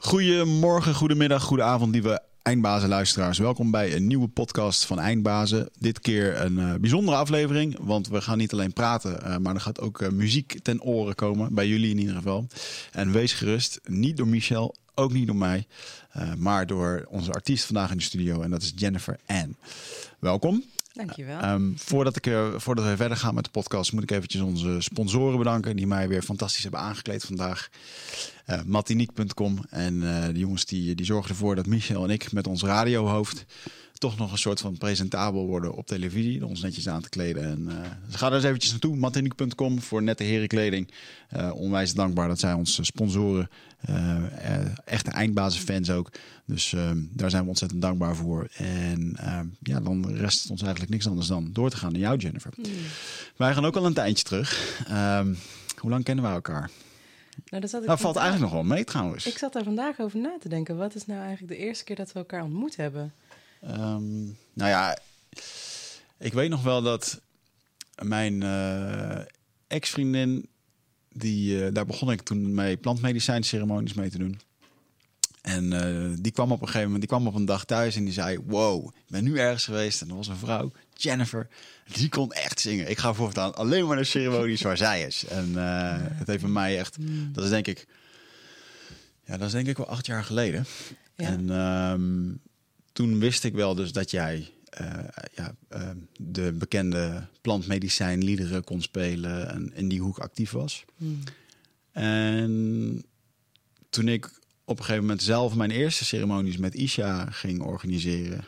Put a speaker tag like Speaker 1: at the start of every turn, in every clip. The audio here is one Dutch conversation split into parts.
Speaker 1: Goedemorgen, goedemiddag, goedenavond, lieve Eindbazen luisteraars. Welkom bij een nieuwe podcast van Eindbazen. Dit keer een uh, bijzondere aflevering, want we gaan niet alleen praten, uh, maar er gaat ook uh, muziek ten oren komen, bij jullie in ieder geval. En wees gerust, niet door Michel, ook niet door mij, maar door onze artiest vandaag in de studio en dat is Jennifer Ann. Welkom.
Speaker 2: Dankjewel.
Speaker 1: Um, voordat, ik, uh, voordat we verder gaan met de podcast, moet ik eventjes onze sponsoren bedanken. Die mij weer fantastisch hebben aangekleed vandaag. Uh, Matiniek.com. En uh, de jongens die, die zorgen ervoor dat Michel en ik met ons radiohoofd toch nog een soort van presentabel worden op televisie. Ons netjes aan te kleden. En, uh, dus ga er eens eventjes naartoe. Matiniek.com voor nette herenkleding. Uh, onwijs dankbaar dat zij ons sponsoren. Uh, echte eindbazenfans ook. Dus daar zijn we ontzettend dankbaar voor. En ja, dan rest het ons eigenlijk niks anders dan door te gaan naar jou, Jennifer. Mm. Wij gaan ook al een tijdje terug. Um, hoe lang kennen wij elkaar?
Speaker 2: Nou, dat, zat ik
Speaker 1: nou, valt eigenlijk nog wel mee trouwens.
Speaker 2: Ik zat daar vandaag over na te denken. Wat is nou eigenlijk de eerste keer dat we elkaar ontmoet hebben?
Speaker 1: Um, nou ja, ik weet nog wel dat mijn uh, ex-vriendin, die, uh, daar begon ik toen mee plantmedicijnceremonies mee te doen. En uh, die kwam op een gegeven moment, die kwam op een dag thuis en die zei: Wow, ik ben nu ergens geweest. En er was een vrouw, Jennifer, die kon echt zingen. Ik ga voortaan alleen maar naar ceremonies waar zij is. En het heeft bij mij echt, dat is denk ik, ja, dat is denk ik wel acht jaar geleden. Ja. En um, toen wist ik wel dus dat jij uh, ja, uh, de bekende plantmedicijnliederen kon spelen en in die hoek actief was. Hmm. En toen ik op een gegeven moment zelf mijn eerste ceremonies met Isha ging organiseren,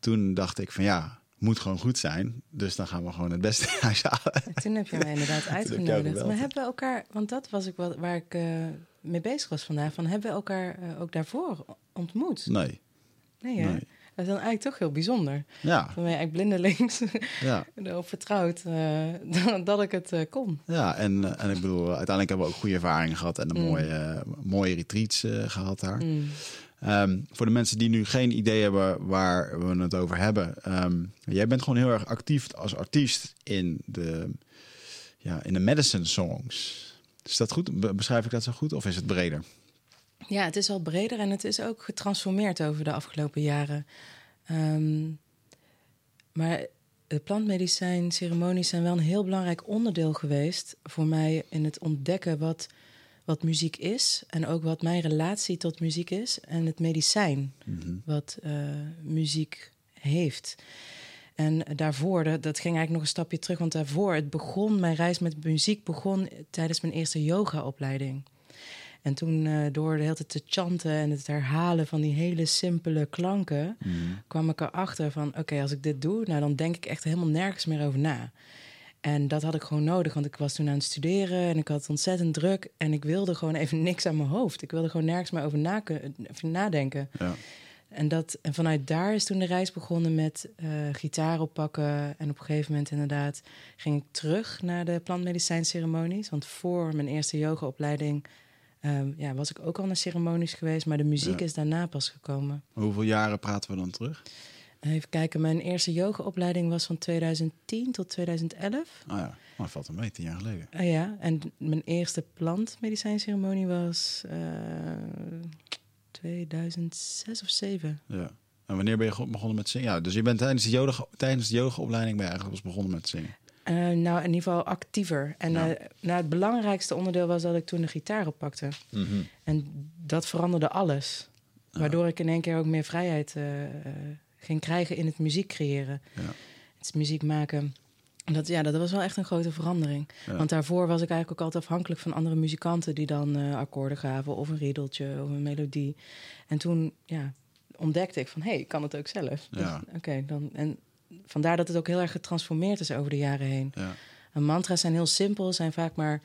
Speaker 1: toen dacht ik van ja, moet gewoon goed zijn. Dus dan gaan we gewoon het beste huis halen.
Speaker 2: Toen heb je mij inderdaad uitgenodigd. Maar hebben we elkaar, want dat was ik wat, waar ik uh, mee bezig was vandaag, van hebben we elkaar ook daarvoor ontmoet?
Speaker 1: Nee.
Speaker 2: Nee, hè? Nee. Dat is dan eigenlijk toch heel bijzonder.
Speaker 1: Ja.
Speaker 2: Van mij eigenlijk blindelings ja. erop vertrouwd uh, dat ik het uh, kon.
Speaker 1: Ja, en, uh, en ik bedoel, uiteindelijk hebben we ook goede ervaringen gehad en een mm. mooie, mooie retreats gehad daar. Mm. Um, voor de mensen die nu geen idee hebben waar we het over hebben. Um, jij bent gewoon heel erg actief als artiest in de, ja, in de medicine songs. Is dat goed? Beschrijf ik dat zo goed of is het breder?
Speaker 2: Ja, het is al breder en het is ook getransformeerd over de afgelopen jaren. Um, maar de plantmedicijnceremonies zijn wel een heel belangrijk onderdeel geweest voor mij in het ontdekken wat, wat muziek is en ook wat mijn relatie tot muziek is en het medicijn mm -hmm. wat uh, muziek heeft. En daarvoor, dat, dat, ging eigenlijk nog een stapje terug, want daarvoor, het begon, mijn reis met muziek begon tijdens mijn eerste yogaopleiding. En toen uh, door de hele tijd te chanten en het herhalen van die hele simpele klanken, mm. kwam ik erachter van oké, okay, als ik dit doe, nou dan denk ik echt helemaal nergens meer over na. En dat had ik gewoon nodig, want ik was toen aan het studeren en ik had ontzettend druk en ik wilde gewoon even niks aan mijn hoofd. Ik wilde gewoon nergens meer over, na over nadenken. Ja. En, dat, en vanuit daar is toen de reis begonnen met uh, gitaar oppakken. En op een gegeven moment inderdaad ging ik terug naar de plantmedicijnceremonies. Want voor mijn eerste yogaopleiding um, ja, was ik ook al naar ceremonies geweest, maar de muziek ja. is daarna pas gekomen.
Speaker 1: Hoeveel jaren praten we dan terug?
Speaker 2: Even kijken, mijn eerste yogaopleiding was van 2010 tot 2011.
Speaker 1: Ah ja, maar dat valt er mee, tien jaar geleden.
Speaker 2: Uh, ja, en mijn eerste plantmedicijnceremonie was uh, 2006 of 7.
Speaker 1: Ja. En wanneer ben je begonnen met zingen? Ja, dus je bent tijdens de, yoga, tijdens de yogaopleiding ben je eigenlijk begonnen met zingen.
Speaker 2: Uh, nou, in ieder geval actiever. En ja. uh, nou, het belangrijkste onderdeel was dat ik toen de gitaar oppakte. Mm -hmm. En dat veranderde alles. Ja. Waardoor ik in één keer ook meer vrijheid uh, ging krijgen in het muziek creëren. Ja. Het muziek maken. Dat, ja, dat was wel echt een grote verandering. Want daarvoor was ik eigenlijk ook altijd afhankelijk van andere muzikanten... die dan akkoorden gaven of een riedeltje of een melodie. En toen ja, ontdekte ik van, hé, hey, ik kan het ook zelf. Dus, Oké, okay, dan... En vandaar dat het ook heel erg getransformeerd is over de jaren heen. Ja. En mantra's zijn heel simpel, zijn vaak maar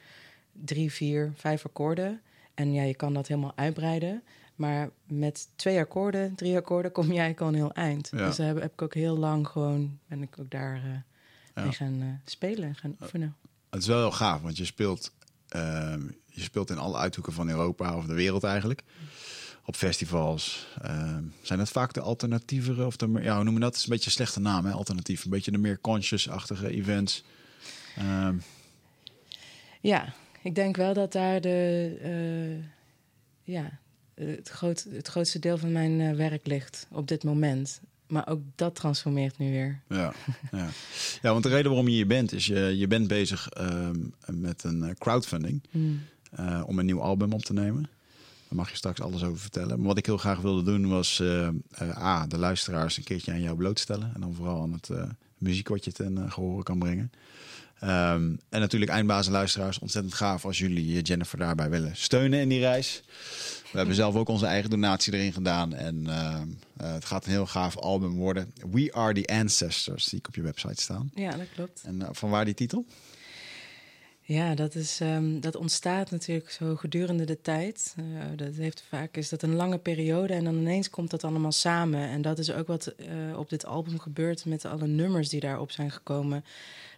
Speaker 2: drie, vier, vijf akkoorden. En ja, je kan dat helemaal uitbreiden. Maar met twee akkoorden, drie akkoorden, kom je eigenlijk al een heel eind. Ja. Dus daar heb, heb, ik ook heel lang gewoon, ben ik ook daar uh, ja. mee gaan uh, spelen, gaan oefenen.
Speaker 1: Het is wel heel gaaf, want je speelt, uh, je speelt in alle uithoeken van Europa of de wereld eigenlijk op festivals. Uh, zijn dat vaak de alternatievere of de ja, hoe noemen dat? is een beetje een slechte naam, hè? Alternatief, een beetje de meer conscious-achtige events. Uh,
Speaker 2: ja, ik denk wel dat daar de uh, ja het, groot, het grootste deel van mijn eh, werk ligt op dit moment. Maar ook dat transformeert nu weer.
Speaker 1: Ja, ja. ja want de reden waarom je hier bent, is je, je bent bezig ehm, met een eh, crowdfunding eh, om een nieuw album op te nemen. Daar mag je straks alles over vertellen. Maar wat ik heel graag wilde doen was eh, eh, A, de luisteraars een keertje aan jou blootstellen. En dan vooral aan het eh, muziek wat je ten uh, gehoren kan brengen. Ehm, en natuurlijk eindbazen luisteraars, ontzettend gaaf als jullie Jennifer daarbij willen steunen in die reis. We hebben zelf ook onze eigen donatie erin gedaan. En uh, uh, het gaat een heel gaaf album worden. We Are The Ancestors, zie ik op je website staan.
Speaker 2: Ja, dat klopt.
Speaker 1: En uh, van waar die titel?
Speaker 2: Ja, dat, is, um, dat ontstaat natuurlijk zo gedurende de tijd. Uh, dat heeft vaak is dat een lange periode en dan ineens komt dat allemaal samen. En dat is ook wat uh, op dit album gebeurt met alle nummers die daarop zijn gekomen.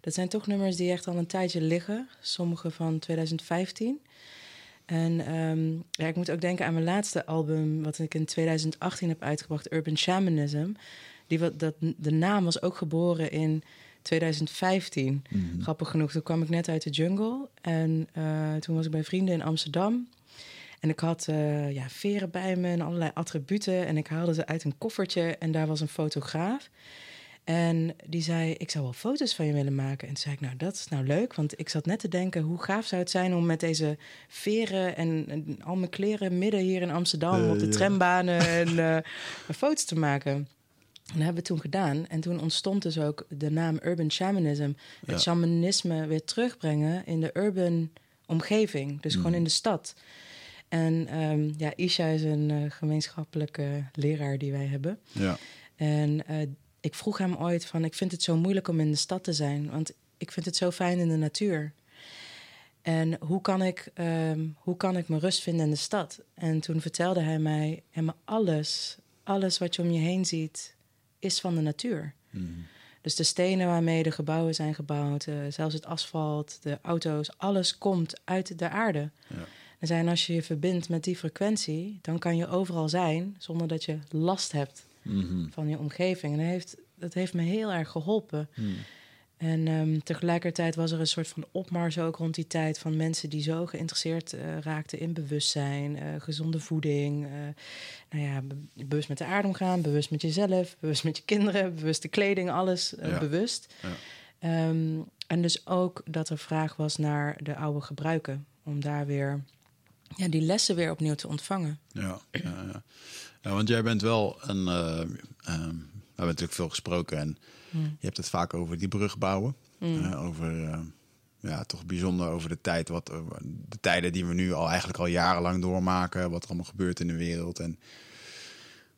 Speaker 2: Dat zijn toch nummers die echt al een tijdje liggen. Sommige van 2015. En um, ja, ik moet ook denken aan mijn laatste album, wat ik in 2018 heb uitgebracht, Urban Shamanism. Die, dat, de naam was ook geboren in 2015. Mm-hmm. Grappig genoeg, toen kwam ik net uit de jungle. En uh, toen was ik bij vrienden in Amsterdam. En ik had uh, ja, veren bij me en allerlei attributen. En ik haalde ze uit een koffertje en daar was een fotograaf. En die zei, ik zou wel foto's van je willen maken. En toen zei ik, nou, dat is nou leuk. Want ik zat net te denken, hoe gaaf zou het zijn... om met deze veren en, en al mijn kleren midden hier in Amsterdam... Uh, op de ja. trambanen en, uh, foto's te maken. En dat hebben we toen gedaan. En toen ontstond dus ook de naam Urban Shamanism. Het ja. shamanisme weer terugbrengen in de urban omgeving. Dus mm. gewoon in de stad. En um, ja, Isha is een uh, gemeenschappelijke leraar die wij hebben.
Speaker 1: Ja.
Speaker 2: En uh, ik vroeg hem ooit van... ik vind het zo moeilijk om in de stad te zijn. Want ik vind het zo fijn in de natuur. En hoe kan ik, um, hoe kan ik mijn rust vinden in de stad? En toen vertelde hij mij... Maar alles, alles wat je om je heen ziet... is van de natuur.
Speaker 1: Mm.
Speaker 2: Dus de stenen waarmee de gebouwen zijn gebouwd... Uh, zelfs het asfalt, de auto's... alles komt uit de aarde.
Speaker 1: Ja.
Speaker 2: En zijn als je je verbindt met die frequentie... dan kan je overal zijn zonder dat je last hebt
Speaker 1: mm-hmm.
Speaker 2: van je omgeving. En dat heeft, dat heeft me heel erg geholpen.
Speaker 1: Mm.
Speaker 2: En um, tegelijkertijd was er een soort van opmars ook rond die tijd... van mensen die zo geïnteresseerd uh, raakten in bewustzijn, uh, gezonde voeding... Uh, nou ja, be bewust met de aarde omgaan, bewust met jezelf... bewust met je kinderen, bewust de kleding, alles
Speaker 1: ja.
Speaker 2: bewust.
Speaker 1: Ja.
Speaker 2: Um, en dus ook dat er vraag was naar de oude gebruiken... om daar weer ja, die lessen weer opnieuw te ontvangen.
Speaker 1: Ja, ja, want jij bent wel een... Um, we hebben natuurlijk veel gesproken en
Speaker 2: Hmm.
Speaker 1: je hebt het vaak over die brug bouwen.
Speaker 2: Mm.
Speaker 1: Uh, over, uh, ja, toch bijzonder over de tijd, wat, de tijden die we nu al eigenlijk al jarenlang doormaken. Wat er allemaal gebeurt in de wereld en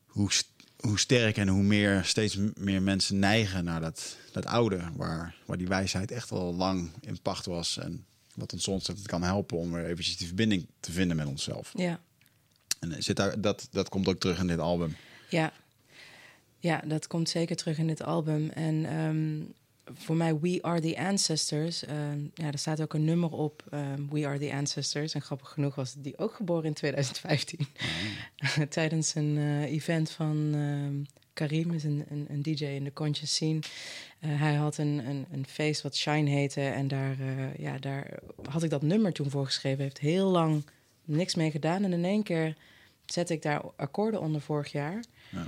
Speaker 1: hoe, hoe sterk en hoe meer, steeds meer mensen neigen naar dat, dat oude. Waar, waar die wijsheid echt al lang in pacht was en wat ons soms het kan helpen om weer eventjes die verbinding te vinden met onszelf.
Speaker 2: Ja.
Speaker 1: En zit daar, dat, dat komt ook terug in dit album.
Speaker 2: Ja, ja dat komt zeker terug in dit album. En um, voor mij, We Are The Ancestors, um, ja, er staat ook een nummer op, um, We Are The Ancestors. En grappig genoeg was die ook geboren in 2015.
Speaker 1: Oh.
Speaker 2: Tijdens een uh, event van Karim, is een, een, een, DJ in de conscious scene. Uh, hij had een, een, een feest wat Shine heette. En daar, uh, ja, daar had ik dat nummer toen voor geschreven. Heeft heel lang niks mee gedaan. En in één keer zette ik daar akkoorden onder vorig jaar.
Speaker 1: Ja.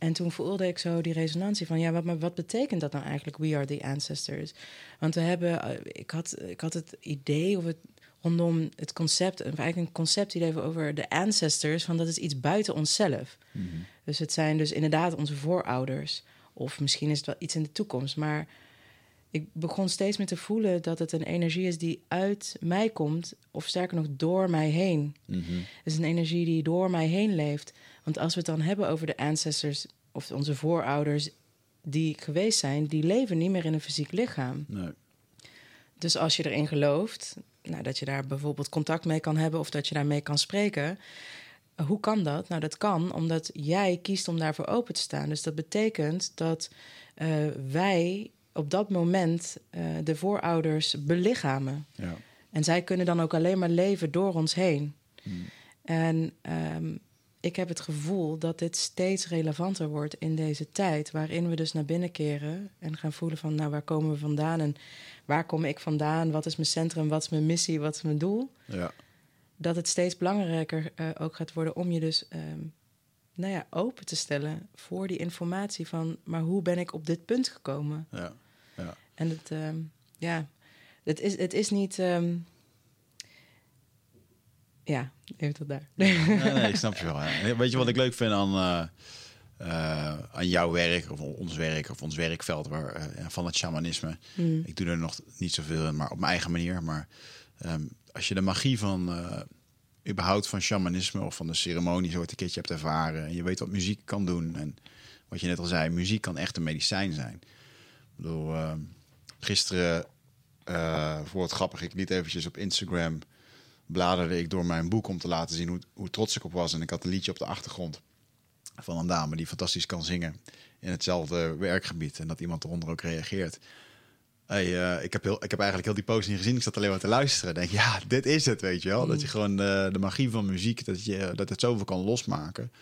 Speaker 2: En toen voelde ik zo die resonantie van... ja, wat, maar wat betekent dat nou eigenlijk, We Are The Ancestors? Want we hebben... Ik had, ik had het idee of het rondom het concept... eigenlijk een conceptidee over de ancestors... van dat is iets buiten onszelf.
Speaker 1: Mm-hmm.
Speaker 2: Dus het zijn dus inderdaad onze voorouders. Of misschien is het wel iets in de toekomst. Maar ik begon steeds meer te voelen dat het een energie is die uit mij komt, of sterker nog door mij heen.
Speaker 1: Mm-hmm.
Speaker 2: Het is een energie die door mij heen leeft. Want als we het dan hebben over de ancestors of onze voorouders die geweest zijn, die leven niet meer in een fysiek lichaam.
Speaker 1: Nee.
Speaker 2: Dus als je erin gelooft, nou, dat je daar bijvoorbeeld contact mee kan hebben of dat je daarmee kan spreken. Hoe kan dat? Nou, dat kan omdat jij kiest om daarvoor open te staan. Dus dat betekent dat uh, wij op dat moment uh, de voorouders belichamen.
Speaker 1: Ja.
Speaker 2: En zij kunnen dan ook alleen maar leven door ons heen.
Speaker 1: Mm.
Speaker 2: En um, ik heb het gevoel dat dit steeds relevanter wordt in deze tijd, waarin we dus naar binnen keren en gaan voelen van, nou, waar komen we vandaan en waar kom ik vandaan? Wat is mijn centrum? Wat is mijn missie? Wat is mijn doel?
Speaker 1: Ja.
Speaker 2: dat het steeds belangrijker uh, ook gaat worden om je dus um, nou ja, open te stellen voor die informatie van, maar hoe ben ik op dit punt gekomen?
Speaker 1: Ja, ja.
Speaker 2: En het, um, ja, het is, het is niet. Um, ja, even tot daar.
Speaker 1: Nee, nee, ik snap je wel. Weet je wat ik leuk vind aan, uh, uh, aan jouw werk, of ons werk, of ons werkveld waar, uh, van het shamanisme?
Speaker 2: Mm.
Speaker 1: Ik doe er nog niet zoveel in, maar op mijn eigen manier. Maar um, als je de magie van überhaupt van shamanisme of van de ceremonie zo een keertje hebt ervaren en je weet wat muziek kan doen en wat je net al zei, muziek kan echt een medicijn zijn. Ik bedoel, gisteren uh, voor het grappig, ik liet eventjes op Instagram bladerde ik door mijn boek om te laten zien hoe, hoe trots ik op was. En ik had een liedje op de achtergrond van een dame die fantastisch kan zingen in hetzelfde werkgebied. En dat iemand eronder ook reageert. Hey, uh, ik, heb heel, ik heb eigenlijk heel die post niet gezien. Ik zat alleen maar te luisteren. Denk, ja, dit is het, weet je wel. Dat je gewoon uh, de magie van muziek, dat, je, dat het zoveel kan losmaken.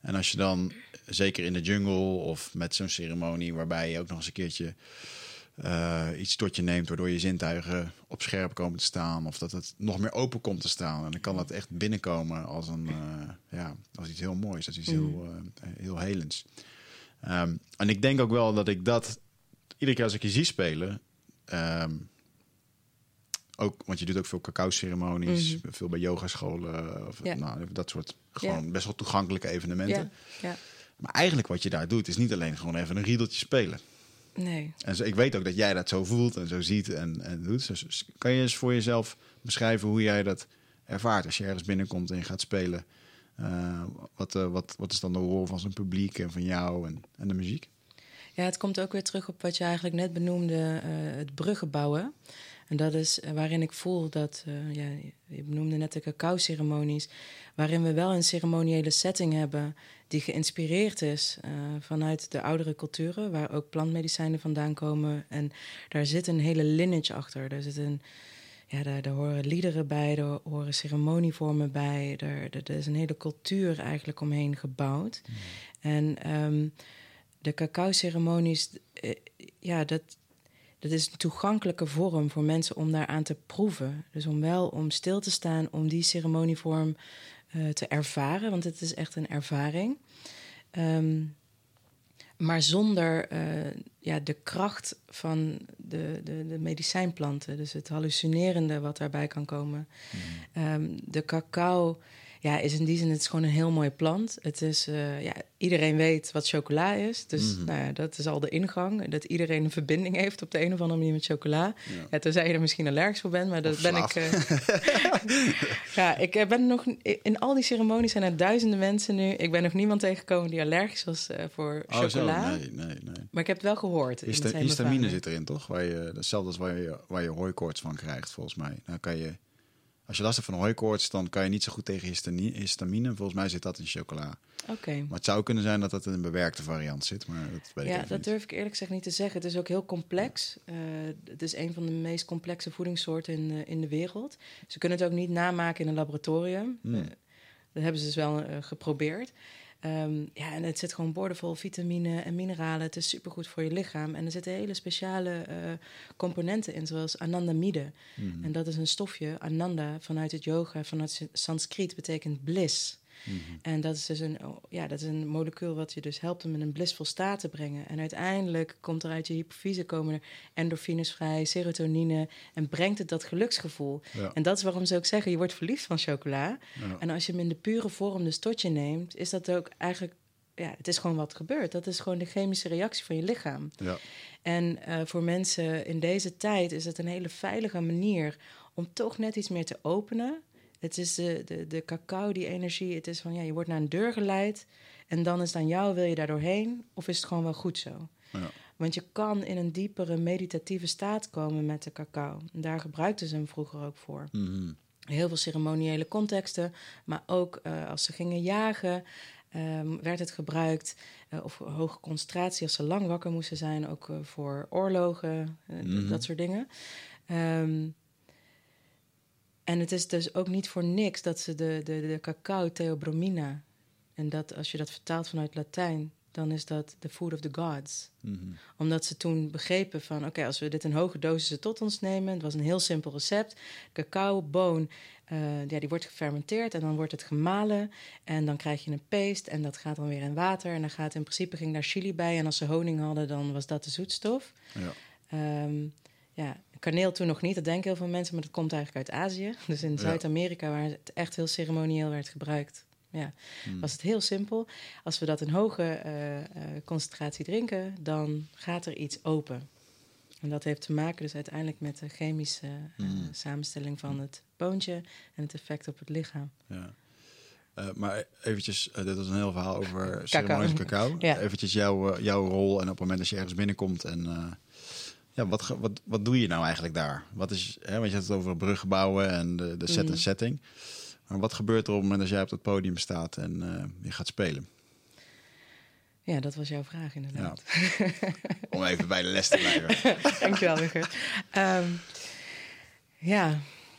Speaker 1: En als je dan, zeker in de jungle of met zo'n ceremonie, waarbij je ook nog eens een keertje uh, iets tot je neemt, waardoor je zintuigen op scherp komen te staan. Of dat het nog meer open komt te staan. En dan kan dat echt binnenkomen als, een, ja, als iets heel moois, als iets
Speaker 2: Mm.
Speaker 1: heel, heel helends. Um, en ik denk ook wel dat ik dat, iedere keer als ik je zie spelen, um, ook, want je doet ook veel cacao-ceremonies,
Speaker 2: Mhm.
Speaker 1: veel bij yogascholen, of
Speaker 2: Ja.
Speaker 1: nou, dat soort gewoon
Speaker 2: Ja.
Speaker 1: best wel toegankelijke evenementen.
Speaker 2: Ja, ja.
Speaker 1: Maar eigenlijk wat je daar doet, is niet alleen gewoon even een riedeltje spelen.
Speaker 2: Nee.
Speaker 1: En zo, ik weet ook dat jij dat zo voelt en zo ziet en, en doet. Dus kan je eens voor jezelf beschrijven hoe jij dat ervaart als je ergens binnenkomt en je gaat spelen? Uh, wat, uh, wat, wat is dan de rol van zijn publiek en van jou en, en de muziek?
Speaker 2: Ja, het komt ook weer terug op wat je eigenlijk net benoemde, uh, het bruggen bouwen. En dat is waarin ik voel dat, uh, ja, je benoemde net de cacao-ceremonies, waarin we wel een ceremoniële setting hebben die geïnspireerd is uh, vanuit de oudere culturen, waar ook plantmedicijnen vandaan komen. En daar zit een hele lineage achter. Daar, zit een, ja, daar, daar horen liederen bij, daar horen ceremonievormen bij. Daar, daar, er is een hele cultuur eigenlijk omheen gebouwd.
Speaker 1: Mm.
Speaker 2: En um, de cacao-ceremonies, uh, ja, dat, dat is een toegankelijke vorm voor mensen om daaraan te proeven. Dus om wel om stil te staan, om die ceremonievorm uh, te ervaren, want het is echt een ervaring. Um, maar zonder uh, ja, de kracht van de, de, de, medicijnplanten, dus het hallucinerende wat daarbij kan komen. Mm. Um, de cacao ja, is in die zin het is gewoon een heel mooie plant. Het is, uh, ja, iedereen weet wat chocola is. Dus mm -hmm. nou ja, dat is al de ingang. Dat iedereen een verbinding heeft op de een of andere manier met chocola. Ja. Ja, tenzij je er misschien allergisch voor bent, maar dat ben ik. Uh, ja, ik ben nog. In al die ceremonies zijn er duizenden mensen nu. Ik ben nog niemand tegengekomen die allergisch was uh, voor
Speaker 1: oh,
Speaker 2: chocola.
Speaker 1: Zo? Nee, nee, nee.
Speaker 2: Maar ik heb het wel gehoord.
Speaker 1: Hista histamine zit erin, toch? Waar je, hetzelfde als waar je, waar je hooikoorts van krijgt, volgens mij. Dan kan je. Als je last hebt van hooikoorts, dan kan je niet zo goed tegen histamine. Volgens mij zit dat in chocola.
Speaker 2: Oké. Okay.
Speaker 1: Maar het zou kunnen zijn dat dat in een bewerkte variant zit. Maar dat weet
Speaker 2: ja,
Speaker 1: ik
Speaker 2: dat
Speaker 1: niet.
Speaker 2: durf ik eerlijk gezegd niet te zeggen. Het is ook heel complex. Uh, het is een van de meest complexe voedingssoorten in, uh, in de wereld. Ze kunnen het ook niet namaken in een laboratorium.
Speaker 1: Hmm.
Speaker 2: Uh, dat hebben ze dus wel geprobeerd. Um, ja, en het zit gewoon boordevol vitamine en mineralen. Het is supergoed voor je lichaam. En er zitten hele speciale uh, componenten in, zoals anandamide. Mm. En dat is een stofje, ananda, vanuit het yoga, vanuit Sanskriet, betekent bliss.
Speaker 1: Mm.
Speaker 2: En dat is dus een, ja, dat is een molecuul wat je dus helpt om in een blissvol staat te brengen. En uiteindelijk komt er uit je hypofyse komen er endorfines vrij, serotonine en brengt het dat geluksgevoel.
Speaker 1: Ja.
Speaker 2: En dat is waarom ze ook zeggen, je wordt verliefd van chocola.
Speaker 1: Ja.
Speaker 2: En als je hem in de pure vorm dus tot je neemt, is dat ook eigenlijk, ja, het is gewoon wat gebeurt. Dat is gewoon de chemische reactie van je lichaam.
Speaker 1: Ja.
Speaker 2: En uh, voor mensen in deze tijd is het een hele veilige manier om toch net iets meer te openen. Het is de, de, de cacao, die energie. Het is van, ja, je wordt naar een deur geleid. En dan is het aan jou, wil je daar doorheen? Of is het gewoon wel goed zo?
Speaker 1: Ja.
Speaker 2: Want je kan in een diepere meditatieve staat komen met de cacao. En daar gebruikten ze hem vroeger ook voor.
Speaker 1: Mm -hmm.
Speaker 2: Heel veel ceremoniële contexten. Maar ook uh, als ze gingen jagen, um, werd het gebruikt. Uh, of hoge concentratie, als ze lang wakker moesten zijn. Ook uh, voor oorlogen, mm -hmm. dat soort dingen. Um, en het is dus ook niet voor niks dat ze de, de, de cacao theobromina... en dat als je dat vertaalt vanuit Latijn... dan is dat the food of the gods.
Speaker 1: Mhm.
Speaker 2: Omdat ze toen begrepen van, oké, als we dit in hoge dosissen tot ons nemen, het was een heel simpel recept. Cacaoboon, eh ja, die wordt gefermenteerd en dan wordt het gemalen. En dan krijg je een paste en dat gaat dan weer in water. En dan gaat in principe ging daar chili bij. En als ze honing hadden, dan was dat de zoetstof.
Speaker 1: Ja.
Speaker 2: Ehm, ja, kaneel toen nog niet, dat denken heel veel mensen, maar dat komt eigenlijk uit Azië. Dus in. Zuid-Amerika, waar het echt heel ceremonieel werd gebruikt, ja,
Speaker 1: Hmm.
Speaker 2: was het heel simpel. Als we dat in hoge eh, eh, concentratie drinken, dan gaat er iets open. En dat heeft te maken dus uiteindelijk met de chemische eh,
Speaker 1: Mm.
Speaker 2: samenstelling van het boontje en het effect op het lichaam.
Speaker 1: Ja. Maar eventjes, dit was een heel verhaal over ceremonies cacao.
Speaker 2: Ja.
Speaker 1: Eventjes jouw, jouw rol en op het moment dat je ergens binnenkomt. En ja, wat, wat, wat doe je nou eigenlijk daar? Wat is, hè, want je hebt het over bruggen bouwen en de, de set
Speaker 2: Mm.
Speaker 1: en setting. Maar wat gebeurt er op het moment dat jij op het podium staat en eh, je gaat spelen?
Speaker 2: Ja, dat was jouw vraag inderdaad.
Speaker 1: Om even bij de les te blijven.
Speaker 2: Dankjewel, Rutger. Ehm ja,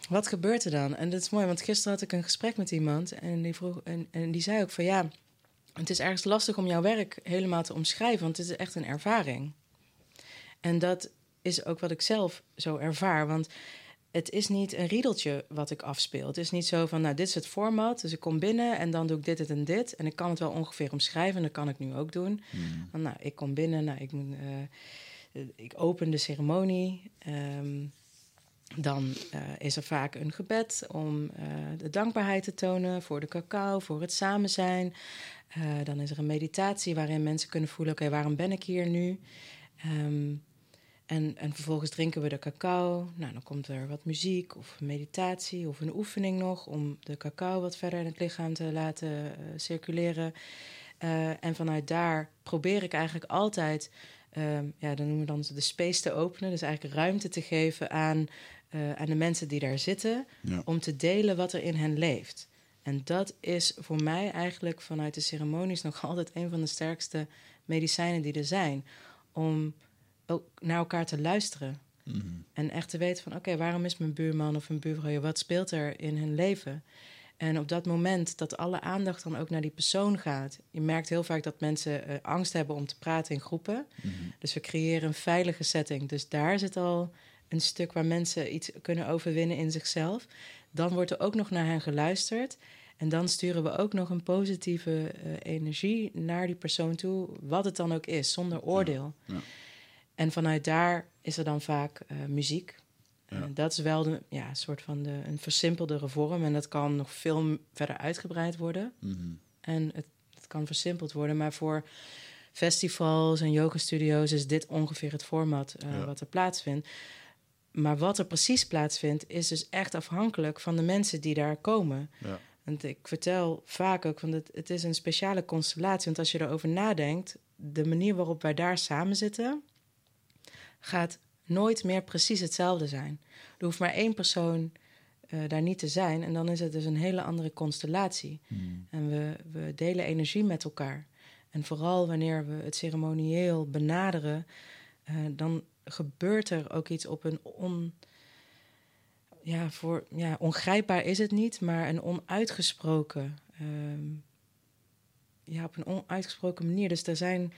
Speaker 2: wat gebeurt er dan? En dat is mooi, want gisteren had ik een gesprek met iemand en die, vroeg, en, en die zei ook van ja, het is ergens lastig om jouw werk helemaal te omschrijven, want het is echt een ervaring. En dat is ook wat ik zelf zo ervaar, want het is niet een riedeltje wat ik afspeel. Het is niet zo van, nou, dit is het format, dus ik kom binnen en dan doe ik dit, dit en dit. En ik kan het wel ongeveer omschrijven, en dat kan ik nu ook doen.
Speaker 1: Hmm.
Speaker 2: Want, nou, ik kom binnen, nou, ik, moet, eh, ik open de ceremonie. ehm, dan eh, is er vaak een gebed om eh, de dankbaarheid te tonen voor de cacao, voor het samen zijn. Dan is er een meditatie waarin mensen kunnen voelen: oké, waarom ben ik hier nu? Ehm, en, en vervolgens drinken we de cacao. Nou, dan komt er wat muziek of meditatie of een oefening nog om de cacao wat verder in het lichaam te laten eh, circuleren. Eh, en vanuit daar probeer ik eigenlijk altijd, ehm, ja, dan noemen we dan de space te openen. Dus eigenlijk ruimte te geven aan, eh, aan de mensen die daar zitten,
Speaker 1: Ja.
Speaker 2: om te delen wat er in hen leeft. En dat is voor mij eigenlijk vanuit de ceremonies nog altijd een van de sterkste medicijnen die er zijn. Om ook naar elkaar te luisteren.
Speaker 1: Mhm.
Speaker 2: En echt te weten van, oké, waarom is mijn buurman of een buurvrouw, wat speelt er in hun leven? En op dat moment dat alle aandacht dan ook naar die persoon gaat. Je merkt heel vaak dat mensen eh, angst hebben om te praten in groepen.
Speaker 1: Mhm.
Speaker 2: Dus we creëren een veilige setting. Dus daar zit al een stuk waar mensen iets kunnen overwinnen in zichzelf. Dan wordt er ook nog naar hen geluisterd. En dan sturen we ook nog een positieve eh, energie naar die persoon toe, wat het dan ook is, zonder oordeel.
Speaker 1: ja.
Speaker 2: En vanuit daar is er dan vaak eh, muziek.
Speaker 1: Ja.
Speaker 2: Dat is wel de, ja, een soort van de, een versimpeldere vorm. En dat kan nog veel verder uitgebreid worden.
Speaker 1: Mhm.
Speaker 2: En het, het kan versimpeld worden. Maar voor festivals en yoga-studio's is dit ongeveer het format eh,
Speaker 1: Ja.
Speaker 2: wat er plaatsvindt. Maar wat er precies plaatsvindt, is dus echt afhankelijk van de mensen die daar komen.
Speaker 1: Ja.
Speaker 2: Want ik vertel vaak ook van het, het is een speciale constellatie. Want als je erover nadenkt, de manier waarop wij daar samen zitten, gaat nooit meer precies hetzelfde zijn. Er hoeft maar één persoon eh, daar niet te zijn. En dan is het dus een hele andere constellatie.
Speaker 1: Mhm.
Speaker 2: En we, we delen energie met elkaar. En vooral wanneer we het ceremonieel benaderen, eh, dan gebeurt er ook iets op een on. Ja, voor, ja, ongrijpbaar is het niet, maar een onuitgesproken. ehm, ja, op een onuitgesproken manier. Dus er zijn.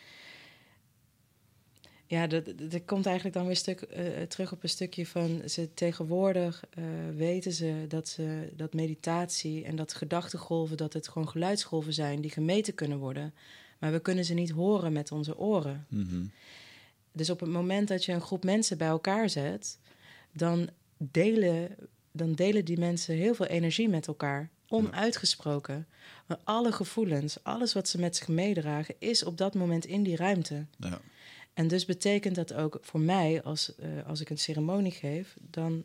Speaker 2: Ja, dat, dat, komt eigenlijk dan weer stuk, eh, terug op een stukje van ze tegenwoordig eh, weten ze dat, ze dat meditatie en dat gedachtengolven, dat het gewoon geluidsgolven zijn die gemeten kunnen worden. Maar we kunnen ze niet horen met onze oren.
Speaker 1: Mhm.
Speaker 2: Dus op het moment dat je een groep mensen bij elkaar zet, dan delen, dan delen die mensen heel veel energie met elkaar. Onuitgesproken. Maar alle gevoelens, alles wat ze met zich meedragen, is op dat moment in die ruimte.
Speaker 1: Ja.
Speaker 2: En dus betekent dat ook voor mij, als, eh, als ik een ceremonie geef, dan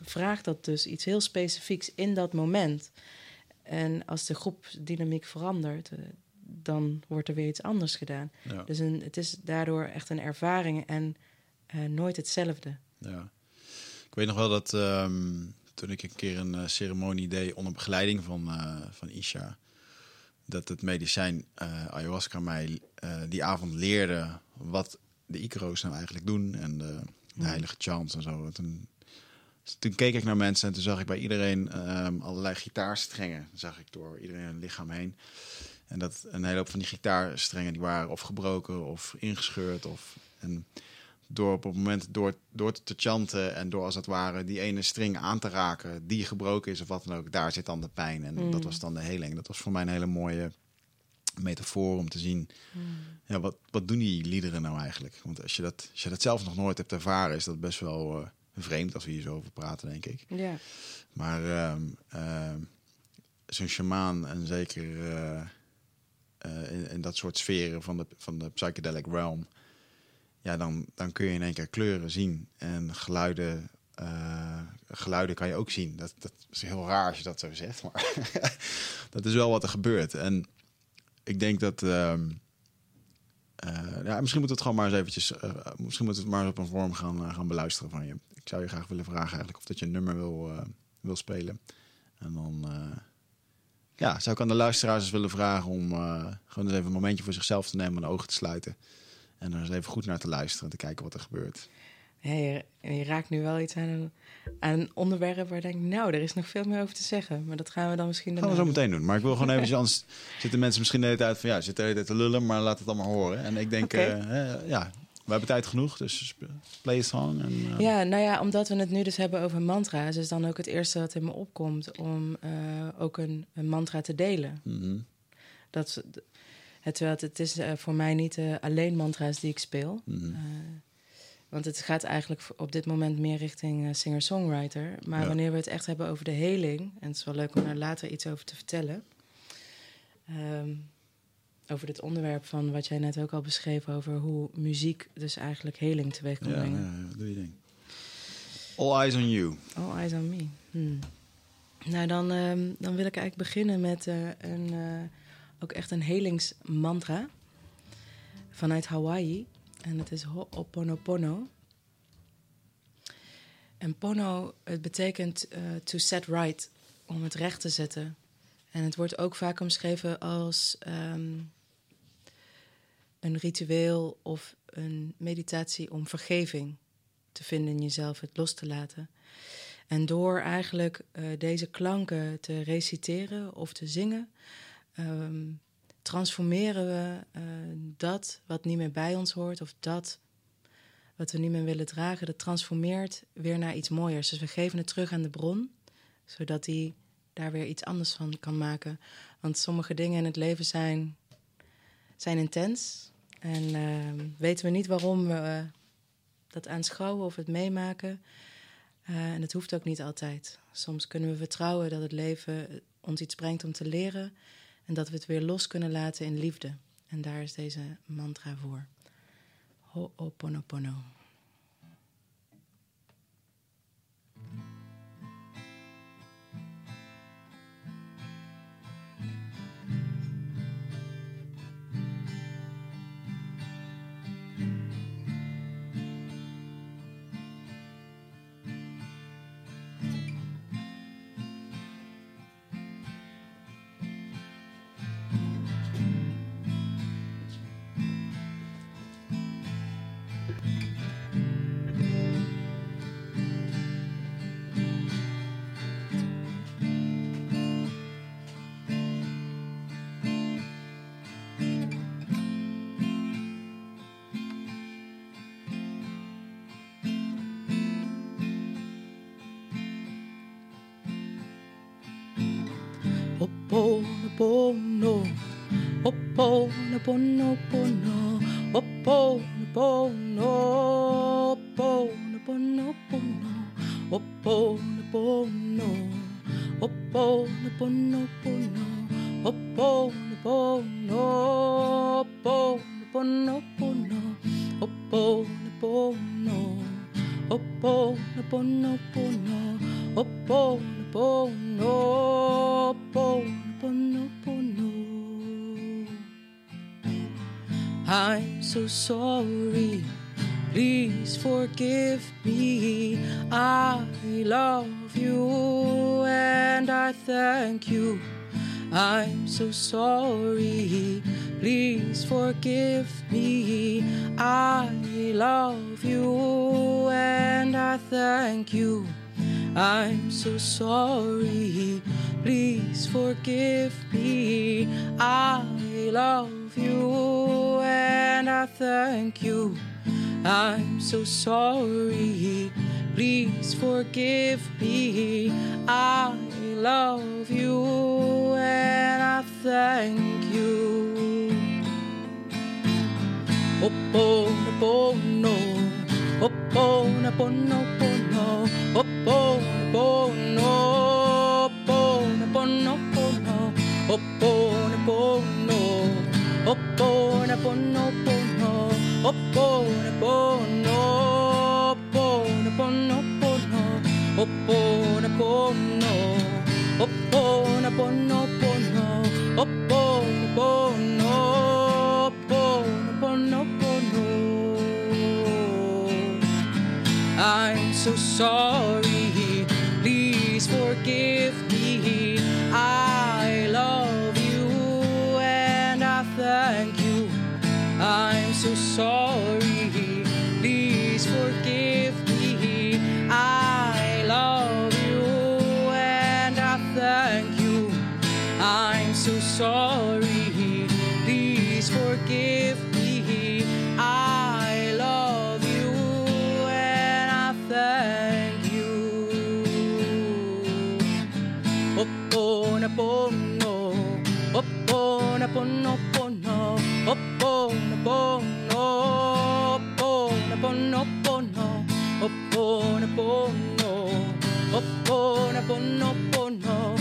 Speaker 2: vraagt dat dus iets heel specifieks in dat moment. En als de groepdynamiek verandert, eh, dan wordt er weer iets anders gedaan.
Speaker 1: Ja.
Speaker 2: Dus een, het is daardoor echt een ervaring en eh, nooit hetzelfde.
Speaker 1: Ja. Ik weet nog wel dat ehm, toen ik een keer een ceremonie deed onder begeleiding van, van Isha, dat het medicijn ayahuasca mij die avond leerde wat de Icaro's nou eigenlijk doen en de, de heilige chants en zo. En Toen, toen keek ik naar mensen en toen zag ik bij iedereen ehm, allerlei gitaarstrengen, zag ik door iedereen hun lichaam heen. En dat een hele hoop van die gitaarstrengen die waren of gebroken of ingescheurd. Of, en door op het moment door, door te chanten en door als het ware die ene string aan te raken die gebroken is of wat dan ook, daar zit dan de pijn. En
Speaker 2: Mm.
Speaker 1: dat was dan de heling. Dat was voor mij een hele mooie metafoor om te zien,
Speaker 2: Mm.
Speaker 1: ja, wat, wat doen die liederen nou eigenlijk? Want als je, dat, als je dat zelf nog nooit hebt ervaren, is dat best wel eh, vreemd als we hier zo over praten, denk ik.
Speaker 2: Ja.
Speaker 1: Maar ehm, ehm, zo'n shamaan en zeker eh, eh, in, in dat soort sferen van de, van de psychedelic realm, ja, dan, dan kun je in één keer kleuren zien en geluiden. geluiden kan je ook zien. Dat, dat is heel raar als je dat zo zegt, maar dat is wel wat er gebeurt. En ik denk dat. ehm, eh, ja, misschien moet het gewoon maar eens eventjes. eh, misschien moet het maar eens op een vorm gaan, eh, gaan beluisteren van je. Ik zou je graag willen vragen eigenlijk of dat je een nummer wil, wil spelen. En dan. ja, zou ik aan de luisteraars eens willen vragen om gewoon eens even een momentje voor zichzelf te nemen en de ogen te sluiten. En er eens even goed naar te luisteren en te kijken wat er gebeurt.
Speaker 2: Ja, je, raakt nu wel iets aan een, aan een onderwerp waar ik denk, nou, er is nog veel meer over te zeggen. Maar dat gaan we dan misschien
Speaker 1: Dat gaan we zo meteen doen. Maar ik wil gewoon even, anders zitten mensen misschien de hele tijd van ja, zitten de hele tijd te lullen, maar laat het allemaal horen. En ik denk, eh, ja, we hebben tijd genoeg, dus play a song. En, eh,
Speaker 2: Ja, nou ja, omdat we het nu dus hebben over mantra's, is dan ook het eerste wat in me opkomt om eh, ook een, een mantra te delen.
Speaker 1: mhm.
Speaker 2: Dat, is- het, het, is voor mij niet alleen mantra's die ik speel.
Speaker 1: Mhm.
Speaker 2: Want het gaat eigenlijk op dit moment meer richting eh, singer-songwriter. Maar
Speaker 1: Ja.
Speaker 2: wanneer we het echt hebben over de heling, en het is wel leuk om daar later iets over te vertellen. ehm, over dit onderwerp van wat jij net ook al beschreef, over hoe muziek dus eigenlijk heling teweeg kan
Speaker 1: ja,
Speaker 2: brengen.
Speaker 1: ja, ja, doe je ding. All eyes on you.
Speaker 2: All eyes on me. Hmm. Nou, dan, ehm, dan wil ik eigenlijk beginnen met eh, een, eh, ook echt een helingsmantra vanuit Hawaii. En het is Ho'oponopono. En pono, het betekent eh, to set right, om het recht te zetten. En het wordt ook vaak omschreven als ehm, een ritueel of een meditatie om vergeving te vinden in jezelf, het los te laten. En door eigenlijk eh, deze klanken te reciteren of te zingen, ehm, transformeren we eh, dat wat niet meer bij ons hoort of dat wat we niet meer willen dragen, dat transformeert weer naar iets mooiers. Dus we geven het terug aan de bron, zodat die daar weer iets anders van kan maken. Want sommige dingen in het leven zijn, zijn intens. En ehm, weten we niet waarom we eh, dat aanschouwen of het meemaken. Eh, en het hoeft ook niet altijd. Soms kunnen we vertrouwen dat het leven ons iets brengt om te leren. En dat we het weer los kunnen laten in liefde. En daar is deze mantra voor. Ho'oponopono. Ho'opono, ho'opono, pono, pono, ho'opono, pono, ho'opono, pono, pono, ho'opono, pono, ho'opono, pono, pono, ho'opono, pono, ho'opono, pono, pono, ho'opono, pono, ho'opono, pono, pono, ho'opono, pono, pono. I'm so sorry. Please forgive me. I love you and I thank you. I'm so sorry. Please forgive me. I love you and I thank you. I'm so sorry. Please forgive me. I love you and I thank you. I'm so sorry. Please forgive me. I love you and I thank you. Oponopono, oponopono, oponopono, oponopono, oponopono, I'm so sorry, please forgive me. I thank you. I'm so sorry. Please forgive me. I love you and I thank you. I'm so sorry. oh ho'oponopono.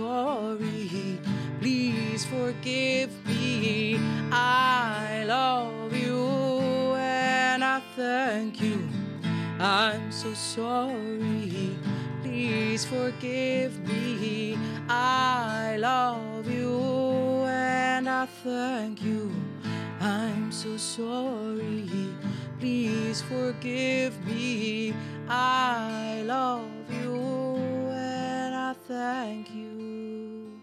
Speaker 2: Sorry. Please forgive me. I love you and I thank you. I'm so sorry. Please forgive me. I love you and I thank you. I'm so sorry. Please forgive me. I love you thank you.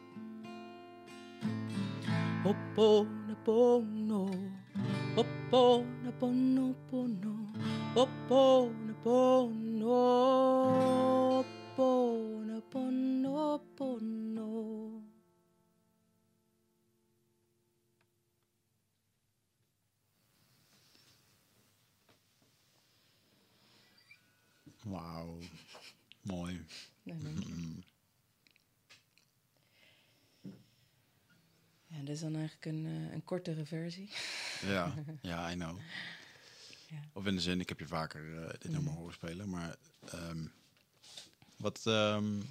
Speaker 2: Ho'oponopono, ho'oponoponopono, ho'oponopono, ho'oponoponopono.
Speaker 1: Wauw, mooi.
Speaker 2: Nee, is dan eigenlijk een, eh, een kortere versie.
Speaker 1: Ja, ja, I know.
Speaker 2: Ja.
Speaker 1: Of in de zin, ik heb je vaker eh, dit nummer horen spelen, maar ehm, wat, ehm,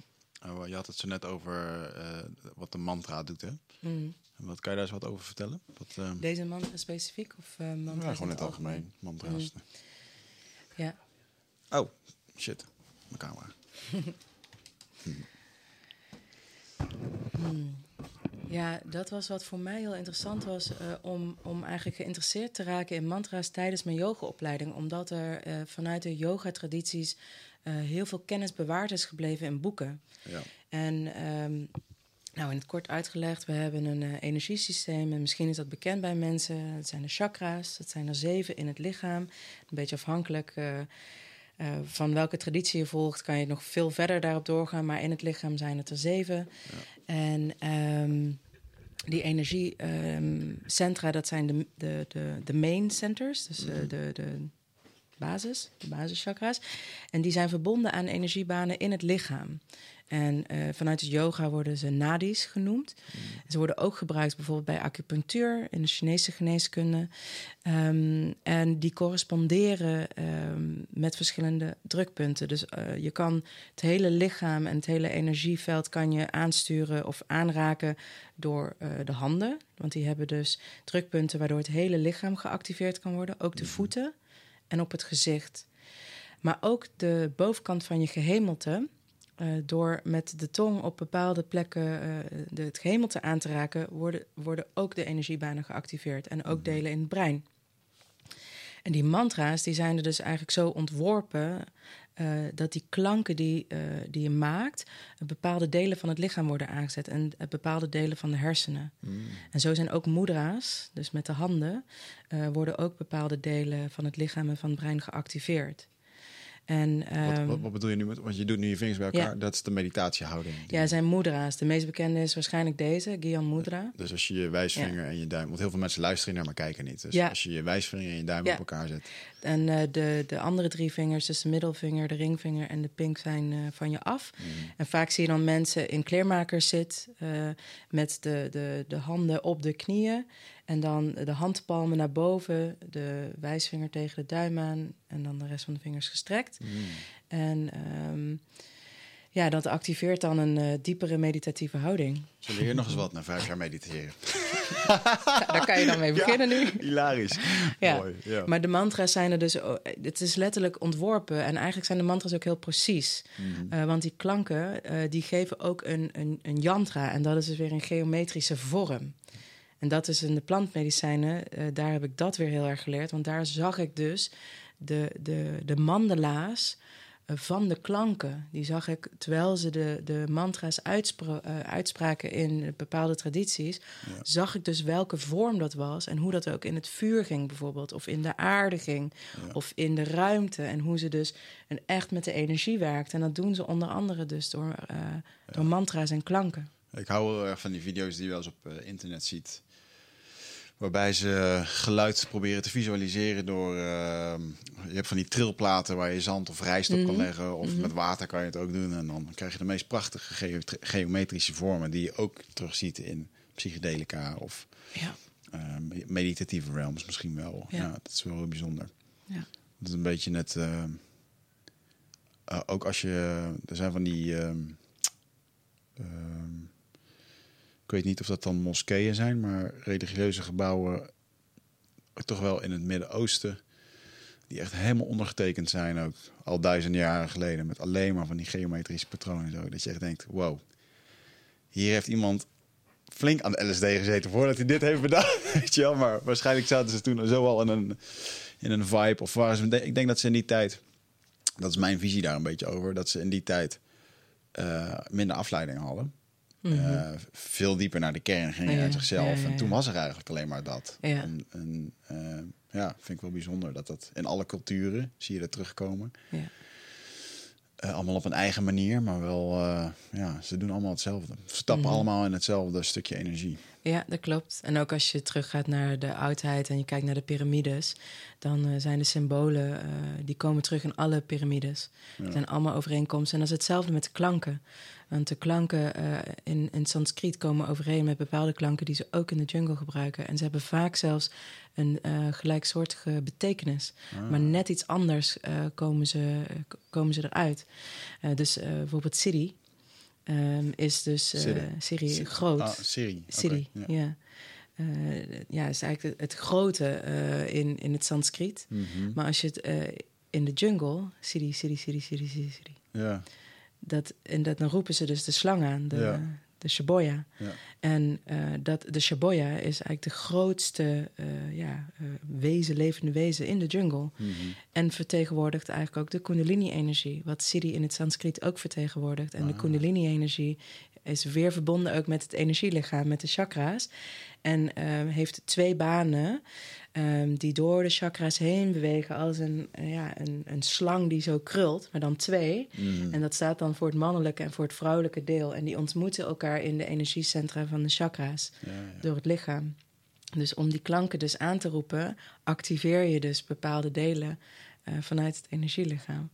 Speaker 1: oh, je had het zo net over eh, wat de mantra doet, hè?
Speaker 2: Mm.
Speaker 1: Wat kan je daar eens wat over vertellen? Wat, ehm,
Speaker 2: Deze mantra specifiek of mantra
Speaker 1: ja, gewoon in het algemeen, mantra's.
Speaker 2: Ja.
Speaker 1: Oh, shit, mijn camera.
Speaker 2: Ja, dat was wat voor mij heel interessant was eh, om, om eigenlijk geïnteresseerd te raken in mantra's tijdens mijn yogaopleiding. Omdat er eh, vanuit de yoga-tradities eh, heel veel kennis bewaard is gebleven in boeken.
Speaker 1: Ja.
Speaker 2: En ehm, nou, in het kort uitgelegd, we hebben een energiesysteem en misschien is dat bekend bij mensen. Het zijn de chakra's, dat zijn er zeven in het lichaam. Een beetje afhankelijk eh, van welke traditie je volgt, kan je nog veel verder daarop doorgaan. Maar in het lichaam zijn het er zeven. En ehm, die energiecentra, dat zijn de, de, de, de main centers, dus eh, de, de basis, de basischakra's. En die zijn verbonden aan energiebanen in het lichaam. En eh, vanuit het yoga worden ze nadis genoemd. Ze worden ook gebruikt bijvoorbeeld bij acupunctuur in de Chinese geneeskunde. Ehm, en die corresponderen ehm, met verschillende drukpunten. Dus eh, je kan het hele lichaam en het hele energieveld kan je aansturen of aanraken door eh, de handen. Want die hebben dus drukpunten waardoor het hele lichaam geactiveerd kan worden. Ook de voeten en op het gezicht. Maar ook de bovenkant van je gehemelte. Eh, door met de tong op bepaalde plekken eh, de, het gehemelte aan te raken, worden, worden ook de energiebanen geactiveerd. En ook delen in het brein. En die mantra's die zijn er dus eigenlijk zo ontworpen eh, dat die klanken die, die je maakt, bepaalde delen van het lichaam worden aangezet en bepaalde delen van de hersenen. En zo zijn ook moedra's, dus met de handen, worden ook bepaalde delen van het lichaam en van het brein geactiveerd. En,
Speaker 1: Wat,
Speaker 2: ehm,
Speaker 1: wat, wat bedoel je nu met, want je doet nu je vingers bij elkaar,
Speaker 2: Ja.
Speaker 1: dat is de meditatiehouding.
Speaker 2: ja, zijn moedra's. De meest bekende is waarschijnlijk deze, Gyan Mudra.
Speaker 1: Dus als je je wijsvinger en je duim, want heel veel mensen luisteren naar maar kijken niet. Dus
Speaker 2: Ja.
Speaker 1: als je je wijsvinger en je duim op elkaar zet.
Speaker 2: En eh, de, de andere drie vingers, dus de middelvinger, de ringvinger en de pink, zijn eh, van je af. En vaak zie je dan mensen in kleermakers zitten eh, met de, de, de handen op de knieën. En dan de handpalmen naar boven, de wijsvinger tegen de duim aan en dan de rest van de vingers gestrekt. En ehm, ja, dat activeert dan een eh, diepere meditatieve houding.
Speaker 1: Zullen we hier nog eens wat na vijf jaar mediteren?
Speaker 2: Ja, daar kan je dan mee beginnen nu.
Speaker 1: Hilarisch.
Speaker 2: Ja.
Speaker 1: Mooi. Ja.
Speaker 2: Maar de mantra's zijn er dus... Het is letterlijk ontworpen. En eigenlijk zijn de mantra's ook heel precies.
Speaker 1: Mhm.
Speaker 2: Eh, want die klanken, eh, die geven ook een, een, een yantra. En dat is dus weer een geometrische vorm. En dat is in de plantmedicijnen, eh, daar heb ik dat weer heel erg geleerd. Want daar zag ik dus de, de, de mandala's eh, van de klanken. Die zag ik terwijl ze de, de mantra's uitspro- eh, uitspraken in bepaalde tradities. Zag ik dus welke vorm dat was. En hoe dat ook in het vuur ging bijvoorbeeld. Of in de aarde ging. Of in de ruimte. En hoe ze dus een echt met de energie werkt. En dat doen ze onder andere dus door, door mantra's en klanken.
Speaker 1: Ik hou heel erg van die video's die je wel eens op internet ziet. Waarbij ze geluid proberen te visualiseren door... eh, je hebt van die trilplaten waar je zand of rijst op kan leggen. Of met water kan je het ook doen. En dan krijg je de meest prachtige geo- geometrische vormen... die je ook terugziet in psychedelica of
Speaker 2: Ja.
Speaker 1: eh, meditatieve realms misschien wel. Ja.
Speaker 2: Ja.
Speaker 1: dat is wel heel bijzonder.
Speaker 2: Ja.
Speaker 1: Dat is een beetje net... eh, eh, ook als je... Er zijn van die... ehm, ehm, ik weet niet of dat dan moskeeën zijn, maar religieuze gebouwen, toch wel in het Midden-Oosten, die echt helemaal ondergetekend zijn ook, al duizenden jaren geleden, met alleen maar van die geometrische patronen en zo. Dat je echt denkt, wow, hier heeft iemand flink aan de LSD gezeten voordat hij dit heeft bedacht. Weet je wel, maar waarschijnlijk zaten ze toen zo al in een, in een vibe. Of waren ze, ik denk dat ze in die tijd, dat is mijn visie daar een beetje over, dat ze in die tijd eh, minder afleiding hadden. Eh, veel dieper naar de kern gingen
Speaker 2: Ja,
Speaker 1: uit zichzelf.
Speaker 2: ja,
Speaker 1: En toen was er eigenlijk alleen maar dat.
Speaker 2: Ja.
Speaker 1: En, en eh, ja, vind ik wel bijzonder dat dat in alle culturen zie je dat terugkomen.
Speaker 2: Ja.
Speaker 1: Eh, allemaal op een eigen manier, maar wel, ja, ze doen allemaal hetzelfde. Ze tappen
Speaker 2: Mhm.
Speaker 1: allemaal in hetzelfde stukje energie.
Speaker 2: Ja, dat klopt. En ook als je teruggaat naar de oudheid en je kijkt naar de piramides, dan eh, zijn de symbolen, eh, die komen terug in alle piramides. Het zijn allemaal overeenkomsten. En dat is hetzelfde met de klanken. Want de klanken eh, in, in Sanskriet komen overeen met bepaalde klanken die ze ook in de jungle gebruiken. En ze hebben vaak zelfs een gelijksoortige betekenis. Maar net iets anders komen, ze, komen ze eruit. Dus bijvoorbeeld Siri ehm, is dus eh,
Speaker 1: Siri.
Speaker 2: Groot.
Speaker 1: Ah, Siri.
Speaker 2: Siri,
Speaker 1: ja.
Speaker 2: ja. Eh, ja, is eigenlijk het, het grote eh, in, in het Sanskriet.
Speaker 1: Mhm.
Speaker 2: Maar als je het in de jungle, Siri, Siri, Siri, Siri, Siri, Siri.
Speaker 1: Ja,
Speaker 2: Dat, en dat, dan roepen ze dus de slang aan, de,
Speaker 1: Ja.
Speaker 2: De shaboya.
Speaker 1: ja.
Speaker 2: En eh, dat, de shaboya is eigenlijk de grootste eh, ja, eh, wezen, levende wezen in de jungle.
Speaker 1: Mhm.
Speaker 2: En vertegenwoordigt eigenlijk ook de kundalini-energie. Wat Siri in het Sanskriet ook vertegenwoordigt. En de
Speaker 1: Ah.
Speaker 2: kundalini-energie is weer verbonden ook met het energielichaam, met de chakra's. En ehm, heeft twee banen ehm, die door de chakra's heen bewegen als een, ja, een, een slang die zo krult, maar dan twee.
Speaker 1: Mhm.
Speaker 2: En dat staat dan voor het mannelijke en voor het vrouwelijke deel. En die ontmoeten elkaar in de energiecentra van de chakra's
Speaker 1: Ja, ja.
Speaker 2: door het lichaam. Dus om die klanken dus aan te roepen, activeer je dus bepaalde delen eh, vanuit het energielichaam.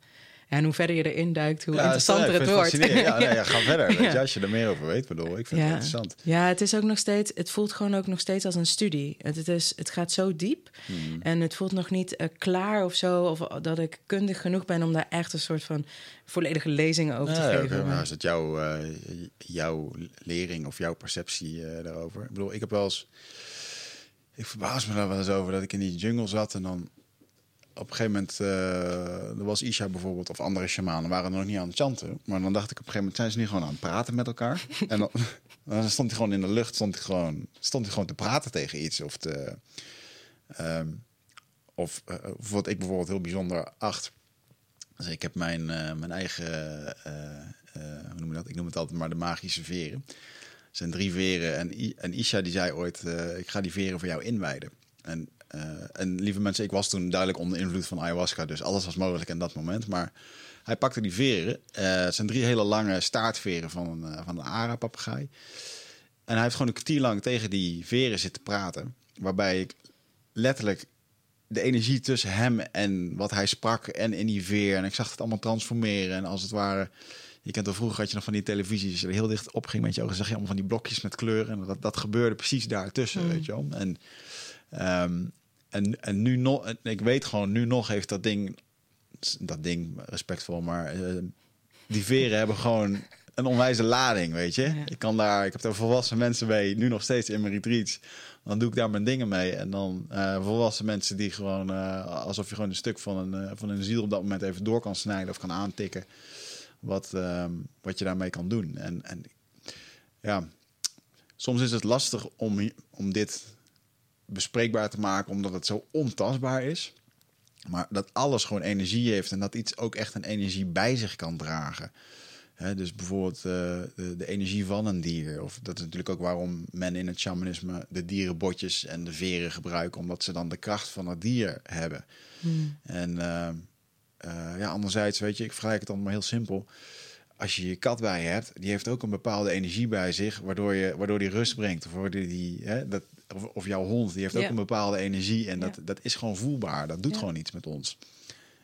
Speaker 2: En hoe verder je erin duikt, hoe
Speaker 1: Ja,
Speaker 2: interessanter het wordt.
Speaker 1: Ja, nee, ja, ga verder. Weet je,
Speaker 2: Ja.
Speaker 1: als je er meer over weet, bedoel, ik vind het interessant.
Speaker 2: Ja, het is ook nog steeds, het voelt gewoon ook nog steeds als een studie. Het, het, is, het gaat zo diep
Speaker 1: Mhm.
Speaker 2: en het voelt nog niet eh, klaar of zo, of dat ik kundig genoeg ben om daar echt een soort van volledige lezingen over te geven.
Speaker 1: maar
Speaker 2: Maar-
Speaker 1: is het jouw, eh, jouw lering of jouw perceptie eh, daarover? Ik bedoel, ik heb wel eens... Ik verbaas me daar wel eens over dat ik in die jungle zat en dan... op een gegeven moment, uh, er was Isha bijvoorbeeld, of andere shamanen waren er nog niet aan het chanten. Maar dan dacht ik op een gegeven moment, zijn ze nu gewoon aan het praten met elkaar? en dan, dan, stond hij gewoon in de lucht, stond hij gewoon, stond hij gewoon te praten tegen iets. Of te, um, of uh, wat ik bijvoorbeeld heel bijzonder acht. Dus ik heb mijn, uh, mijn eigen, hoe noem je dat? Ik noem het altijd maar de magische veren. Zijn drie veren. En, I en Isha die zei ooit, ik ga die veren voor jou inwijden. En uh, en lieve mensen, ik was toen duidelijk onder invloed van ayahuasca, dus alles was mogelijk in dat moment. Maar hij pakte die veren. Uh, het zijn drie hele lange staartveren van een, uh, van een ara-papegaai. En hij heeft gewoon een kwartier lang tegen die veren zitten praten. Waarbij ik letterlijk de energie tussen hem en wat hij sprak en in die veer. En ik zag het allemaal transformeren. En als het ware. Je kent al vroeger had je nog van die televisies. Als je heel dicht op ging met je ogen, zag je allemaal van die blokjes met kleuren. En dat, dat gebeurde precies daartussen, mm. weet je wel. En, um, en, en nu nog, ik weet gewoon, nu nog heeft dat ding, dat ding respectvol, maar uh, die veren hebben gewoon een onwijze lading, weet je. Ja. Ik kan daar, ik heb daar volwassen mensen mee, nu nog steeds in mijn retreats. Dan doe ik daar mijn dingen mee. En dan uh, volwassen mensen die gewoon, uh, alsof je gewoon een stuk van een, van een ziel op dat moment even door kan snijden of kan aantikken. Wat, uh, wat je daarmee kan doen. En, en ja, soms is het lastig om, om dit bespreekbaar te maken, omdat het zo ontastbaar is. Maar dat alles gewoon energie heeft en dat iets ook echt een energie bij zich kan dragen. dus bijvoorbeeld uh, de, de, energie van een dier. Of dat is natuurlijk ook waarom men in het shamanisme de dierenbotjes en de veren gebruiken, omdat ze dan de kracht van het dier hebben. Hmm. En uh, uh, ja, anderzijds, weet je, ik vergelijk het allemaal heel simpel. Als je je kat bij je hebt, die heeft ook een bepaalde energie bij zich, waardoor, je, waardoor die rust brengt. Of waardoor die, hè, dat, of, of jouw hond, die heeft ook een bepaalde energie. En dat, dat is gewoon voelbaar. Dat doet gewoon iets met ons.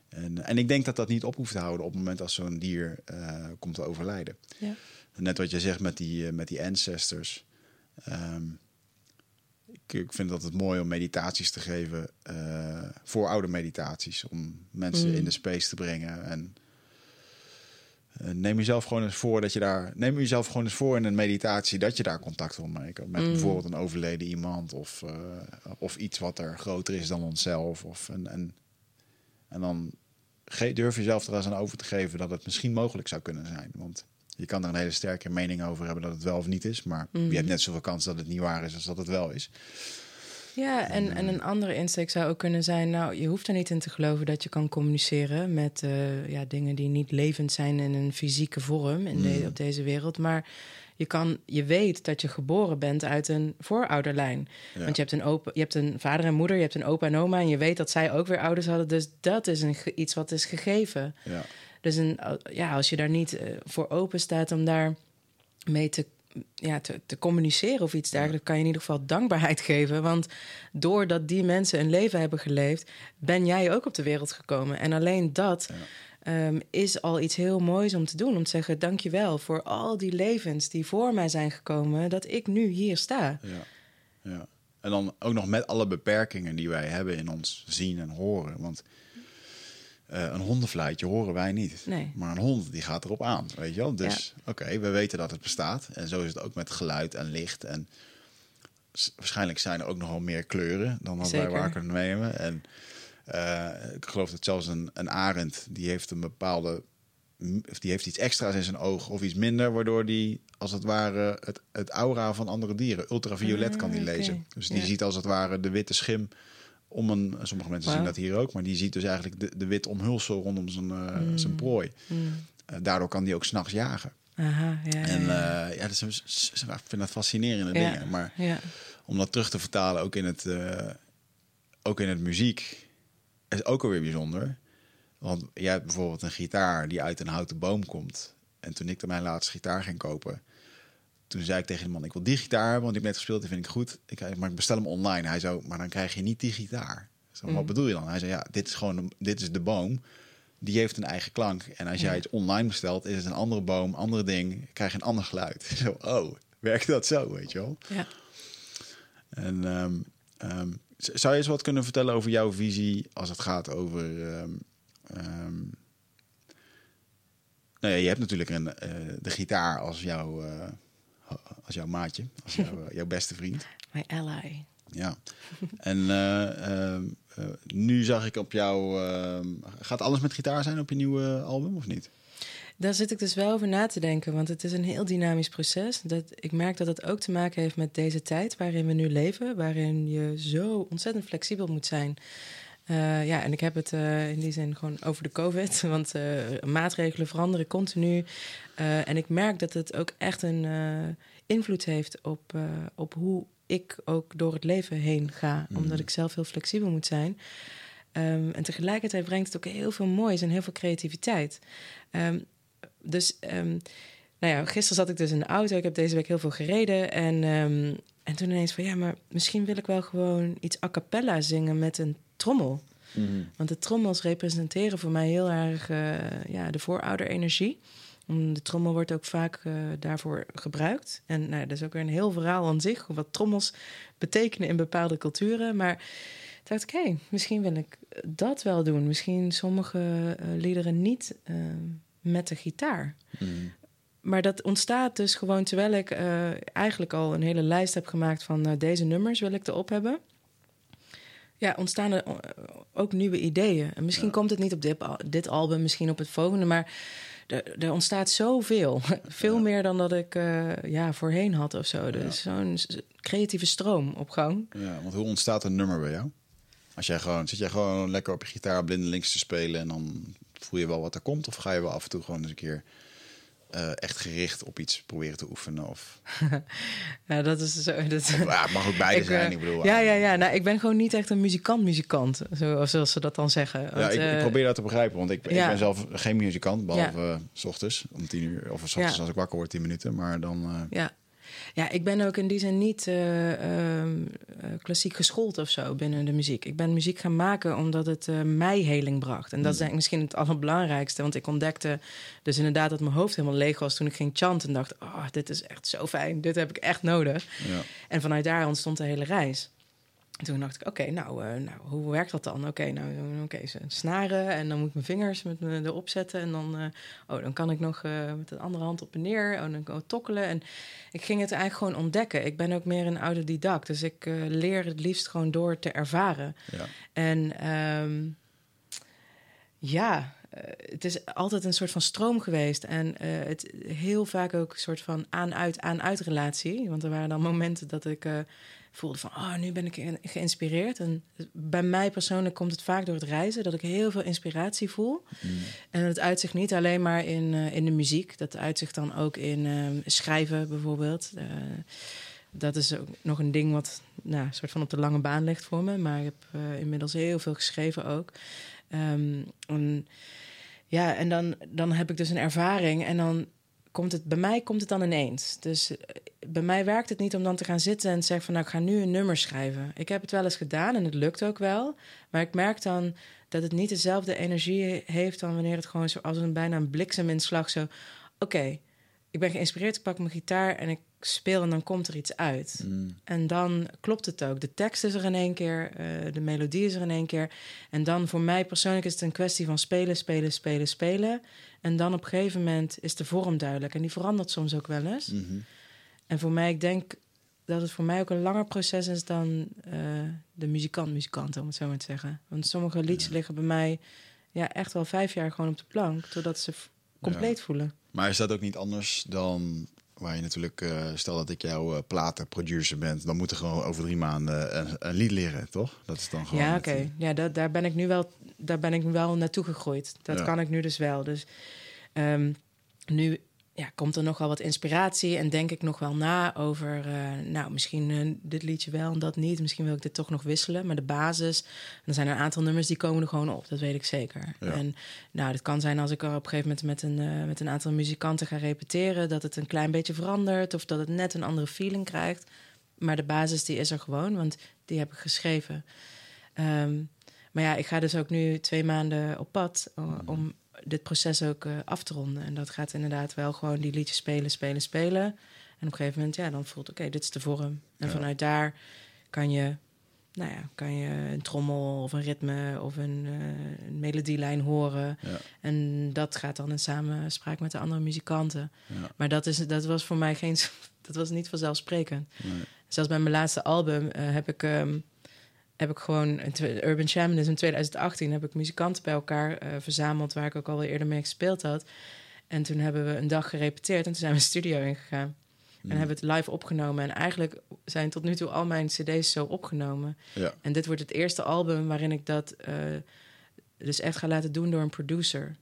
Speaker 1: En, en ik denk dat dat niet op hoeft te houden op het moment als zo'n dier uh, komt te overlijden. Ja. Net wat je zegt met die, uh, met die ancestors. Um, ik, ik, vind dat het mooi om meditaties te geven, uh, voor oude meditaties, om mensen mm. in de space te brengen. En neem jezelf gewoon eens voor dat je daar. Neem jezelf gewoon eens voor in een meditatie dat je daar contact wil maken. Met mm. bijvoorbeeld een overleden iemand of, uh, of iets wat er groter is dan onszelf. Of een, en, en dan durf jezelf er eens aan over te geven dat het misschien mogelijk zou kunnen zijn. Want je kan er een hele sterke mening over hebben dat het wel of niet is. Maar mm. je hebt net zoveel kans dat het niet waar is als dat het wel is.
Speaker 2: Ja, en, en een andere insteek zou ook kunnen zijn... nou, je hoeft er niet in te geloven dat je kan communiceren... met uh, ja, dingen die niet levend zijn in een fysieke vorm in de, op deze wereld. Maar je, kan, je weet dat je geboren bent uit een voorouderlijn. Ja. Want je hebt, een opa, je hebt een vader en moeder, je hebt een opa en oma... en je weet dat zij ook weer ouders hadden. Dus dat is een, iets wat is gegeven. Ja. Dus een, ja, als je daar niet uh, voor open staat om daar mee te ja, te, te, communiceren of iets dergelijks, kan je in ieder geval dankbaarheid geven. Want doordat die mensen een leven hebben geleefd, ben jij ook op de wereld gekomen. En alleen dat um, is al iets heel moois om te doen. Om te zeggen: dankjewel voor al die levens die voor mij zijn gekomen, dat ik nu hier sta.
Speaker 1: Ja. ja. En dan ook nog met alle beperkingen die wij hebben in ons zien en horen. Want uh, een hondenfluitje horen wij niet.
Speaker 2: Nee.
Speaker 1: Maar een hond die gaat erop aan, weet je wel. Dus oké, we weten dat het bestaat. En zo is het ook met geluid en licht. En waarschijnlijk zijn er ook nogal meer kleuren dan wat wij waar kunnen nemen. En uh, ik geloof dat zelfs een, een arend, die heeft een bepaalde... Die heeft iets extra's in zijn oog of iets minder, waardoor die als het ware het, het aura van andere dieren, ultraviolet, kan die ah, lezen. Dus die ziet als het ware de witte schim om een, sommige mensen zien dat hier ook, maar die ziet dus eigenlijk de, de wit omhulsel rondom zijn, uh, zijn prooi. Mm. Uh, daardoor kan die ook s'nachts jagen.
Speaker 2: Aha, ja,
Speaker 1: en ja, uh, ja dus, ik vind dat fascinerende dingen. Maar om dat terug te vertalen ook in het, ook in het muziek, is ook alweer bijzonder. Want jij hebt bijvoorbeeld een gitaar die uit een houten boom komt. En toen ik mijn laatste gitaar ging kopen, toen zei ik tegen de man, ik wil die gitaar hebben, want ik heb net gespeeld, die vind ik goed. Ik, maar ik bestel hem online. Hij zo, maar dan krijg je niet die gitaar. Zo, Wat mhm. bedoel je dan? Hij zei, ja, dit is gewoon, dit is de boom. Die heeft een eigen klank. En als jij het online bestelt, is het een andere boom, andere ding. Krijg je een ander geluid. Zo, oh, werkt dat zo, weet je wel?
Speaker 2: Ja.
Speaker 1: En um, um, zou je eens wat kunnen vertellen over jouw visie als het gaat over... Um, nou ja, je hebt natuurlijk een, uh, de gitaar als jouw... Uh, als jouw maatje, als jouw, jouw beste vriend.
Speaker 2: My ally.
Speaker 1: Ja. En uh, uh, nu zag ik op jou. Gaat alles met gitaar zijn op je nieuwe album of niet?
Speaker 2: Daar zit ik dus wel over na te denken, want het is een heel dynamisch proces. Dat, ik merk dat het ook te maken heeft met deze tijd waarin we nu leven, waarin je zo ontzettend flexibel moet zijn. Uh, ja, en ik heb het uh, in die zin gewoon over de COVID, want uh, maatregelen veranderen continu. en ik merk dat het ook echt een invloed heeft op, op hoe ik ook door het leven heen ga, mm. omdat ik zelf heel flexibel moet zijn. Um, en tegelijkertijd brengt het ook heel veel moois en heel veel creativiteit. Um, dus um, nou ja, gisteren zat ik dus in de auto. Ik heb deze week heel veel gereden. En, en toen ineens van ja, maar misschien wil ik wel gewoon iets a cappella zingen met een trommel. Mm. Want de trommels representeren voor mij heel erg uh, ja, de voorouderenergie. De trommel wordt ook vaak uh, daarvoor gebruikt. En nou, dat is ook weer een heel verhaal aan zich, wat trommels betekenen in bepaalde culturen. Maar dacht ik, hé, hey, misschien wil ik dat wel doen. Misschien sommige uh, liederen niet uh, met de gitaar. Mm. Maar dat ontstaat dus gewoon terwijl ik uh, eigenlijk al een hele lijst heb gemaakt van uh, deze nummers wil ik erop hebben. Ja, ontstaan er ook nieuwe ideeën. En misschien ja. komt het niet op dit, dit, album, misschien op het volgende, maar er, er ontstaat zoveel. Veel ja. meer dan dat ik uh, ja, voorheen had of zo. Dus zo'n creatieve stroom op gang.
Speaker 1: Ja, want hoe ontstaat een nummer bij jou? Als jij gewoon, zit jij gewoon lekker op je gitaar blindelings te spelen en dan voel je wel wat er komt? Of ga je wel af en toe gewoon eens een keer uh, echt gericht op iets proberen te oefenen? Of...
Speaker 2: ja, dat is zo. Dat...
Speaker 1: Of, ja, het mag ook beide ik, zijn. Ik bedoel,
Speaker 2: ja, ja, ja. Nou, ik ben gewoon niet echt een muzikant-muzikant, zoals ze dat dan zeggen.
Speaker 1: Ja, ik, uh, ik, probeer dat te begrijpen, want ik, ja. ik ben zelf geen muzikant, behalve s ochtends om tien uur, of s ochtends als ik wakker word, tien minuten. Maar dan.
Speaker 2: Ja. Ja, ik ben ook in die zin niet uh, uh, klassiek geschoold of zo binnen de muziek. Ik ben muziek gaan maken omdat het uh, mij heling bracht. En dat is denk ik misschien het allerbelangrijkste. Want ik ontdekte dus inderdaad dat mijn hoofd helemaal leeg was toen ik ging chanten. En dacht, oh, dit is echt zo fijn. Dit heb ik echt nodig. Ja. En vanuit daar ontstond de hele reis toen dacht ik, oké, okay, nou, uh, nou, hoe werkt dat dan? Oké, okay, nou, oké, okay, snaren en dan moet ik mijn vingers met me erop zetten. En dan, uh, oh, dan kan ik nog uh, met de andere hand op en neer. Oh, dan kan ik tokkelen. En ik ging het eigenlijk gewoon ontdekken. Ik ben ook meer een autodidact. Dus ik leer het liefst gewoon door te ervaren. Ja. En um, ja, het is altijd een soort van stroom geweest. En het heel vaak ook een soort van aan-uit, aan-uit relatie. Want er waren dan momenten dat ik voelde van, oh, nu ben ik geïnspireerd. En bij mij persoonlijk komt het vaak door het reizen, dat ik heel veel inspiratie voel. Mm. En het uitzicht niet alleen maar in, uh, in de muziek, dat uitzicht dan ook in uh, schrijven bijvoorbeeld. Uh, dat is ook nog een ding wat nou, soort van op de lange baan ligt voor me. Maar ik heb inmiddels heel veel geschreven ook. Um, en, ja, en dan, dan heb ik dus een ervaring en dan komt het, bij mij komt het dan ineens. Dus eh, bij mij werkt het niet om dan te gaan zitten en te zeggen van nou ik ga nu een nummer schrijven. Ik heb het wel eens gedaan en het lukt ook wel. Maar ik merk dan dat het niet dezelfde energie heeft dan wanneer het gewoon zo als een bijna een blikseminslag zo. Oké, ik ben geïnspireerd, ik pak mijn gitaar en ik speel en dan komt er iets uit. Mm. En dan klopt het ook. De tekst is er in één keer, uh, de melodie is er in één keer. En dan voor mij persoonlijk is het een kwestie van spelen, spelen, spelen, spelen. En dan op een gegeven moment is de vorm duidelijk. En die verandert soms ook wel eens. Mm -hmm. En voor mij, ik denk dat het voor mij ook een langer proces is dan uh, de muzikant, muzikant, om het zo maar te zeggen. Want sommige liedjes ja. liggen bij mij ja, echt wel vijf jaar gewoon op de plank, totdat ze compleet ja. voelen.
Speaker 1: Maar is dat ook niet anders dan waar je natuurlijk, uh, stel dat ik jouw uh, platenproducer ben, dan moet er gewoon over drie maanden een, een, lied leren, toch? Dat is dan gewoon.
Speaker 2: Ja, oké. Okay. Ja, dat, daar ben ik nu wel, daar ben ik wel naartoe gegroeid. Dat ja. kan ik nu dus wel. Dus um, nu ja, komt er nogal wat inspiratie en denk ik nog wel na over, uh, nou, misschien uh, dit liedje wel en dat niet. Misschien wil ik dit toch nog wisselen. Maar de basis, er zijn een aantal nummers die komen er gewoon op, dat weet ik zeker. Ja. En nou, het kan zijn als ik er op een gegeven moment met een, uh, met een aantal muzikanten ga repeteren, dat het een klein beetje verandert of dat het net een andere feeling krijgt. Maar de basis die is er gewoon, want die heb ik geschreven. Um, maar ja, ik ga dus ook nu twee maanden op pad om dit proces ook uh, af te ronden. En dat gaat inderdaad wel gewoon die liedjes spelen, spelen, spelen. En op een gegeven moment, ja, dan voelt oké, okay, dit is de vorm. En ja. vanuit daar kan je, nou ja, kan je een trommel of een ritme of een, uh, een melodielijn horen. Ja. En dat gaat dan in samenspraak met de andere muzikanten. Ja. Maar dat, is, dat was voor mij geen, dat was niet vanzelfsprekend. Nee. Zelfs bij mijn laatste album uh, heb ik. Um, heb ik gewoon Urban Shamanism in 2018 heb ik muzikanten bij elkaar eh, verzameld waar ik ook al eerder mee gespeeld had. En toen hebben we een dag gerepeteerd en toen zijn we een studio ingegaan. En hebben we het live opgenomen. En eigenlijk zijn tot nu toe al mijn cd's zo opgenomen.
Speaker 1: Ja.
Speaker 2: En dit wordt het eerste album waarin ik dat eh, dus echt ga laten doen door een producer.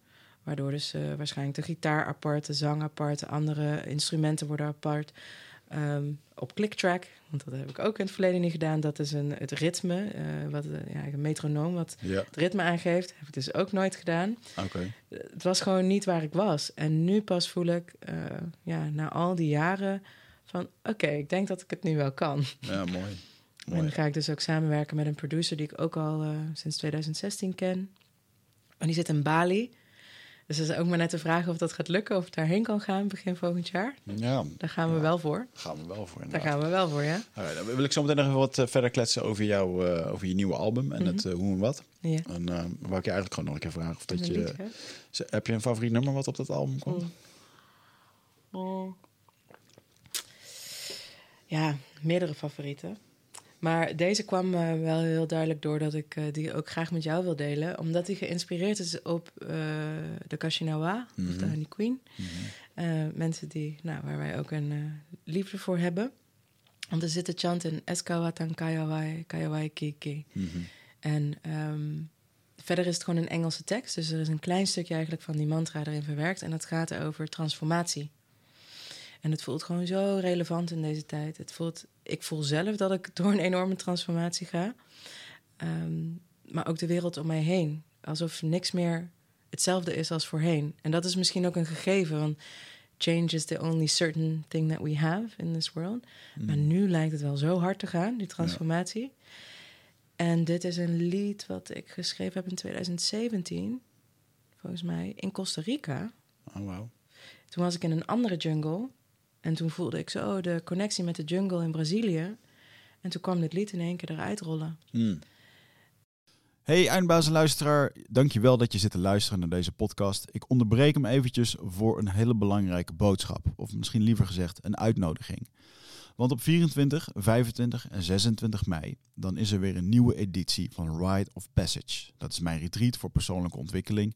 Speaker 2: Waardoor dus eh, waarschijnlijk de gitaar apart, de zang apart, de andere instrumenten worden apart. Ehm, op clicktrack, want dat heb ik ook in het verleden niet gedaan. Dat is een, het ritme, eh, wat, eh, ja, een metronoom wat
Speaker 1: Ja,
Speaker 2: het ritme aangeeft. Heb ik dus ook nooit gedaan.
Speaker 1: oké.
Speaker 2: Het was gewoon niet waar ik was. En nu pas voel ik, eh, ja, na al die jaren, van oké, ik denk dat ik het nu wel kan.
Speaker 1: Ja, mooi.
Speaker 2: En
Speaker 1: mooi.
Speaker 2: dan ga ik dus ook samenwerken met een producer die ik ook al sinds 2016 ken. En die zit in Bali. Dus dat is ook maar net de vraag of dat gaat lukken, of ik daarheen kan gaan begin volgend jaar.
Speaker 1: Ja,
Speaker 2: Daar gaan we wel voor.
Speaker 1: gaan we wel voor.
Speaker 2: Daar gaan we wel voor, ja.
Speaker 1: Alright, dan wil ik zo meteen nog even wat eh, verder kletsen over, jou, eh, over je nieuwe album en het eh, hoe en wat.
Speaker 2: ja.
Speaker 1: En eh wou ik je eigenlijk gewoon nog een keer vragen of dat je... Heb je een favoriet nummer wat op dat album komt?
Speaker 2: Ja, meerdere favorieten. Maar deze kwam eh, wel heel duidelijk doordat ik eh, die ook graag met jou wil delen. Omdat die geïnspireerd is op eh, de Kashinawa, of de
Speaker 1: Mhm.
Speaker 2: Honey Queen.
Speaker 1: Mhm.
Speaker 2: Mensen die, nou, waar wij ook een liefde voor hebben. Want er zit de chant in Eskawatan Kayawai, Kayawai Kiki.
Speaker 1: Mhm.
Speaker 2: En ehm, verder is het gewoon een Engelse tekst. Dus er is een klein stukje eigenlijk van die mantra erin verwerkt. En dat gaat over transformatie. En het voelt gewoon zo relevant in deze tijd. Het voelt, ik voel zelf dat ik door een enorme transformatie ga. Ehm, maar ook de wereld om mij heen. Alsof niks meer hetzelfde is als voorheen. En dat is misschien ook een gegeven. Want change is the only certain thing that we have in this world. Maar nu lijkt het wel zo hard te gaan, die transformatie. En dit is een lied wat ik geschreven heb in 2017, volgens mij, in Costa Rica.
Speaker 1: Oh, wauw.
Speaker 2: Toen was ik in een andere jungle. En toen voelde ik zo de connectie met de jungle in Brazilië. En toen kwam dit lied in één keer eruit rollen.
Speaker 1: Hmm. Hey eindbaas en luisteraar, dankjewel dat je zit te luisteren naar deze podcast. Ik onderbreek hem eventjes voor een hele belangrijke boodschap. Of misschien liever gezegd een uitnodiging. Want op 24, 25 en 26 mei, dan is er weer een nieuwe editie van Rite of Passage. Dat is mijn retreat voor persoonlijke ontwikkeling.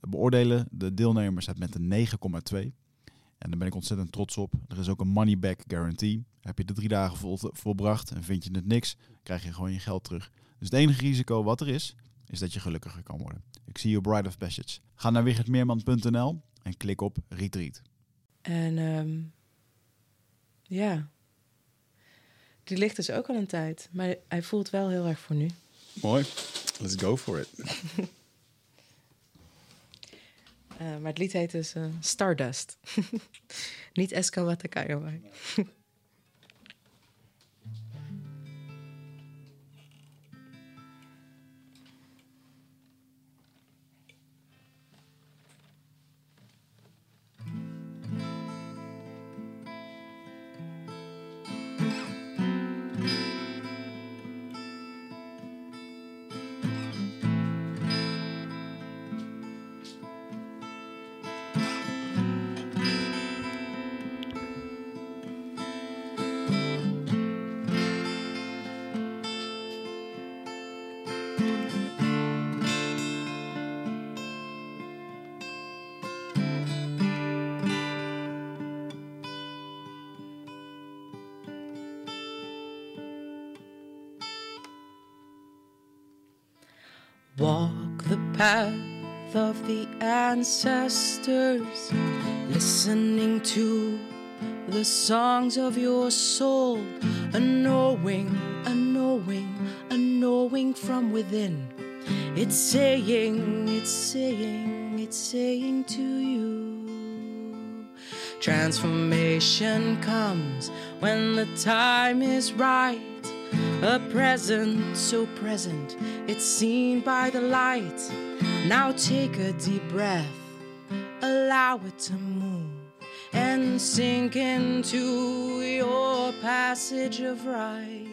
Speaker 1: beoordelen de deelnemers het met een 9,2. En daar ben ik ontzettend trots op. Er is ook een money back guarantee. Heb je de drie dagen vol, volbracht en vind je het niks, krijg je gewoon je geld terug. Dus het enige risico wat er is, is dat je gelukkiger kan worden. Ik zie je op Bride of Passage. Ga naar wichertmeerman.nl en klik op Retreat.
Speaker 2: En ehm, ja, die ligt dus ook al een tijd. Maar hij voelt wel heel erg voor nu.
Speaker 1: Mooi. Let's go for it.
Speaker 2: Eh, maar het lied heet dus eh, Stardust. Niet Eska Watakayawai. Ancestors, listening to the songs of your soul, a knowing, a knowing, a knowing from within. It's saying, it's saying, it's saying to you. Transformation comes when the time is right. A present so present, it's seen by the light. Now take a deep breath, allow it to move, and sink into your passage of right.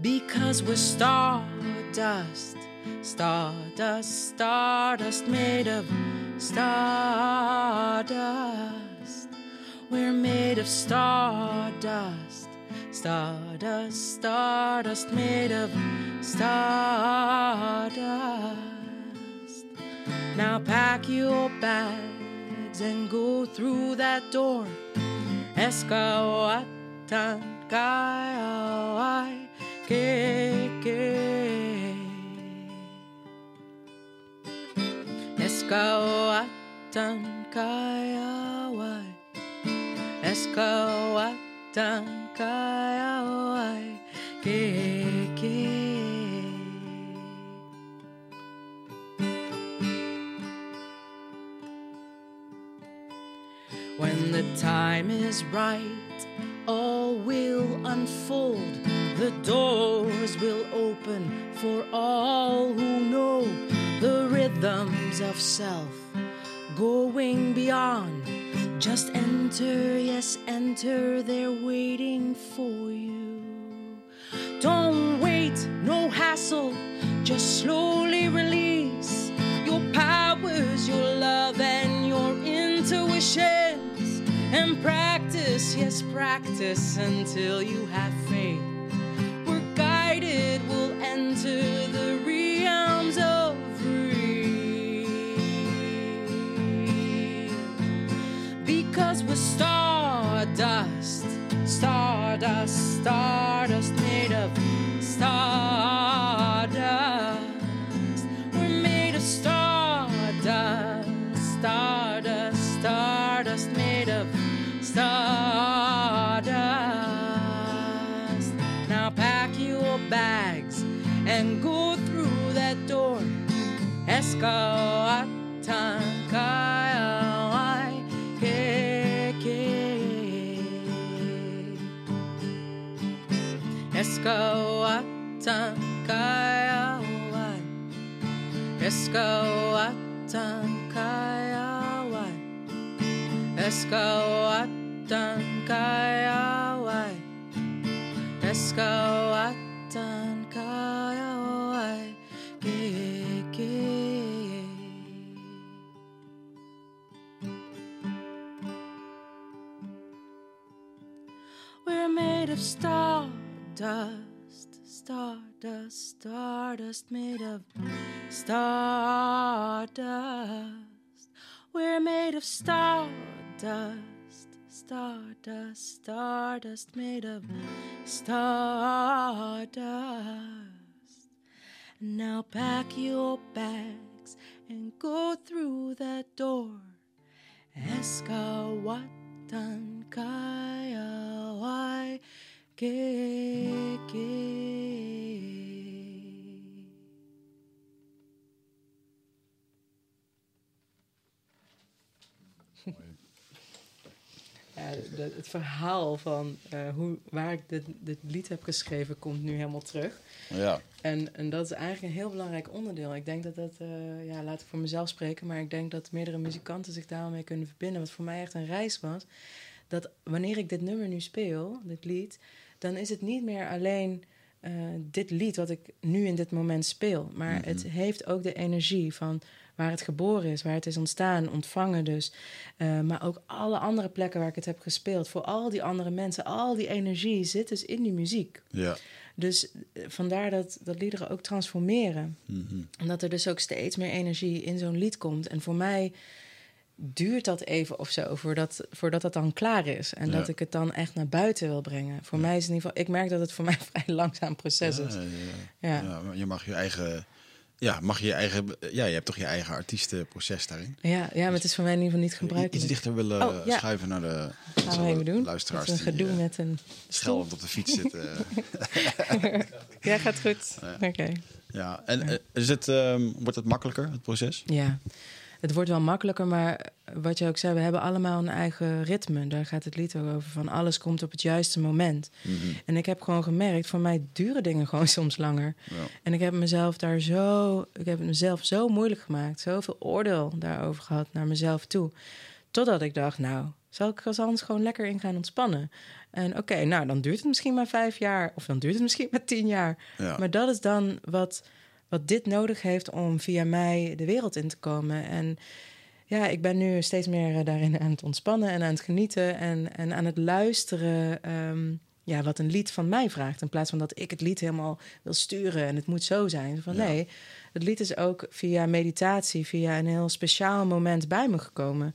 Speaker 2: Because we're stardust, stardust, stardust made of stardust. We're made of stardust, stardust, stardust made of stardust. Now pack your bags and go through that door. Eskawatan kaya ke ke. Eskawatan kaya. Eskawatan kaya wai When the time is right, all will unfold. The doors will open for all who know the rhythms of self. Going beyond, just enter, yes, enter, they're waiting for you. Don't wait, no hassle, just slowly release your powers, your love, and your intuitions. And practice, yes, practice until you have faith. We're guided, we'll enter the realms of real. Because we're stardust, stardust, stardust Eskawatan kaya Eskawatan kaya Eskawatan kaya ke ke. We're made of stardust, stardust, stardust made of stardust. We're made of star dust. stardust, stardust, stardust made of stardust. Now pack your bags and go through that door. Eskawatan kaya wai. De- het verhaal van eh, hoe, waar ik dit, dit lied heb geschreven komt nu helemaal terug.
Speaker 1: Ja.
Speaker 2: En, en dat is eigenlijk een heel belangrijk onderdeel. Ik denk dat dat, eh, ja, laat ik voor mezelf spreken, maar ik denk dat meerdere muzikanten zich daarmee kunnen verbinden. Wat voor mij echt een reis was. Dat wanneer ik dit nummer nu speel, dit lied, dan is het niet meer alleen eh, dit lied wat ik nu in dit moment speel. Maar het heeft ook de energie van waar het geboren is, waar het is ontstaan, ontvangen dus. Eh, maar ook alle andere plekken waar ik het heb gespeeld. Voor al die andere mensen, al die energie zit dus in die muziek.
Speaker 1: Ja.
Speaker 2: Dus eh, vandaar dat, dat liederen ook transformeren.
Speaker 1: Mhm.
Speaker 2: En dat er dus ook steeds meer energie in zo'n lied komt. En voor mij duurt dat even of zo voordat, voordat dat dan klaar is. En
Speaker 1: Ja.
Speaker 2: dat ik het dan echt naar buiten wil brengen. Voor mij is het in ieder geval, ik merk dat het voor mij een vrij langzaam proces is.
Speaker 1: Ja, maar je mag je eigen. Ja, mag je eigen. Ja, je hebt toch je eigen artiestenproces daarin.
Speaker 2: Ja, ja, maar het is voor mij in ieder geval niet
Speaker 1: Iets
Speaker 2: gebruikelijk.
Speaker 1: dichter willen
Speaker 2: Oh, ja.
Speaker 1: schuiven naar de
Speaker 2: Gaan we even doen.
Speaker 1: luisteraars
Speaker 2: Dat we een
Speaker 1: die
Speaker 2: gedoe
Speaker 1: eh,
Speaker 2: met een
Speaker 1: schelp op de fiets zitten.
Speaker 2: Ja, gaat goed. Oké.
Speaker 1: ja, en eh, is het, ehm, wordt het makkelijker, het proces?
Speaker 2: Ja, het wordt wel makkelijker, maar wat je ook zei, we hebben allemaal een eigen ritme. Daar gaat het lied ook over. Van alles komt op het juiste moment.
Speaker 1: Mhm.
Speaker 2: En ik heb gewoon gemerkt, voor mij duren dingen gewoon soms langer.
Speaker 1: Ja.
Speaker 2: En ik heb mezelf daar zo, ik heb mezelf zo moeilijk gemaakt, zoveel oordeel daarover gehad naar mezelf toe. Totdat ik dacht, nou, zal ik er anders gewoon lekker in gaan ontspannen? En oké, nou, dan duurt het misschien maar vijf jaar, of dan duurt het misschien maar tien jaar.
Speaker 1: Ja.
Speaker 2: Maar dat is dan wat, wat dit nodig heeft om via mij de wereld in te komen. En ja, ik ben nu steeds meer eh, daarin aan het ontspannen en aan het genieten en, en aan het luisteren. ehm, ja, wat een lied van mij vraagt. In plaats van dat ik het lied helemaal wil sturen en het moet zo zijn. Van
Speaker 1: Ja.
Speaker 2: nee, het lied is ook via meditatie, via een heel speciaal moment bij me gekomen.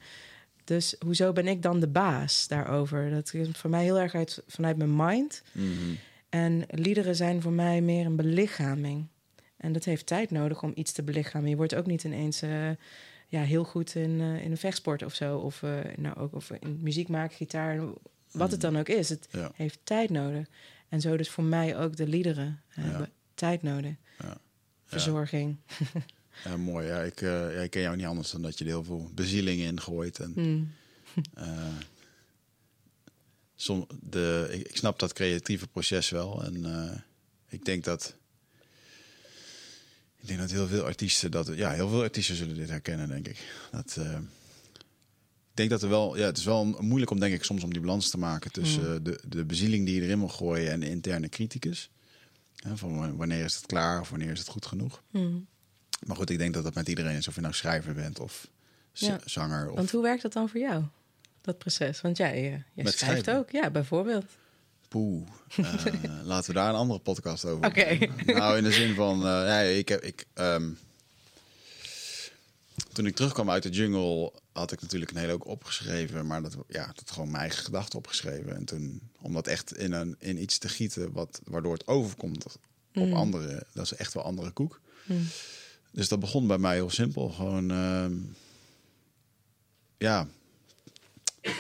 Speaker 2: Dus hoezo ben ik dan de baas daarover? Dat is voor mij heel erg uit, vanuit mijn mind.
Speaker 1: Mhm.
Speaker 2: En liederen zijn voor mij meer een belichaming. En dat heeft tijd nodig om iets te belichamen. Je wordt ook niet ineens eh, ja, heel goed in, eh, in een vechtsport of zo. Of, eh, nou, ook, of in muziek maken, gitaar, wat het dan ook is. Het
Speaker 1: Ja.
Speaker 2: heeft tijd nodig. En zo dus voor mij ook de liederen hebben tijd nodig.
Speaker 1: Ja.
Speaker 2: Verzorging.
Speaker 1: Ja, mooi. Ja, ik, ja, ik ken jou niet anders dan dat je er heel veel bezieling in gooit. En,
Speaker 2: Mm.
Speaker 1: som, de, ik, ik snap dat creatieve proces wel. En ik denk dat. Ik denk dat heel veel artiesten dat. Ja, heel veel artiesten zullen dit herkennen, denk ik. Dat. eh, ik denk dat er wel. Ja, het is wel moeilijk om, denk ik, soms om die balans te maken tussen
Speaker 2: Mm.
Speaker 1: eh, de, de bezieling die je erin wil gooien en de interne criticus. Hè, van wanneer is het klaar of wanneer is het goed genoeg.
Speaker 2: Mm.
Speaker 1: Maar goed, ik denk dat dat met iedereen is. Of je nou schrijver bent of
Speaker 2: Ja.
Speaker 1: zanger. Of...
Speaker 2: Want hoe werkt dat dan voor jou? Dat proces. Want jij, eh, jij schrijft
Speaker 1: schrijven?
Speaker 2: ook. Ja, bijvoorbeeld.
Speaker 1: Poeh. Eh, laten we daar een andere podcast over
Speaker 2: Oké.
Speaker 1: Nou, in de zin van... ja, ik heb... Ik, ehm, toen ik terugkwam uit de jungle had ik natuurlijk een hele hoop opgeschreven. Maar dat, ja, dat gewoon mijn eigen gedachten opgeschreven. En toen, om dat echt in, een, in iets te gieten wat, waardoor het overkomt op
Speaker 2: Mm.
Speaker 1: anderen. Dat is echt wel andere koek.
Speaker 2: Mm.
Speaker 1: Dus dat begon bij mij heel simpel. Gewoon, ehm, ja,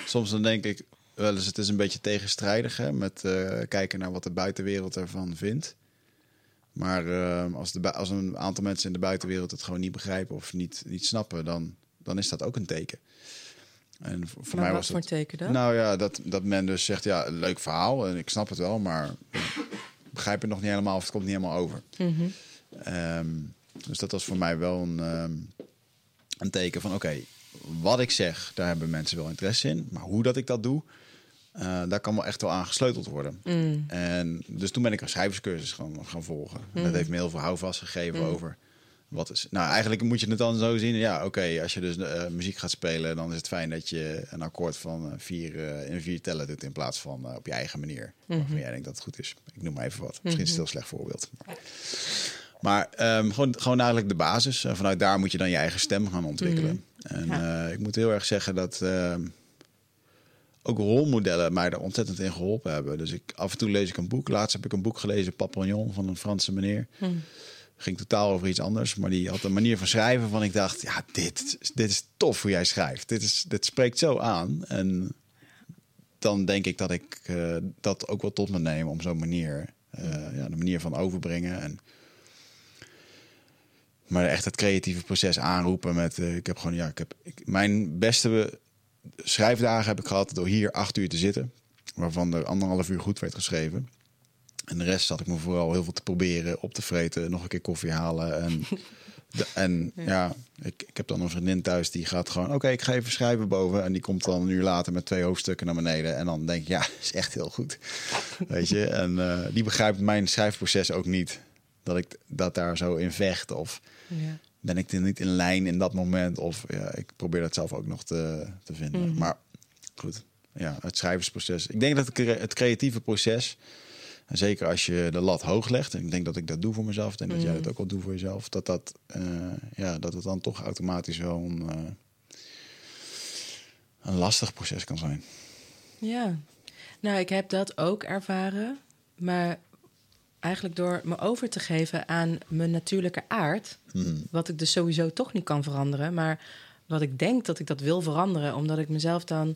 Speaker 1: soms dan denk ik wel eens, het is een beetje tegenstrijdig hè, met eh, kijken naar wat de buitenwereld ervan vindt. Maar ehm, als, de, als een aantal mensen in de buitenwereld het gewoon niet begrijpen of niet, niet snappen, dan, dan is dat ook een teken. En voor,
Speaker 2: maar
Speaker 1: mij
Speaker 2: wat
Speaker 1: was
Speaker 2: voor
Speaker 1: dat.
Speaker 2: teken dan?
Speaker 1: Nou ja, dat, dat men dus zegt, ja, leuk verhaal en ik snap het wel, maar ik begrijp het nog niet helemaal of het komt niet helemaal over.
Speaker 2: Mhm.
Speaker 1: Ehm, dus dat was voor mij wel een, ehm, een teken van: oké, wat ik zeg, daar hebben mensen wel interesse in. Maar hoe dat ik dat doe, eh, daar kan wel echt wel aan gesleuteld worden.
Speaker 2: Mm.
Speaker 1: En dus toen ben ik een schrijverscursus gaan, gaan volgen.
Speaker 2: Mm.
Speaker 1: Dat heeft me heel veel houvast gegeven over. Wat is, nou, eigenlijk moet je het dan zo zien. Ja, oké, als je dus eh, muziek gaat spelen, dan is het fijn dat je een akkoord van eh, vier in vier tellen doet in plaats van op je eigen manier. Waarvan jij denkt dat het goed is. Ik noem maar even wat. Misschien is het een heel slecht voorbeeld. Maar, maar ehm, gewoon, gewoon eigenlijk de basis. En vanuit daar moet je dan je eigen stem gaan ontwikkelen. En
Speaker 2: Ja.
Speaker 1: eh, ik moet heel erg zeggen dat ehm, ook rolmodellen mij er ontzettend in geholpen hebben. Dus ik, af en toe lees ik een boek. Laatst heb ik een boek gelezen, Papillon, van een Franse meneer.
Speaker 2: Mm.
Speaker 1: Ging totaal over iets anders. Maar die had een manier van schrijven van ik dacht, ja, dit, dit is tof hoe jij schrijft. Dit, is, dit spreekt zo aan. En dan denk ik dat ik eh, dat ook wel tot me neem om zo'n manier, eh, ja, de manier van overbrengen. En, maar echt het creatieve proces aanroepen met, eh, ik heb gewoon, ja, ik heb, ik, mijn beste schrijfdagen heb ik gehad door hier acht uur te zitten. Waarvan er anderhalf uur goed werd geschreven. En de rest zat ik me vooral heel veel te proberen, op te vreten, nog een keer koffie halen. En, de- en ja, ik, ik heb dan een vriendin thuis die gaat gewoon, oké, ik ga even schrijven boven. En die komt dan een uur later met twee hoofdstukken naar beneden. En dan denk ik, ja, is echt heel goed. Weet je, en eh, die begrijpt mijn schrijfproces ook niet. Dat ik dat daar zo in vecht of
Speaker 2: Ja.
Speaker 1: Ben ik er niet in lijn in dat moment. Of ja, ik probeer dat zelf ook nog te, te vinden.
Speaker 2: Mhm.
Speaker 1: Maar goed, ja, het schrijversproces. Ik denk dat het, cre- het creatieve proces, en zeker als je de lat hoog legt, en ik denk dat ik dat doe voor mezelf, denk dat jij
Speaker 2: Mhm.
Speaker 1: dat ook wel doet voor jezelf, dat, dat, eh, ja, dat het dan toch automatisch wel een, eh, een lastig proces kan zijn.
Speaker 2: Ja, nou, ik heb dat ook ervaren. Maar eigenlijk door me over te geven aan mijn natuurlijke aard,
Speaker 1: Hmm.
Speaker 2: wat ik dus sowieso toch niet kan veranderen, maar wat ik denk dat ik dat wil veranderen, omdat ik mezelf dan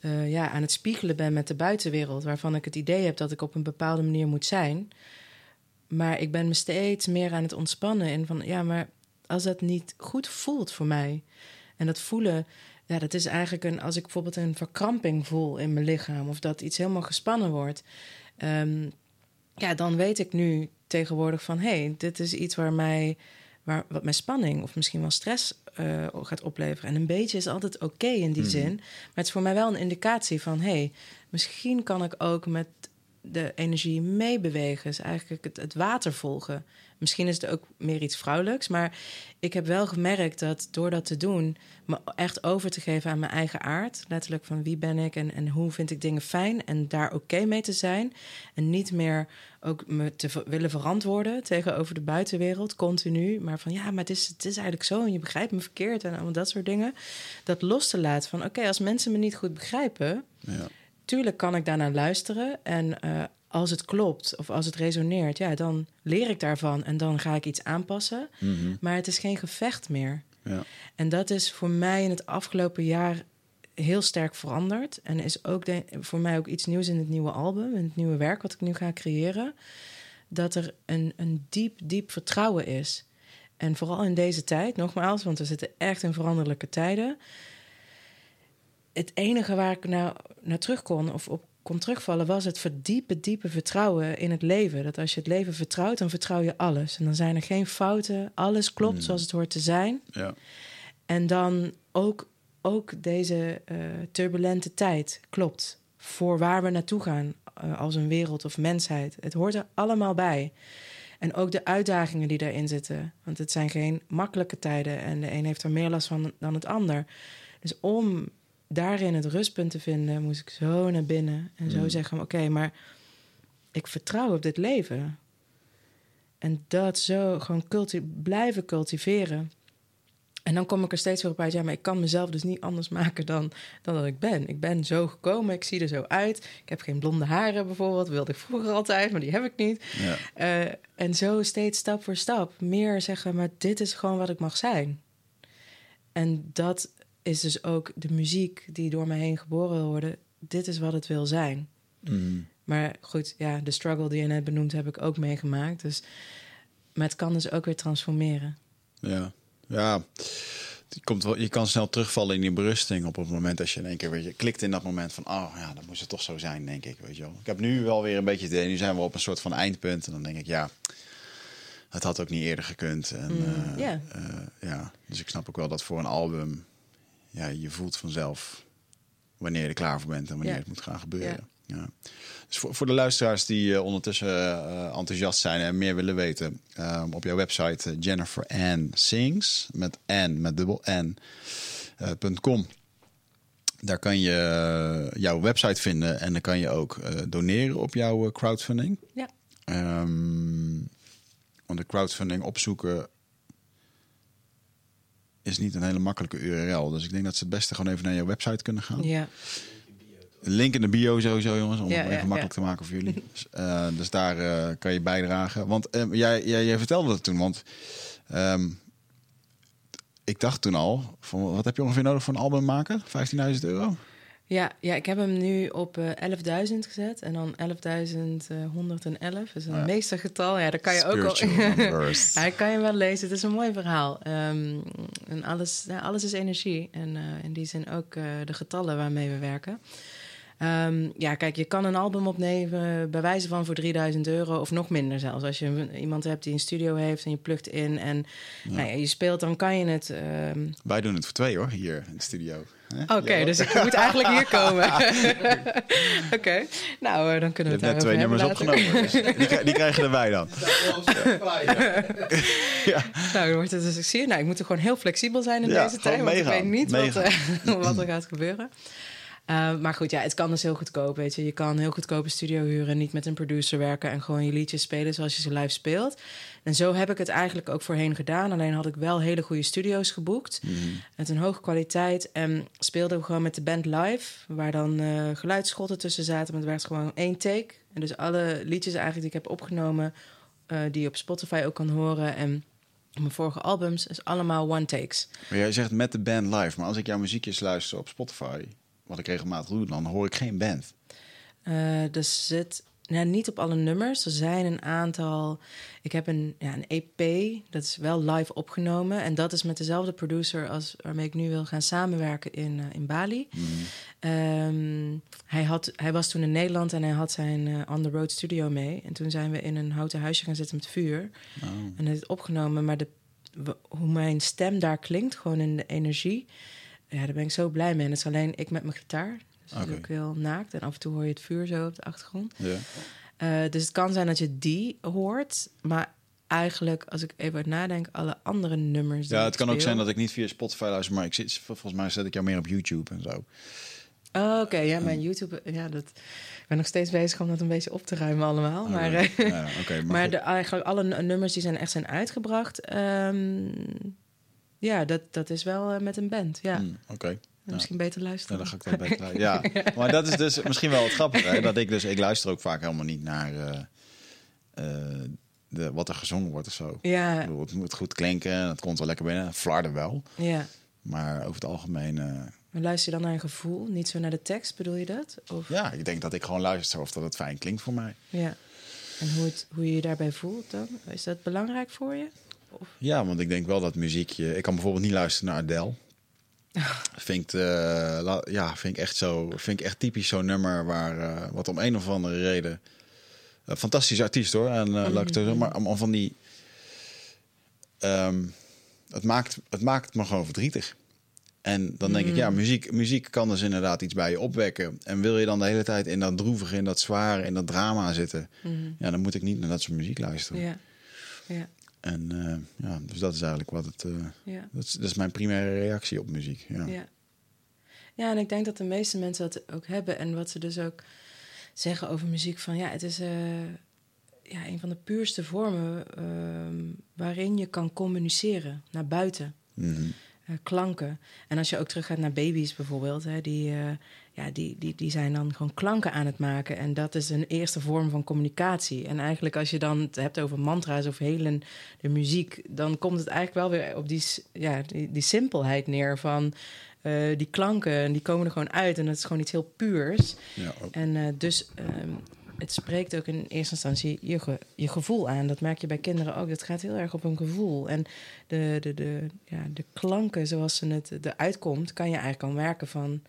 Speaker 2: eh, ja, aan het spiegelen ben met de buitenwereld, waarvan ik het idee heb dat ik op een bepaalde manier moet zijn. Maar ik ben me steeds meer aan het ontspannen in van ja, maar als dat niet goed voelt voor mij. En dat voelen, ja, dat is eigenlijk een als ik bijvoorbeeld een verkramping voel in mijn lichaam of dat iets helemaal gespannen wordt. ehm, ja, dan weet ik nu tegenwoordig van hé, hey, dit is iets waar mij, waar, wat mij spanning of misschien wel stress eh, gaat opleveren. En een beetje is altijd oké in die zin. Maar het is voor mij wel een indicatie van hé, hey, misschien kan ik ook met de energie meebewegen. Dus eigenlijk het, het water volgen. Misschien is het ook meer iets vrouwelijks. Maar ik heb wel gemerkt dat door dat te doen, me echt over te geven aan mijn eigen aard. Letterlijk van wie ben ik en, en hoe vind ik dingen fijn. En daar oké mee te zijn. En niet meer ook me te willen verantwoorden tegenover de buitenwereld, continu. Maar van ja, maar het is, het is eigenlijk zo en je begrijpt me verkeerd en allemaal dat soort dingen. Dat los te laten van oké, als mensen me niet goed begrijpen,
Speaker 1: Ja.
Speaker 2: Tuurlijk kan ik daarnaar luisteren. En eh, als het klopt of als het resoneert, ja, dan leer ik daarvan en dan ga ik iets aanpassen.
Speaker 1: Mhm.
Speaker 2: Maar het is geen gevecht meer.
Speaker 1: ja.
Speaker 2: En dat is voor mij in het afgelopen jaar heel sterk veranderd. En is ook de, voor mij ook iets nieuws in het nieuwe album, in het nieuwe werk wat ik nu ga creëren. Dat er een, een diep, diep vertrouwen is. En vooral in deze tijd, nogmaals, want we zitten echt in veranderlijke tijden. Het enige waar ik nou naar terug kon of op kon terugvallen was het verdiepe, diepe vertrouwen in het leven. Dat als je het leven vertrouwt, dan vertrouw je alles. En dan zijn er geen fouten, alles klopt
Speaker 1: Mm.
Speaker 2: zoals het hoort te zijn.
Speaker 1: ja.
Speaker 2: En dan ook, ook deze eh, turbulente tijd klopt voor waar we naartoe gaan eh, als een wereld of mensheid. Het hoort er allemaal bij. En ook de uitdagingen die daarin zitten. Want het zijn geen makkelijke tijden en de een heeft er meer last van dan het ander. Dus om daarin het rustpunt te vinden, moest ik zo naar binnen en zo
Speaker 1: Mm.
Speaker 2: zeggen: Oké, maar ik vertrouw op dit leven. En dat zo gewoon culti- blijven cultiveren. En dan kom ik er steeds weer op uit, ja, maar ik kan mezelf dus niet anders maken dan, dan dat ik ben. Ik ben zo gekomen, ik zie er zo uit. Ik heb geen blonde haren bijvoorbeeld, wilde ik vroeger altijd, maar die heb ik niet.
Speaker 1: Ja.
Speaker 2: Eh, en zo steeds stap voor stap meer zeggen, maar dit is gewoon wat ik mag zijn. En dat is dus ook de muziek die door mij heen geboren wil worden. Dit is wat het wil zijn.
Speaker 1: Mhm.
Speaker 2: Maar goed, ja, de struggle die je net benoemd heb ik ook meegemaakt. Dus, maar het kan dus ook weer transformeren.
Speaker 1: Ja, ja. Je, komt wel, je kan snel terugvallen in die berusting op het moment als je in één keer weet je, klikt in dat moment van, oh ja, dat moest het toch zo zijn, denk ik. Weet je wel. Ik heb nu wel weer een beetje idee, nu zijn we op een soort van eindpunt. En dan denk ik, ja, het had ook niet eerder gekund. En,
Speaker 2: Mm,
Speaker 1: eh,
Speaker 2: ja.
Speaker 1: eh, ja. Dus ik snap ook wel dat voor een album, ja, je voelt vanzelf wanneer je er klaar voor bent en wanneer
Speaker 2: Ja.
Speaker 1: het moet gaan gebeuren. Ja. Dus voor, voor de luisteraars die eh, ondertussen eh, enthousiast zijn en meer willen weten, ehm, op jouw website eh, Jennifer Ann Sings met N met dubbel N eh, punt .com. Daar kan je jouw website vinden en dan kan je ook doneren op jouw crowdfunding.
Speaker 2: Ja.
Speaker 1: Ehm, want de crowdfunding opzoeken is niet een hele makkelijke URL. Dus ik denk dat ze het beste gewoon even naar jouw website kunnen gaan.
Speaker 2: Ja,
Speaker 1: Link in de bio sowieso, jongens, om
Speaker 2: Ja,
Speaker 1: het even
Speaker 2: ja,
Speaker 1: makkelijk
Speaker 2: ja.
Speaker 1: te maken voor jullie. dus, eh, dus daar eh, kan je bijdragen. Want eh, jij, jij, jij vertelde het toen, want ehm, ik dacht toen al, van, wat heb je ongeveer nodig voor een album maken? 15.000 euro?
Speaker 2: Ja, ja, ik heb hem nu op eh 11.000 gezet. En dan 11.111 is een
Speaker 1: Ja.
Speaker 2: meestergetal. Ja, daar kan je ook al... Ja, ik kan je wel lezen. Het is een mooi verhaal. Ehm, en alles, ja, alles is energie. En eh, in die zin ook eh, de getallen waarmee we werken. Ehm, ja, kijk, je kan een album opnemen bij wijze van voor 3000 euro of nog minder zelfs. Als je iemand hebt die een studio heeft en je plukt in en nou ja, je speelt, dan kan je het. ehm,
Speaker 1: Wij doen het voor twee hoor, hier in de studio.
Speaker 2: Oké,
Speaker 1: Ja,
Speaker 2: dus ik moet eigenlijk hier komen. Oké, nou eh, dan kunnen we het
Speaker 1: net twee nummers opgenomen. Dus die, die krijgen erbij dan. ja.
Speaker 2: Nou, dan wordt het dus, ik zie je, nou, ik moet er gewoon heel flexibel zijn in
Speaker 1: Ja,
Speaker 2: deze tijd, want ik weet niet wat, eh, wat er gaat gebeuren. Uh, maar goed, ja, het kan dus heel goedkoop, weet je. Je kan heel goedkoop een studio huren, niet met een producer werken... en gewoon je liedjes spelen zoals je ze live speelt. En zo heb ik het eigenlijk ook voorheen gedaan. Alleen had ik wel hele goede studio's geboekt.
Speaker 1: Mm.
Speaker 2: Met een hoge kwaliteit. En speelde we gewoon met de band live... waar dan uh, geluidsschotten tussen zaten. Maar het werd gewoon één take. En dus alle liedjes eigenlijk die ik heb opgenomen... Uh, die je op Spotify ook kan horen... en mijn vorige albums is allemaal one takes.
Speaker 1: Maar jij zegt met de band live, maar als ik jouw muziekjes luister op Spotify, wat ik regelmatig doe, dan hoor ik geen band.
Speaker 2: Uh, er zit nou, niet op alle nummers. Er zijn een aantal. Ik heb een, ja, een EP, dat is wel live opgenomen. En dat is met dezelfde producer als waarmee ik nu wil gaan samenwerken in, uh, in Bali.
Speaker 1: Mm.
Speaker 2: Um, hij, had, hij was toen in Nederland en hij had zijn uh, On The Road studio mee. En toen zijn we in een houten huisje gaan zitten met vuur.
Speaker 1: Oh.
Speaker 2: En het opgenomen. Maar de, hoe mijn stem daar klinkt, gewoon in de energie. Ja, daar ben ik zo blij mee. En het is alleen ik met mijn gitaar. Dus okay. ook heel naakt. En af en toe hoor je het vuur zo op de achtergrond. Uh, dus het kan zijn dat je die hoort. Maar eigenlijk, als ik even uit nadenk, alle andere nummers.
Speaker 1: Ja, het kan ook zijn dat ik niet via Spotify luister, maar ik zit, volgens mij zet ik jou meer op YouTube en zo.
Speaker 2: Oh, Oké, okay. ja, mijn YouTube, ja, dat. Ik ben nog steeds bezig om dat een beetje op te ruimen allemaal.
Speaker 1: Oh,
Speaker 2: maar
Speaker 1: ja. ja, okay, maar,
Speaker 2: maar de, eigenlijk alle nummers die zijn echt zijn uitgebracht. Um, ja, dat, dat is wel uh, met een band. Ja.
Speaker 1: Mm, Oké. Okay.
Speaker 2: Misschien beter
Speaker 1: Ja,
Speaker 2: luisteren.
Speaker 1: dan ga ik dat beter luisteren. Ja, maar dat is dus misschien wel het grappige. Hè? Dat ik dus, ik luister ook vaak helemaal niet naar uh, uh, de, wat er gezongen wordt of zo.
Speaker 2: Ja.
Speaker 1: Bedoel, het moet goed klinken, het komt wel lekker binnen. Flarden wel.
Speaker 2: Ja.
Speaker 1: Maar over het algemeen... Uh,
Speaker 2: maar luister je dan naar een gevoel, niet zo naar de tekst, bedoel je dat? Of?
Speaker 1: Ja, ik denk dat ik gewoon luister of dat het fijn klinkt voor mij.
Speaker 2: Ja. En hoe, het, hoe je je daarbij voelt dan? Is dat belangrijk voor je? Of?
Speaker 1: Ja, want ik denk wel dat muziek... Je, ik kan bijvoorbeeld niet luisteren naar Adele. vind, ik, uh, ja, vind ik echt zo, vind ik echt typisch zo'n nummer waar uh, wat om een of andere reden uh, fantastische artiest hoor en mm -hmm. laat ik het zo, maar van die um, het maakt het maakt me gewoon verdrietig en dan denk mm. ik ja muziek muziek kan dus inderdaad iets bij je opwekken en wil je dan de hele tijd in dat droevige in dat zware in dat drama zitten
Speaker 2: mm.
Speaker 1: ja dan moet ik niet naar dat soort muziek luisteren
Speaker 2: ja ja
Speaker 1: en uh, ja, dus dat is eigenlijk wat het. Uh,
Speaker 2: ja.
Speaker 1: dat, is, dat is mijn primaire reactie op muziek. Ja.
Speaker 2: ja. Ja, en ik denk dat de meeste mensen dat ook hebben. En wat ze dus ook zeggen over muziek: van ja, het is uh, ja, een van de puurste vormen waarin je kan communiceren naar buiten.
Speaker 1: Mm -hmm.
Speaker 2: klanken. En als je ook teruggaat naar baby's bijvoorbeeld, hè, die, ja, die, die, die zijn dan gewoon klanken aan het maken. En dat is een eerste vorm van communicatie. En eigenlijk als je dan het hebt over mantra's of helen, de muziek, dan komt het eigenlijk wel weer op die, ja, die, die simpelheid neer van uh, die klanken. En die komen er gewoon uit. En dat is gewoon iets heel puurs.
Speaker 1: Ja,
Speaker 2: en uh, dus um, het spreekt ook in eerste instantie je, ge, je gevoel aan. Dat merk je bij kinderen ook. Dat gaat heel erg op een gevoel. En de, de, de, ja, de klanken zoals ze het eruit komt, kan je eigenlijk al merken van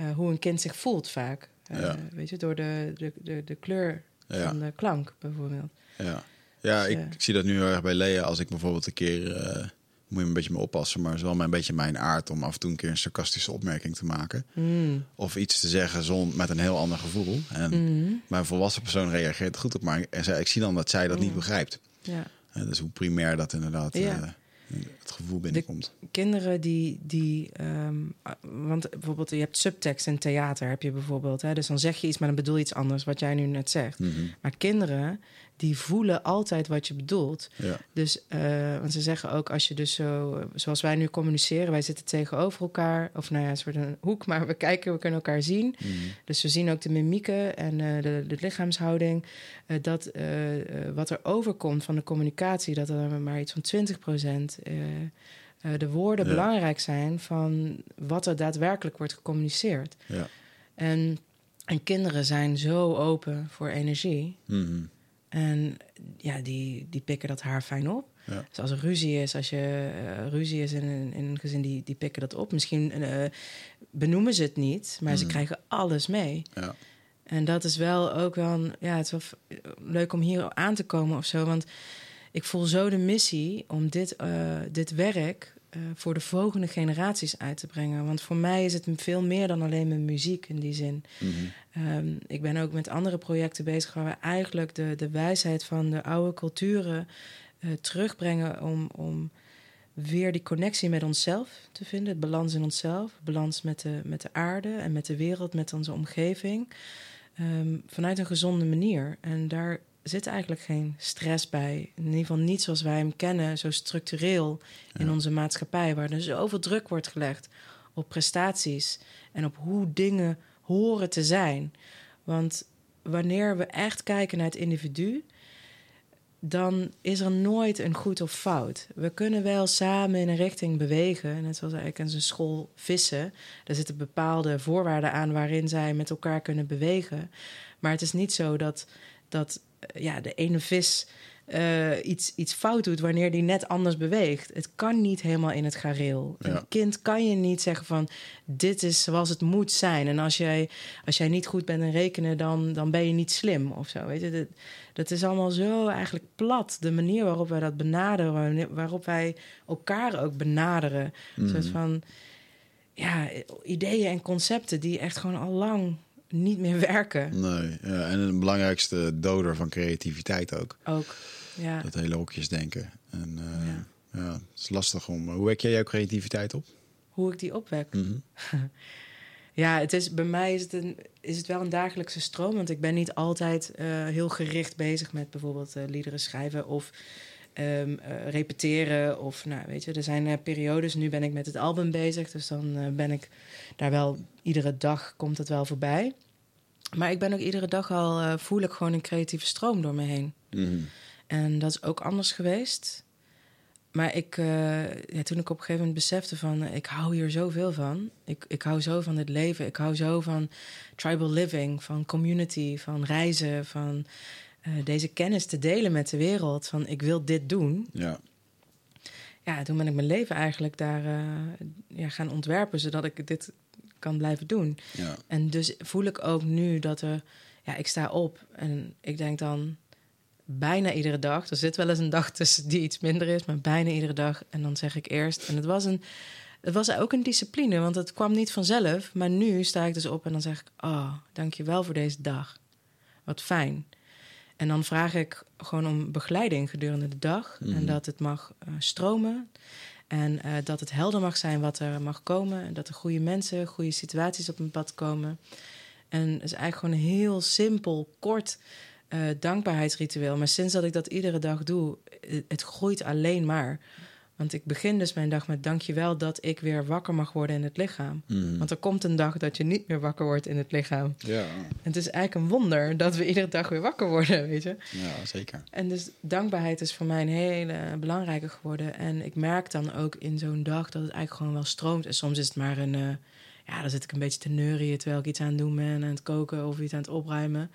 Speaker 2: uh, hoe een kind zich voelt vaak. Uh,
Speaker 1: ja.
Speaker 2: Weet je, door de, de, de, de kleur
Speaker 1: ja.
Speaker 2: van de klank bijvoorbeeld.
Speaker 1: Ja, ja
Speaker 2: Dus,
Speaker 1: ik,
Speaker 2: eh,
Speaker 1: ik zie dat nu heel erg bij Lea. Als ik bijvoorbeeld een keer... Moet je een beetje mee oppassen, maar het is wel een beetje mijn aard om af en toe een keer een sarcastische opmerking te maken.
Speaker 2: Mm.
Speaker 1: Of iets te zeggen zon, met een heel ander gevoel. En
Speaker 2: Mm.
Speaker 1: mijn volwassen persoon reageert goed op, maar en zij, ik zie dan dat zij dat
Speaker 2: Mm.
Speaker 1: niet begrijpt.
Speaker 2: Ja.
Speaker 1: Dus hoe primair dat inderdaad
Speaker 2: Ja.
Speaker 1: Het gevoel binnenkomt.
Speaker 2: Kinderen die, die um, want bijvoorbeeld je hebt subtekst in theater, heb je bijvoorbeeld. Hè? Dus dan zeg je iets, maar dan bedoel je iets anders, wat jij nu net zegt.
Speaker 1: Mm -hmm.
Speaker 2: Maar kinderen, die voelen altijd wat je bedoelt.
Speaker 1: Ja.
Speaker 2: Dus, uh, want ze zeggen ook, als je dus zo, zoals wij nu communiceren, wij zitten tegenover elkaar, of nou ja, een soort een hoek, maar we kijken, we kunnen elkaar zien.
Speaker 1: Mm.
Speaker 2: Dus we zien ook de mimieken en uh, de, de, lichaamshouding. Uh, dat wat er overkomt van de communicatie, dat er maar iets van 20 procent. de woorden
Speaker 1: ja.
Speaker 2: belangrijk zijn van wat er daadwerkelijk wordt gecommuniceerd.
Speaker 1: Ja.
Speaker 2: En, en kinderen zijn zo open voor energie.
Speaker 1: Mm -hmm.
Speaker 2: En ja, die, die pikken dat haar fijn op.
Speaker 1: Ja.
Speaker 2: Dus als er ruzie is, als je uh, ruzie is in een, in een gezin, die, die pikken dat op. Misschien uh, benoemen ze het niet, maar mm. ze krijgen alles mee.
Speaker 1: Ja.
Speaker 2: En dat is wel ook wel, een, ja, het is wel leuk om hier aan te komen of zo. Want ik voel zo de missie om dit, uh, dit werk uh, voor de volgende generaties uit te brengen. Want voor mij is het veel meer dan alleen mijn muziek in die zin.
Speaker 1: Mm -hmm.
Speaker 2: um, ik ben ook met andere projecten bezig waar we eigenlijk de, de wijsheid van de oude culturen uh, terugbrengen om, om weer die connectie met onszelf te vinden. Het balans in onszelf, balans met de, met de aarde en met de wereld, met onze omgeving. Ehm, vanuit een gezonde manier. En daar zit eigenlijk geen stress bij. In ieder geval niet zoals wij hem kennen, zo structureel in onze maatschappij, waar er zoveel druk wordt gelegd op prestaties en op hoe dingen horen te zijn. Want wanneer we echt kijken naar het individu, dan is er nooit een goed of fout. We kunnen wel samen in een richting bewegen, net zoals eigenlijk in zijn school vissen. Er zitten bepaalde voorwaarden aan waarin zij met elkaar kunnen bewegen. Maar het is niet zo dat, dat ja, de ene vis uh, iets, iets fout doet wanneer die net anders beweegt. Het kan niet helemaal in het gareel. Een kind kan je niet zeggen van dit is zoals het moet zijn. En als jij, als jij niet goed bent in rekenen, dan, dan ben je niet slim of zo. Weet je, dat, dat is allemaal zo eigenlijk plat. De manier waarop wij dat benaderen, waarop wij elkaar ook benaderen. Mm. Een soort van ja, ideeën en concepten die echt gewoon al lang niet meer werken.
Speaker 1: Nee, ja, en een belangrijkste doder van creativiteit ook.
Speaker 2: Ook, ja.
Speaker 1: Dat hele hokjes denken. En uh, ja. ja. het is lastig om... Hoe wek jij jouw creativiteit op?
Speaker 2: Hoe ik die opwek?
Speaker 1: Mhm.
Speaker 2: ja, het is, bij mij is het, een, is het wel een dagelijkse stroom. Want ik ben niet altijd uh, heel gericht bezig met bijvoorbeeld uh, liederen schrijven of... Um, uh, repeteren of nou weet je, er zijn uh, periodes. Nu ben ik met het album bezig, dus dan uh, ben ik daar wel iedere dag komt het wel voorbij. Maar ik ben ook iedere dag al voel ik gewoon een creatieve stroom door me heen.
Speaker 1: Mm.
Speaker 2: En dat is ook anders geweest. Maar ik, ja, toen ik op een gegeven moment besefte van... ik hou hier zoveel van. Ik, ik hou zo van dit leven. Ik hou zo van tribal living, van community, van reizen, van uh, deze kennis te delen met de wereld. Van ik wil dit doen.
Speaker 1: Ja.
Speaker 2: Ja, toen ben ik mijn leven eigenlijk daar uh, ja, gaan ontwerpen, zodat ik dit kan blijven doen.
Speaker 1: Ja.
Speaker 2: En dus voel ik ook nu dat er, ja, ik sta op en ik denk dan bijna iedere dag. Er zit wel eens een dag tussen die iets minder is, maar bijna iedere dag. En dan zeg ik eerst. En het was een. Het was ook een discipline, want het kwam niet vanzelf. Maar nu sta ik dus op en dan zeg ik: Oh, dankjewel voor deze dag. Wat fijn. En dan vraag ik gewoon om begeleiding gedurende de dag. En
Speaker 1: Mhm.
Speaker 2: dat het mag uh, stromen. En uh, dat het helder mag zijn wat er mag komen. En dat er goede mensen, goede situaties op mijn pad komen. En het is eigenlijk gewoon een heel simpel, kort uh, dankbaarheidsritueel. Maar sinds dat ik dat iedere dag doe, het, het groeit alleen maar. Want ik begin dus mijn dag met dankjewel dat ik weer wakker mag worden in het lichaam.
Speaker 1: Mm.
Speaker 2: Want er komt een dag dat je niet meer wakker wordt in het lichaam.
Speaker 1: Ja.
Speaker 2: En het is eigenlijk een wonder dat we iedere dag weer wakker worden, weet je.
Speaker 1: ja, zeker.
Speaker 2: En dus dankbaarheid is voor mij een hele belangrijke geworden. En ik merk dan ook in zo'n dag dat het eigenlijk gewoon wel stroomt. En soms is het maar een... Uh, ja, dan zit ik een beetje te neurien terwijl ik iets aan het doen ben... aan het koken of iets aan het opruimen.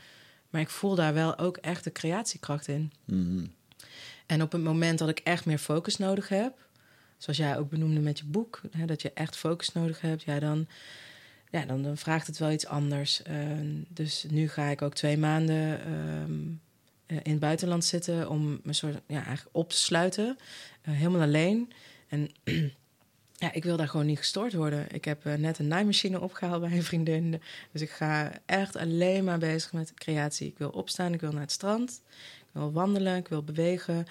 Speaker 2: Maar ik voel daar wel ook echt de creatiekracht in.
Speaker 1: Mm.
Speaker 2: En op het moment dat ik echt meer focus nodig heb zoals jij ook benoemde met je boek, hè, dat je echt focus nodig hebt, ja, dan, ja, dan, dan vraagt het wel iets anders. Uh, dus nu ga ik ook twee maanden um, uh, in het buitenland zitten om me soort ja, eigenlijk op te sluiten, uh, helemaal alleen. En ja, ik wil daar gewoon niet gestoord worden. Ik heb uh, net een naaimachine opgehaald bij een vriendin. Dus ik ga echt alleen maar bezig met creatie. Ik wil opstaan, ik wil naar het strand, ik wil wandelen, ik wil bewegen.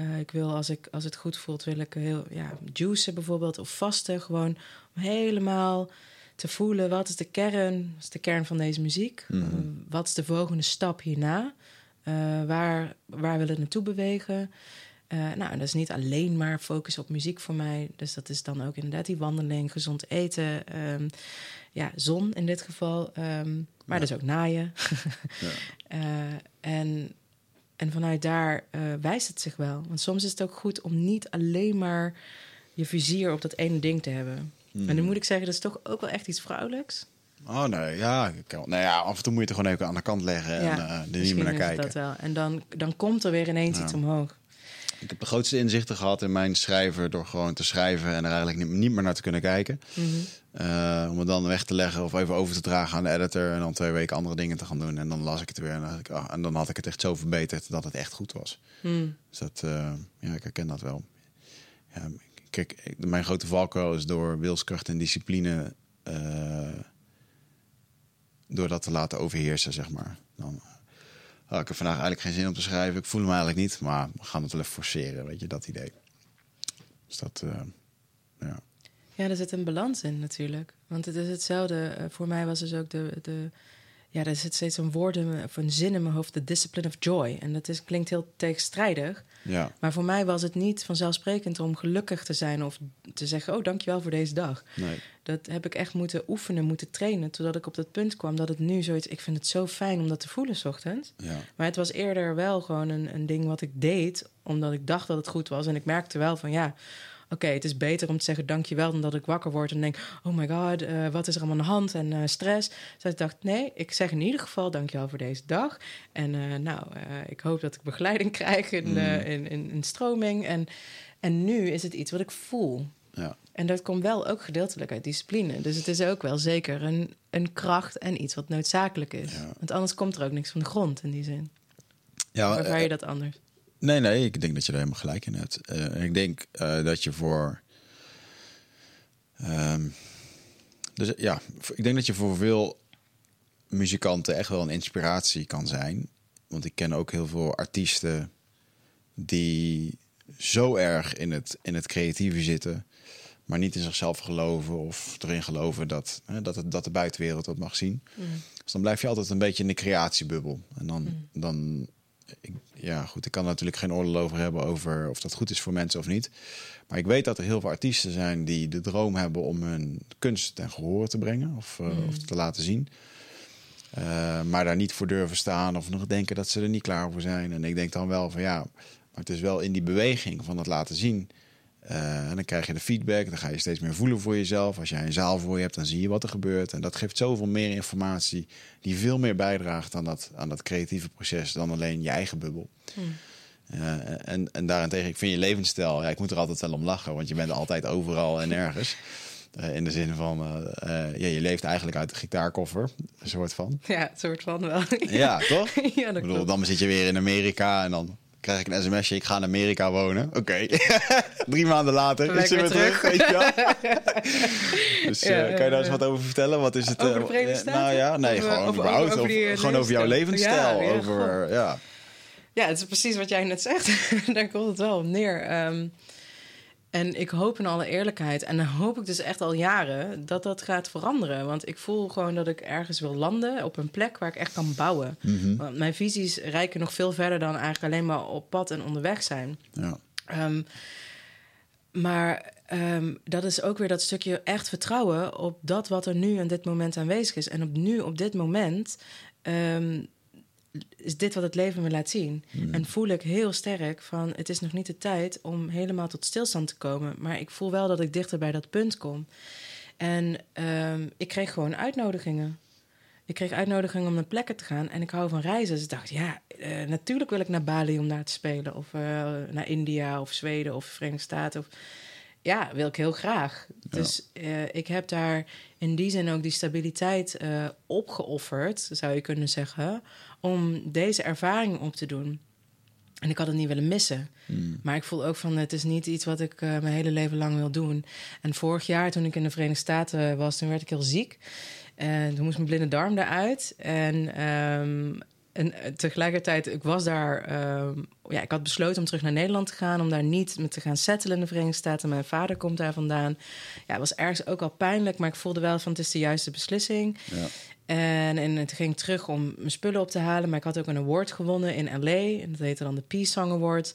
Speaker 2: Uh, ik wil, als, ik, als het goed voelt, wil ik heel, ja, juicen bijvoorbeeld of vasten. Gewoon om helemaal te voelen, wat is de kern, wat is de kern van deze muziek?
Speaker 1: Mm.
Speaker 2: Uh, wat is de volgende stap hierna? Waar, waar wil het naartoe bewegen? Uh, nou, dat is niet alleen maar focus op muziek voor mij. Dus dat is dan ook inderdaad die wandeling, gezond eten. Um, ja, zon in dit geval. Um, maar ja. dus ook naaien.
Speaker 1: ja.
Speaker 2: uh, en, en vanuit daar uh, wijst het zich wel. Want soms is het ook goed om niet alleen maar je vizier op dat ene ding te hebben.
Speaker 1: Hmm.
Speaker 2: En dan moet ik zeggen, dat is toch ook wel echt iets vrouwelijks.
Speaker 1: Oh nee, ja, nou ja, af en toe moet je het gewoon even aan de kant leggen
Speaker 2: ja,
Speaker 1: en er niet meer naar kijken.
Speaker 2: Dat wel. En dan, dan komt er weer ineens ja. iets omhoog.
Speaker 1: Ik heb de grootste inzichten gehad in mijn schrijven door gewoon te schrijven en er eigenlijk niet, niet meer naar te kunnen kijken.
Speaker 2: Mm -hmm.
Speaker 1: uh, om het dan weg te leggen of even over te dragen aan de editor en dan twee weken andere dingen te gaan doen. En dan las ik het weer en dan had ik, oh, en dan, had ik het echt zo verbeterd dat het echt goed was.
Speaker 2: Mm.
Speaker 1: Dus dat, uh, ja, ik herken dat wel. Ja, kijk, mijn grote valkuil is door wilskracht en discipline uh, door dat te laten overheersen, zeg maar. Dan, ik heb vandaag eigenlijk geen zin om te schrijven. Ik voel hem eigenlijk niet, maar we gaan het wel even forceren, weet je, dat idee. Dus dat, uh, ja.
Speaker 2: Ja, er zit een balans in natuurlijk. Want het is hetzelfde. Uh, voor mij was dus ook de, de ja, er zit steeds een woord of een zin in mijn hoofd, de discipline of joy. En dat is, klinkt heel tegenstrijdig.
Speaker 1: Ja.
Speaker 2: Maar voor mij was het niet vanzelfsprekend om gelukkig te zijn of te zeggen: Oh, dankjewel voor deze dag.
Speaker 1: Nee.
Speaker 2: Dat heb ik echt moeten oefenen, moeten trainen, totdat ik op dat punt kwam dat het nu zoiets. Ik vind het zo fijn om dat te voelen, s ochtends.
Speaker 1: Ja.
Speaker 2: Maar het was eerder wel gewoon een, een ding wat ik deed, omdat ik dacht dat het goed was. En ik merkte wel van ja oké, het is beter om te zeggen dankjewel dan dat ik wakker word en denk, oh my god, uh, wat is er allemaal aan de hand en uh, stress. Dus ik dacht, nee, ik zeg in ieder geval dankjewel voor deze dag. En uh, nou, ik hoop dat ik begeleiding krijg in,
Speaker 1: Mm.
Speaker 2: in, in, in, stroming. En, en nu is het iets wat ik voel.
Speaker 1: Ja.
Speaker 2: En dat komt wel ook gedeeltelijk uit discipline. Dus het is ook wel zeker een, een kracht en iets wat noodzakelijk is.
Speaker 1: Ja.
Speaker 2: Want anders komt er ook niks van de grond in die zin.
Speaker 1: Ja,
Speaker 2: ervaar je dat anders?
Speaker 1: Nee, nee, ik denk dat je er helemaal gelijk in hebt. Uh, ik denk uh, dat je voor. Um, dus ja, ik denk dat je voor veel muzikanten echt wel een inspiratie kan zijn. Want ik ken ook heel veel artiesten die zo erg in het, in het creatieve zitten, maar niet in zichzelf geloven of erin geloven dat, hè, dat, het, dat de buitenwereld dat mag zien.
Speaker 2: Mm.
Speaker 1: Dus dan blijf je altijd een beetje in de creatiebubbel. En dan,
Speaker 2: Mm.
Speaker 1: dan ik, ja, goed, ik kan er natuurlijk geen oordeel over hebben over of dat goed is voor mensen of niet. Maar ik weet dat er heel veel artiesten zijn die de droom hebben om hun kunst ten gehoor te brengen of, uh,
Speaker 2: Mm.
Speaker 1: of te laten zien. Uh, maar daar niet voor durven staan of nog denken dat ze er niet klaar voor zijn. En ik denk dan wel van ja, maar het is wel in die beweging van het laten zien. Uh, en dan krijg je de feedback, dan ga je steeds meer voelen voor jezelf. Als jij een zaal voor je hebt, dan zie je wat er gebeurt. En dat geeft zoveel meer informatie die veel meer bijdraagt aan dat, aan dat creatieve proces dan alleen je eigen bubbel.
Speaker 2: Hmm.
Speaker 1: Uh, en, en daarentegen, ik vind je levensstijl, ja, ik moet er altijd wel om lachen, want je bent altijd overal en nergens. Uh, in de zin van, uh, ja, je leeft eigenlijk uit de gitaarkoffer, een soort van.
Speaker 2: Ja, een soort van wel.
Speaker 1: ja, toch?
Speaker 2: ja, dat
Speaker 1: ik bedoel,
Speaker 2: klopt.
Speaker 1: dan zit je weer in Amerika en dan krijg ik een sms'je, ik ga in Amerika wonen. Oké, okay. drie maanden later is ze weer terug. terug weet je wel? dus uh, ja, kan je daar eens wat over vertellen? Wat is het?
Speaker 2: Over de Verenigde Staten?
Speaker 1: Nou ja, nee,
Speaker 2: over,
Speaker 1: gewoon
Speaker 2: over,
Speaker 1: überhaupt.
Speaker 2: Over,
Speaker 1: over, over gewoon over jouw levensstijl. Ja, over, ja.
Speaker 2: ja, het is precies wat jij net zegt. daar komt het wel op neer. Um, en ik hoop in alle eerlijkheid, en dan hoop ik dus echt al jaren, dat dat gaat veranderen. Want ik voel gewoon dat ik ergens wil landen op een plek waar ik echt kan bouwen.
Speaker 1: Mm -hmm.
Speaker 2: Want mijn visies reiken nog veel verder dan eigenlijk alleen maar op pad en onderweg zijn.
Speaker 1: Ja.
Speaker 2: Um, maar um, dat is ook weer dat stukje echt vertrouwen op dat wat er nu in dit moment aanwezig is. En op nu, op dit moment, um, is dit wat het leven me laat zien.
Speaker 1: Hmm.
Speaker 2: Mm. En voel ik heel sterk van het is nog niet de tijd om helemaal tot stilstand te komen. Maar ik voel wel dat ik dichter bij dat punt kom. En um, ik kreeg gewoon uitnodigingen. Ik kreeg uitnodigingen om naar plekken te gaan en ik hou van reizen. Dus ik dacht, ja, uh, natuurlijk wil ik naar Bali om daar te spelen. Of uh, naar India of Zweden of Verenigde Staten. Of, ja, wil ik heel graag. Ja. Dus uh, ik heb daar in die zin ook die stabiliteit opgeofferd, zou je kunnen zeggen, om deze ervaring op te doen. En ik had het niet willen missen.
Speaker 1: Hmm.
Speaker 2: Maar ik voel ook van, het is niet iets wat ik mijn hele leven lang wil doen. En vorig jaar, toen ik in de Verenigde Staten was, toen werd ik heel ziek. En toen moest mijn blinde darm eruit. En, um, en tegelijkertijd, ik was daar... Um, ja, ik had besloten om terug naar Nederland te gaan... om daar niet met te gaan settelen in de Verenigde Staten. Mijn vader komt daar vandaan. Ja, het was ergens ook al pijnlijk... maar ik voelde wel van, het is de juiste beslissing.
Speaker 1: Ja.
Speaker 2: En, en het ging terug om mijn spullen op te halen... maar ik had ook een award gewonnen in L.A. En dat heette dan de Peace Song Award.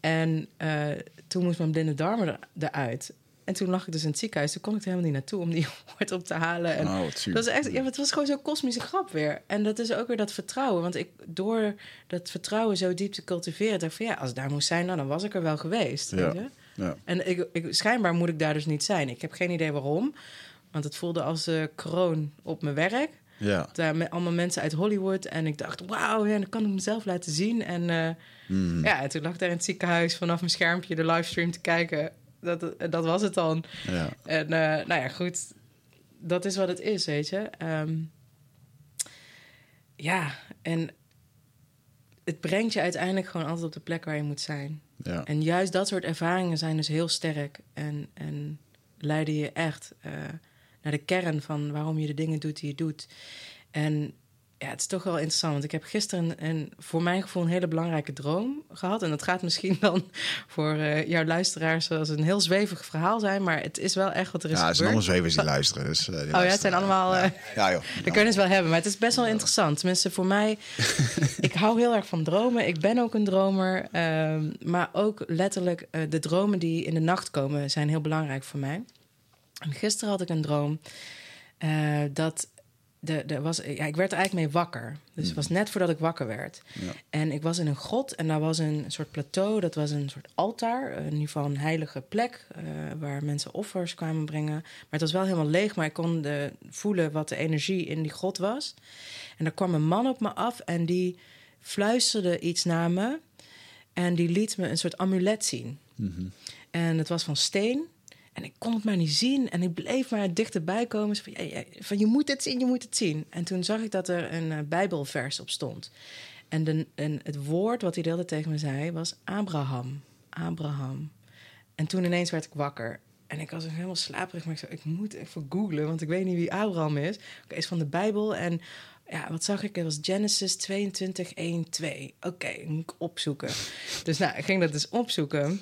Speaker 2: En uh, toen moest mijn blinde darm er, eruit... En toen lag ik dus in het ziekenhuis. Toen kon ik er helemaal niet naartoe om die woord op te halen. En
Speaker 1: oh,
Speaker 2: dat was echt, ja, het was gewoon zo'n kosmische grap weer. En dat is ook weer dat vertrouwen. Want ik, door dat vertrouwen zo diep te cultiveren, dacht van ja, als het daar moest zijn, nou, dan was ik er wel geweest.
Speaker 1: Ja.
Speaker 2: Weet je?
Speaker 1: Ja.
Speaker 2: En ik, ik, schijnbaar moet ik daar dus niet zijn. Ik heb geen idee waarom. Want het voelde als de kroon op mijn werk.
Speaker 1: Ja.
Speaker 2: Daar met allemaal mensen uit Hollywood. En ik dacht, wauw, ja, dan kan ik mezelf laten zien. En uh,
Speaker 1: mm.
Speaker 2: ja, toen lag ik daar in het ziekenhuis vanaf mijn schermpje de livestream te kijken dat, dat was het dan.
Speaker 1: Ja.
Speaker 2: En uh, nou ja, goed. Dat is wat het is, weet je. Um, ja, en het brengt je uiteindelijk gewoon altijd op de plek waar je moet zijn.
Speaker 1: Ja.
Speaker 2: En juist dat soort ervaringen zijn dus heel sterk. En, en leiden je echt uh, naar de kern van waarom je de dingen doet die je doet. En ja, het is toch wel interessant. Want ik heb gisteren een, voor mijn gevoel een hele belangrijke droom gehad. En dat gaat misschien dan voor uh, jouw luisteraars als een heel zwevig verhaal zijn. Maar het is wel echt wat er is
Speaker 1: ja, het zijn allemaal zwevers die luisteren. Dus, uh, die
Speaker 2: oh
Speaker 1: luisteren.
Speaker 2: ja, het zijn allemaal... Uh,
Speaker 1: ja. ja, joh.
Speaker 2: Dat kunnen ze wel hebben, maar het is best wel interessant. Tenminste, voor mij... ik hou heel erg van dromen. Ik ben ook een dromer. Uh, maar ook letterlijk de dromen die in de nacht komen... zijn heel belangrijk voor mij. En gisteren had ik een droom... dat de, de was, ja, ik werd er eigenlijk mee wakker. Dus het was net voordat ik wakker werd.
Speaker 1: Ja.
Speaker 2: En ik was in een grot en daar was een soort plateau. Dat was een soort altaar, in ieder geval een heilige plek... Uh, waar mensen offers kwamen brengen. Maar het was wel helemaal leeg, maar ik kon de, voelen wat de energie in die grot was. En er kwam een man op me af en die fluisterde iets naar me... en die liet me een soort amulet zien.
Speaker 1: Mm -hmm.
Speaker 2: En het was van steen... En ik kon het maar niet zien. En ik bleef maar dichterbij komen. Van, van je moet het zien, je moet het zien. En toen zag ik dat er een uh, Bijbelvers op stond. En, de, en het woord wat hij deelde tegen me zei was Abraham. Abraham. En toen ineens werd ik wakker. En ik was helemaal slaperig. Maar ik zei, ik moet even googlen, want ik weet niet wie Abraham is. Oké, is van de Bijbel. En ja, wat zag ik? Het was Genesis 22, 1, 2. Oké, moet ik opzoeken. dus nou, ik ging dat dus opzoeken.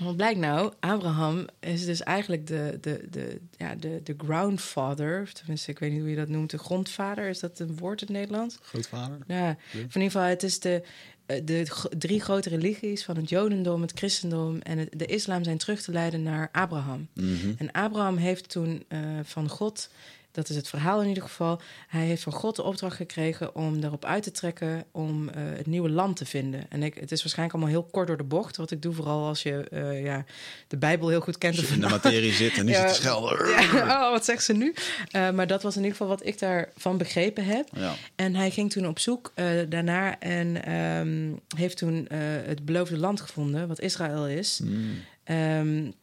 Speaker 2: Wat blijkt nou? Abraham is dus eigenlijk de, de, de, ja, de, de groundfather. Tenminste, ik weet niet hoe je dat noemt. De grondvader, is dat een woord in het Nederlands?
Speaker 1: Grootvader?
Speaker 2: Ja, ja. in ieder geval, het is de, de drie grote religies van het Jodendom, het Christendom en het, de islam zijn terug te leiden naar Abraham.
Speaker 1: Mm -hmm.
Speaker 2: En Abraham heeft toen uh, van God dat is het verhaal in ieder geval. Hij heeft van God de opdracht gekregen om daarop uit te trekken om uh, het nieuwe land te vinden. En ik, het is waarschijnlijk allemaal heel kort door de bocht. Wat ik doe vooral als je uh, ja, de Bijbel heel goed kent.
Speaker 1: Als je in de materie zit en niet ja, zit te schelden.
Speaker 2: Ja, oh, wat zegt ze nu? Uh, maar dat was in ieder geval wat ik daarvan begrepen heb.
Speaker 1: Ja.
Speaker 2: En hij ging toen op zoek daarna en um, heeft toen het beloofde land gevonden, wat Israël is.
Speaker 1: Mm.
Speaker 2: Um,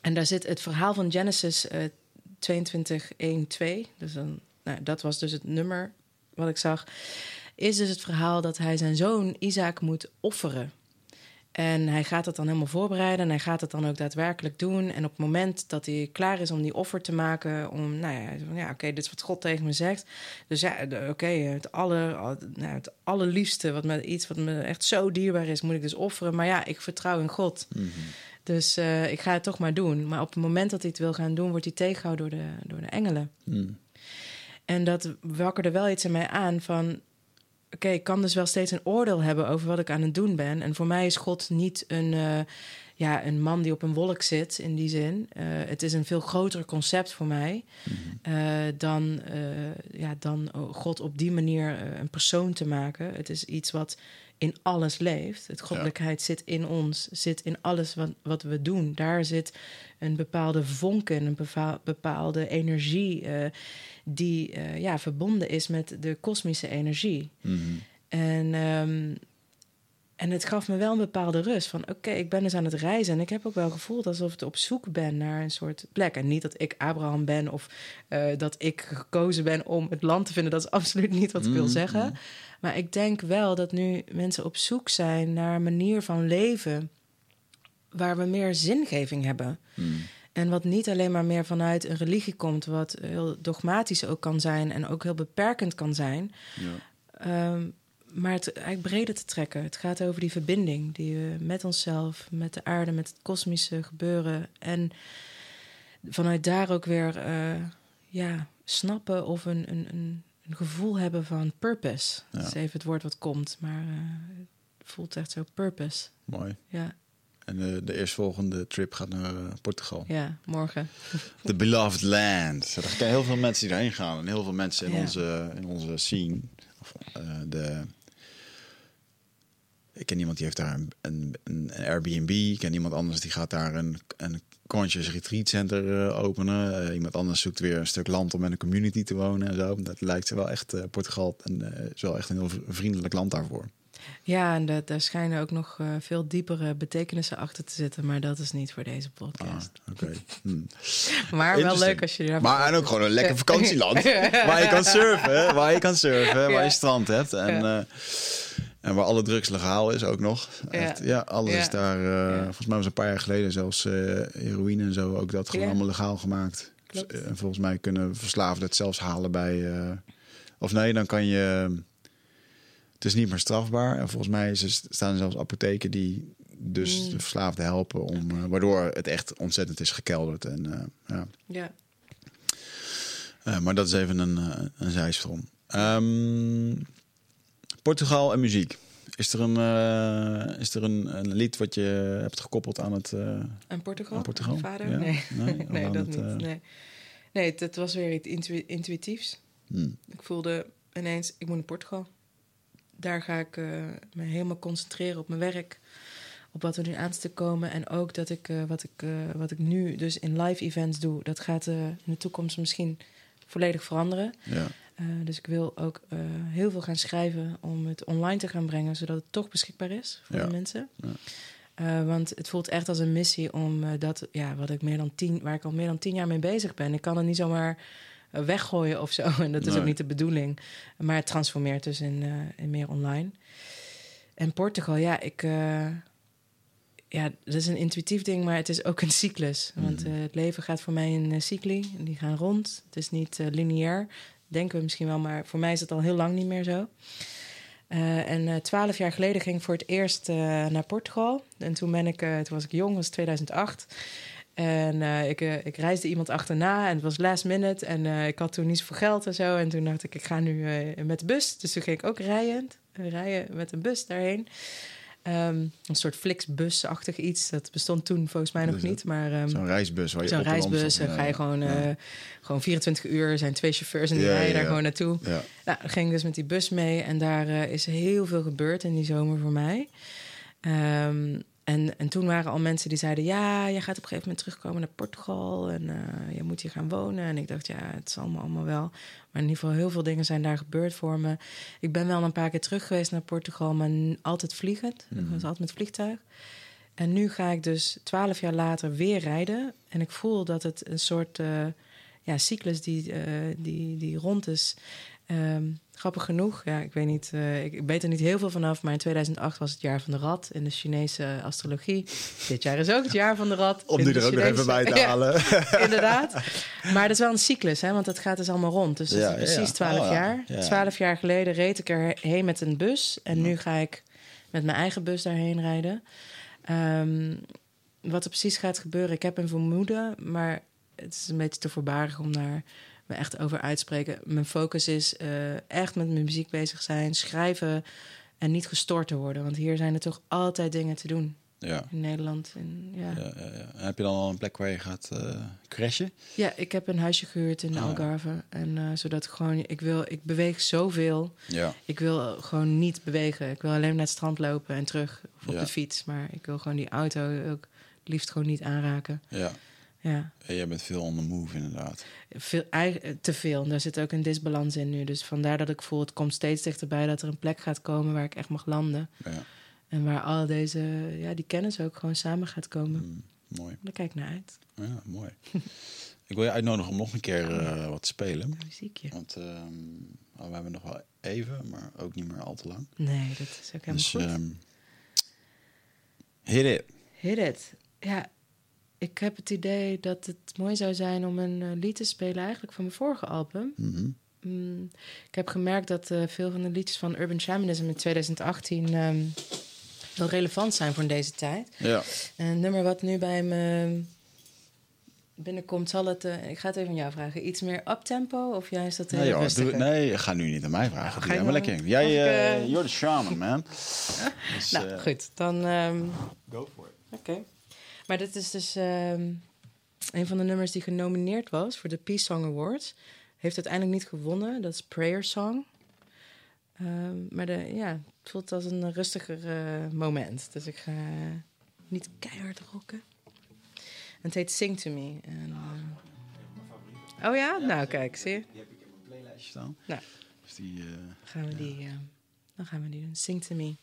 Speaker 2: en daar zit het verhaal van Genesis 22, 1, 2. Dus dan, nou, dat was dus het nummer wat ik zag. Is dus het verhaal dat hij zijn zoon Isaac moet offeren. En hij gaat dat dan helemaal voorbereiden en hij gaat het dan ook daadwerkelijk doen. En op het moment dat hij klaar is om die offer te maken, om, nou ja, ja oké, dit is wat God tegen me zegt. Dus ja, oké, het, aller, nou, het allerliefste, wat me, iets wat me echt zo dierbaar is, moet ik dus offeren. Maar ja, ik vertrouw in God.
Speaker 1: -hmm.
Speaker 2: Dus uh, ik ga het toch maar doen. Maar op het moment dat hij het wil gaan doen, wordt hij tegengehouden door de, door de engelen.
Speaker 1: Mm.
Speaker 2: En dat wakkerde wel iets in mij aan van... Oké, okay, ik kan dus wel steeds een oordeel hebben over wat ik aan het doen ben. En voor mij is God niet een, uh, ja, een man die op een wolk zit, in die zin. Uh, het is een veel groter concept voor mij...
Speaker 1: Mm.
Speaker 2: Uh, dan, ja, dan God op die manier een persoon te maken. Het is iets wat in alles leeft. Het goddelijkheid ja. zit in ons, zit in alles wat, wat we doen. Daar zit een bepaalde vonken, een bepaalde energie uh, die uh, ja, verbonden is met de kosmische energie.
Speaker 1: Mm -hmm.
Speaker 2: En, um, en het gaf me wel een bepaalde rust van oké, okay, ik ben dus aan het reizen en ik heb ook wel gevoeld alsof ik op zoek ben naar een soort plek. En niet dat ik Abraham ben of uh, dat ik gekozen ben om het land te vinden. Dat is absoluut niet wat ik wil zeggen. Maar ik denk wel dat nu mensen op zoek zijn naar een manier van leven waar we meer zingeving hebben.
Speaker 1: Mm.
Speaker 2: En wat niet alleen maar meer vanuit een religie komt, wat heel dogmatisch ook kan zijn en ook heel beperkend kan zijn.
Speaker 1: Ja.
Speaker 2: Um, maar het eigenlijk breder te trekken. Het gaat over die verbinding die we met onszelf, met de aarde, met het kosmische gebeuren. En vanuit daar ook weer uh, ja, snappen of een, een, een, een, gevoel hebben van purpose.
Speaker 1: Ja.
Speaker 2: Dat is even het woord wat komt, maar uh, het voelt echt zo purpose.
Speaker 1: Mooi.
Speaker 2: Ja,
Speaker 1: En de, de eerstvolgende trip gaat naar eh, Portugal.
Speaker 2: ja morgen.
Speaker 1: The Beloved Land. Er zijn heel veel mensen die daarheen gaan. En heel veel mensen in,
Speaker 2: Ja.
Speaker 1: onze, in onze scene. Of, eh, de, ik ken iemand die heeft daar een, een, een Airbnb. Ik ken iemand anders die gaat daar een, een conscious retreat center eh, openen. Eh, iemand anders zoekt weer een stuk land om in een community te wonen en zo. Dat lijkt wel echt, eh, Portugal en, is wel echt een heel vriendelijk land daarvoor.
Speaker 2: Ja, en da- daar schijnen ook nog veel diepere betekenissen achter te zitten. Maar dat is niet voor deze
Speaker 1: Ah,
Speaker 2: podcast.
Speaker 1: oké. Hm.
Speaker 2: Maar wel leuk als je daar...
Speaker 1: Maar en ook gewoon een lekker vakantieland. waar je kan surfen, waar je kan surfen, waar je strand hebt. En,
Speaker 2: Ja.
Speaker 1: En waar alle drugs legaal is ook nog.
Speaker 2: Ja.
Speaker 1: Echt, ja, alles
Speaker 2: Ja.
Speaker 1: is daar. eh. Volgens mij was een paar jaar geleden zelfs eh, heroïne en zo. Ook dat gewoon allemaal legaal gemaakt.
Speaker 2: Klopt.
Speaker 1: Dus, eh, en volgens mij kunnen verslaafden het zelfs halen bij, Of nee, dan kan je... Het is niet meer strafbaar. En volgens mij is staan er zelfs apotheken die dus
Speaker 2: Mm.
Speaker 1: de verslaafde helpen. Om, waardoor het echt ontzettend is gekelderd. En, ja.
Speaker 2: Ja.
Speaker 1: Maar dat is even een, een zijsprong. Ehm, Portugal en muziek. Is er een, eh, is er een, een lied wat je hebt gekoppeld aan het... eh,
Speaker 2: En Portugal?
Speaker 1: Aan Portugal?
Speaker 2: Vader?
Speaker 1: Ja?
Speaker 2: Nee,
Speaker 1: Nee? Aan
Speaker 2: dat
Speaker 1: het,
Speaker 2: niet.
Speaker 1: eh,
Speaker 2: Nee, nee het, was weer iets intu- intuïtiefs.
Speaker 1: hmm.
Speaker 2: Ik voelde ineens, ik moet naar Portugal. Daar ga ik me helemaal concentreren op mijn werk. Op wat er nu aan te komen. En ook dat ik, wat, ik, wat ik nu dus in live events doe... dat gaat in de toekomst misschien volledig veranderen.
Speaker 1: Ja.
Speaker 2: Eh, dus ik wil ook eh, heel veel gaan schrijven om het online te gaan brengen, zodat het toch beschikbaar is voor
Speaker 1: Ja.
Speaker 2: de mensen.
Speaker 1: Ja.
Speaker 2: Eh, want het voelt echt als een missie om dat, ja, wat ik meer dan tien, waar ik al meer dan tien jaar mee bezig ben. Ik kan het niet zomaar weggooien of zo. En dat is
Speaker 1: Nee.
Speaker 2: ook niet de bedoeling. Maar het transformeert dus in, in meer online. En Portugal, ja, ik. ja, dat is een intuïtief ding, maar het is ook een cyclus. Want
Speaker 1: Mhm.
Speaker 2: het leven gaat voor mij in cycli. en Die gaan rond. Het is niet lineair. Denken we misschien wel, maar voor mij is het al heel lang niet meer zo. Eh, en eh, twaalf jaar geleden ging ik voor het eerst eh, naar Portugal. En toen, ben ik, toen was ik jong, was 2008. En ik, ik reisde iemand achterna en het was last minute. En ik had toen niet zoveel geld en zo. En toen dacht ik, ik ga nu met de bus. Dus toen ging ik ook rijend, eh, rijden met een bus daarheen. Ehm, een soort Flixbus-achtig iets. Dat bestond toen volgens mij nog niet. Maar ehm,
Speaker 1: Zo'n reisbus waar je
Speaker 2: zo'n reisbus, dan ga je gewoon,
Speaker 1: Ja.
Speaker 2: eh, gewoon 24 uur. Zijn twee chauffeurs en die
Speaker 1: Ja,
Speaker 2: rijden
Speaker 1: ja,
Speaker 2: daar gewoon naartoe.
Speaker 1: Ja.
Speaker 2: Nou, dan ging ik dus met die bus mee en daar eh, is heel veel gebeurd in die zomer voor mij. Ehm, en, en toen waren al mensen die zeiden: Ja, je gaat op een gegeven moment terugkomen naar Portugal en eh, je moet hier gaan wonen. En ik dacht: Ja, het is allemaal, allemaal wel. Maar in ieder geval, heel veel dingen zijn daar gebeurd voor me. Ik ben wel een paar keer terug geweest naar Portugal, maar altijd vliegend. Ik was altijd met vliegtuig. En nu ga ik dus twaalf jaar later weer rijden. En ik voel dat het een soort eh, ja, cyclus die, eh, die, die rond is. Ehm, grappig genoeg, ja, ik weet niet, eh, ik, weet er niet heel veel vanaf, maar in 2008 was het jaar van de rat in de Chinese astrologie. Dit jaar is ook het jaar van de rat.
Speaker 1: Om die er ook nog even bij te
Speaker 2: Ja,
Speaker 1: halen.
Speaker 2: inderdaad. Maar dat is wel een cyclus, hè, want het gaat dus allemaal rond. Dus het
Speaker 1: Ja,
Speaker 2: is precies
Speaker 1: ja.
Speaker 2: twaalf
Speaker 1: Oh, ja.
Speaker 2: jaar.
Speaker 1: Ja.
Speaker 2: Twaalf jaar geleden reed ik erheen met een bus. En nu ga ik met mijn eigen bus daarheen rijden. Ehm, wat er precies gaat gebeuren, ik heb een vermoeden, maar het is een beetje te voorbarig om daar me echt over uit te spreken. Mijn focus is eh, echt met mijn muziek bezig zijn, schrijven en niet gestoord te worden. Want hier zijn er toch altijd dingen te doen
Speaker 1: Ja.
Speaker 2: in Nederland. En, ja.
Speaker 1: Ja, ja. En Heb je dan al een plek waar je gaat eh crashen?
Speaker 2: Ja, ik heb een huisje gehuurd in
Speaker 1: Ah.
Speaker 2: Algarve. En eh, zodat ik gewoon, ik wil, ik beweeg zoveel.
Speaker 1: Ja.
Speaker 2: Ik wil gewoon niet bewegen. Ik wil alleen naar het strand lopen en terug of op de fiets. Maar ik wil gewoon die auto ook liefst gewoon niet aanraken.
Speaker 1: ja.
Speaker 2: Ja,
Speaker 1: En jij bent veel on the move inderdaad.
Speaker 2: veel, eigen- te veel. En daar zit ook een disbalans in nu. Dus vandaar dat ik voel, het komt steeds dichterbij dat er een plek gaat komen waar ik echt mag landen.
Speaker 1: Ja.
Speaker 2: En waar al deze, ja, die kennis ook gewoon samen gaat komen.
Speaker 1: Mm, mooi.
Speaker 2: Daar kijk ik naar uit.
Speaker 1: Ja, mooi. ik wil je uitnodigen om nog een keer eh, wat te spelen.
Speaker 2: Een muziekje.
Speaker 1: Want ehm, oh, we hebben nog wel even, maar ook niet meer al te lang.
Speaker 2: Nee, dat is ook helemaal
Speaker 1: Dus
Speaker 2: goed.
Speaker 1: ehm hit it.
Speaker 2: Hit it. Ja, ik heb het idee dat het mooi zou zijn om een eh, lied te spelen eigenlijk van mijn vorige album.
Speaker 1: Mhm.
Speaker 2: Mm, ik heb gemerkt dat eh, veel van de liedjes van Urban Shamanism in 2018 ehm, wel relevant zijn voor deze tijd.
Speaker 1: Ja.
Speaker 2: En een nummer wat nu bij me binnenkomt, zal het... eh, ik ga het even aan jou vragen. Iets meer uptempo of juist dat
Speaker 1: Nee, joh, doe, nee, ga nu niet aan mij vragen.
Speaker 2: ga je
Speaker 1: maar lekker. Jij,
Speaker 2: ik,
Speaker 1: eh
Speaker 2: eh,
Speaker 1: you're the shaman, man. Dus,
Speaker 2: Nou, goed. Dan... ehm,
Speaker 1: Go for it.
Speaker 2: Oké. Maar dit is dus ehm, een van de nummers die genomineerd was voor de Peace Song Awards. Heeft uiteindelijk niet gewonnen. Dat is Prayer Song. Ehm, maar de, ja, het voelt als een rustiger eh, moment. Dus ik ga niet keihard rocken. En het heet Sing to Me. En, eh, Oh ja? Nou, kijk, zie je?
Speaker 1: Die heb ik in mijn playlijstje staan.
Speaker 2: Nou.
Speaker 1: Dus die... eh,
Speaker 2: Gaan we die, dan gaan we die doen. Sing to Me.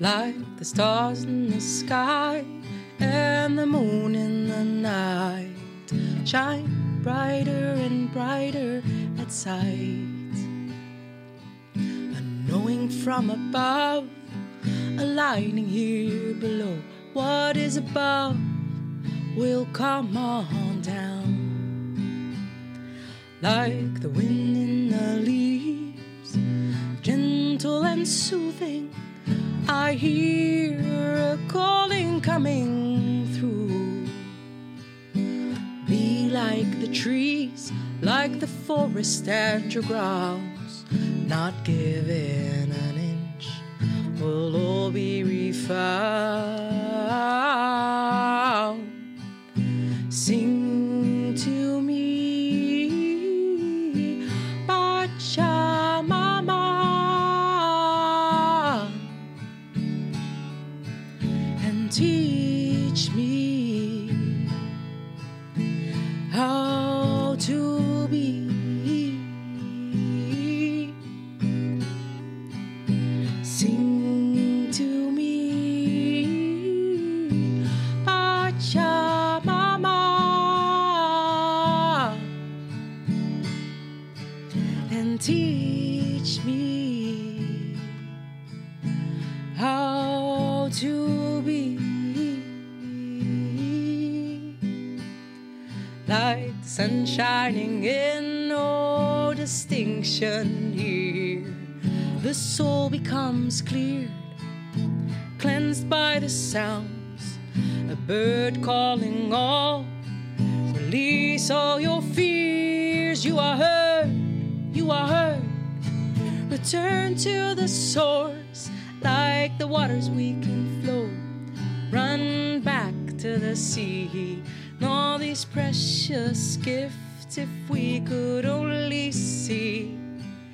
Speaker 2: Like the stars in the sky and the moon in the night shine brighter and brighter at sight. And knowing from above, aligning here below, what is above will come on down. Like the wind in the leaves, gentle and soothing I hear a calling coming through. Be like the trees, like the forest and your grounds, not giving an inch, We'll all be refound. Sun shining in no distinction here. The soul becomes cleared, cleansed by the sounds. A bird calling all, release all your fears. You are heard, you are heard. Return to the source, like the waters we can flow. Run back to the sea. And all these precious gifts, if we could only see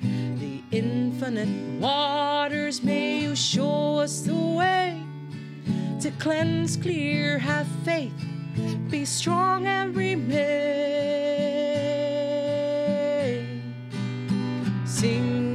Speaker 2: the infinite waters, may you show us the way to cleanse, clear, have faith, be strong and remain. Sing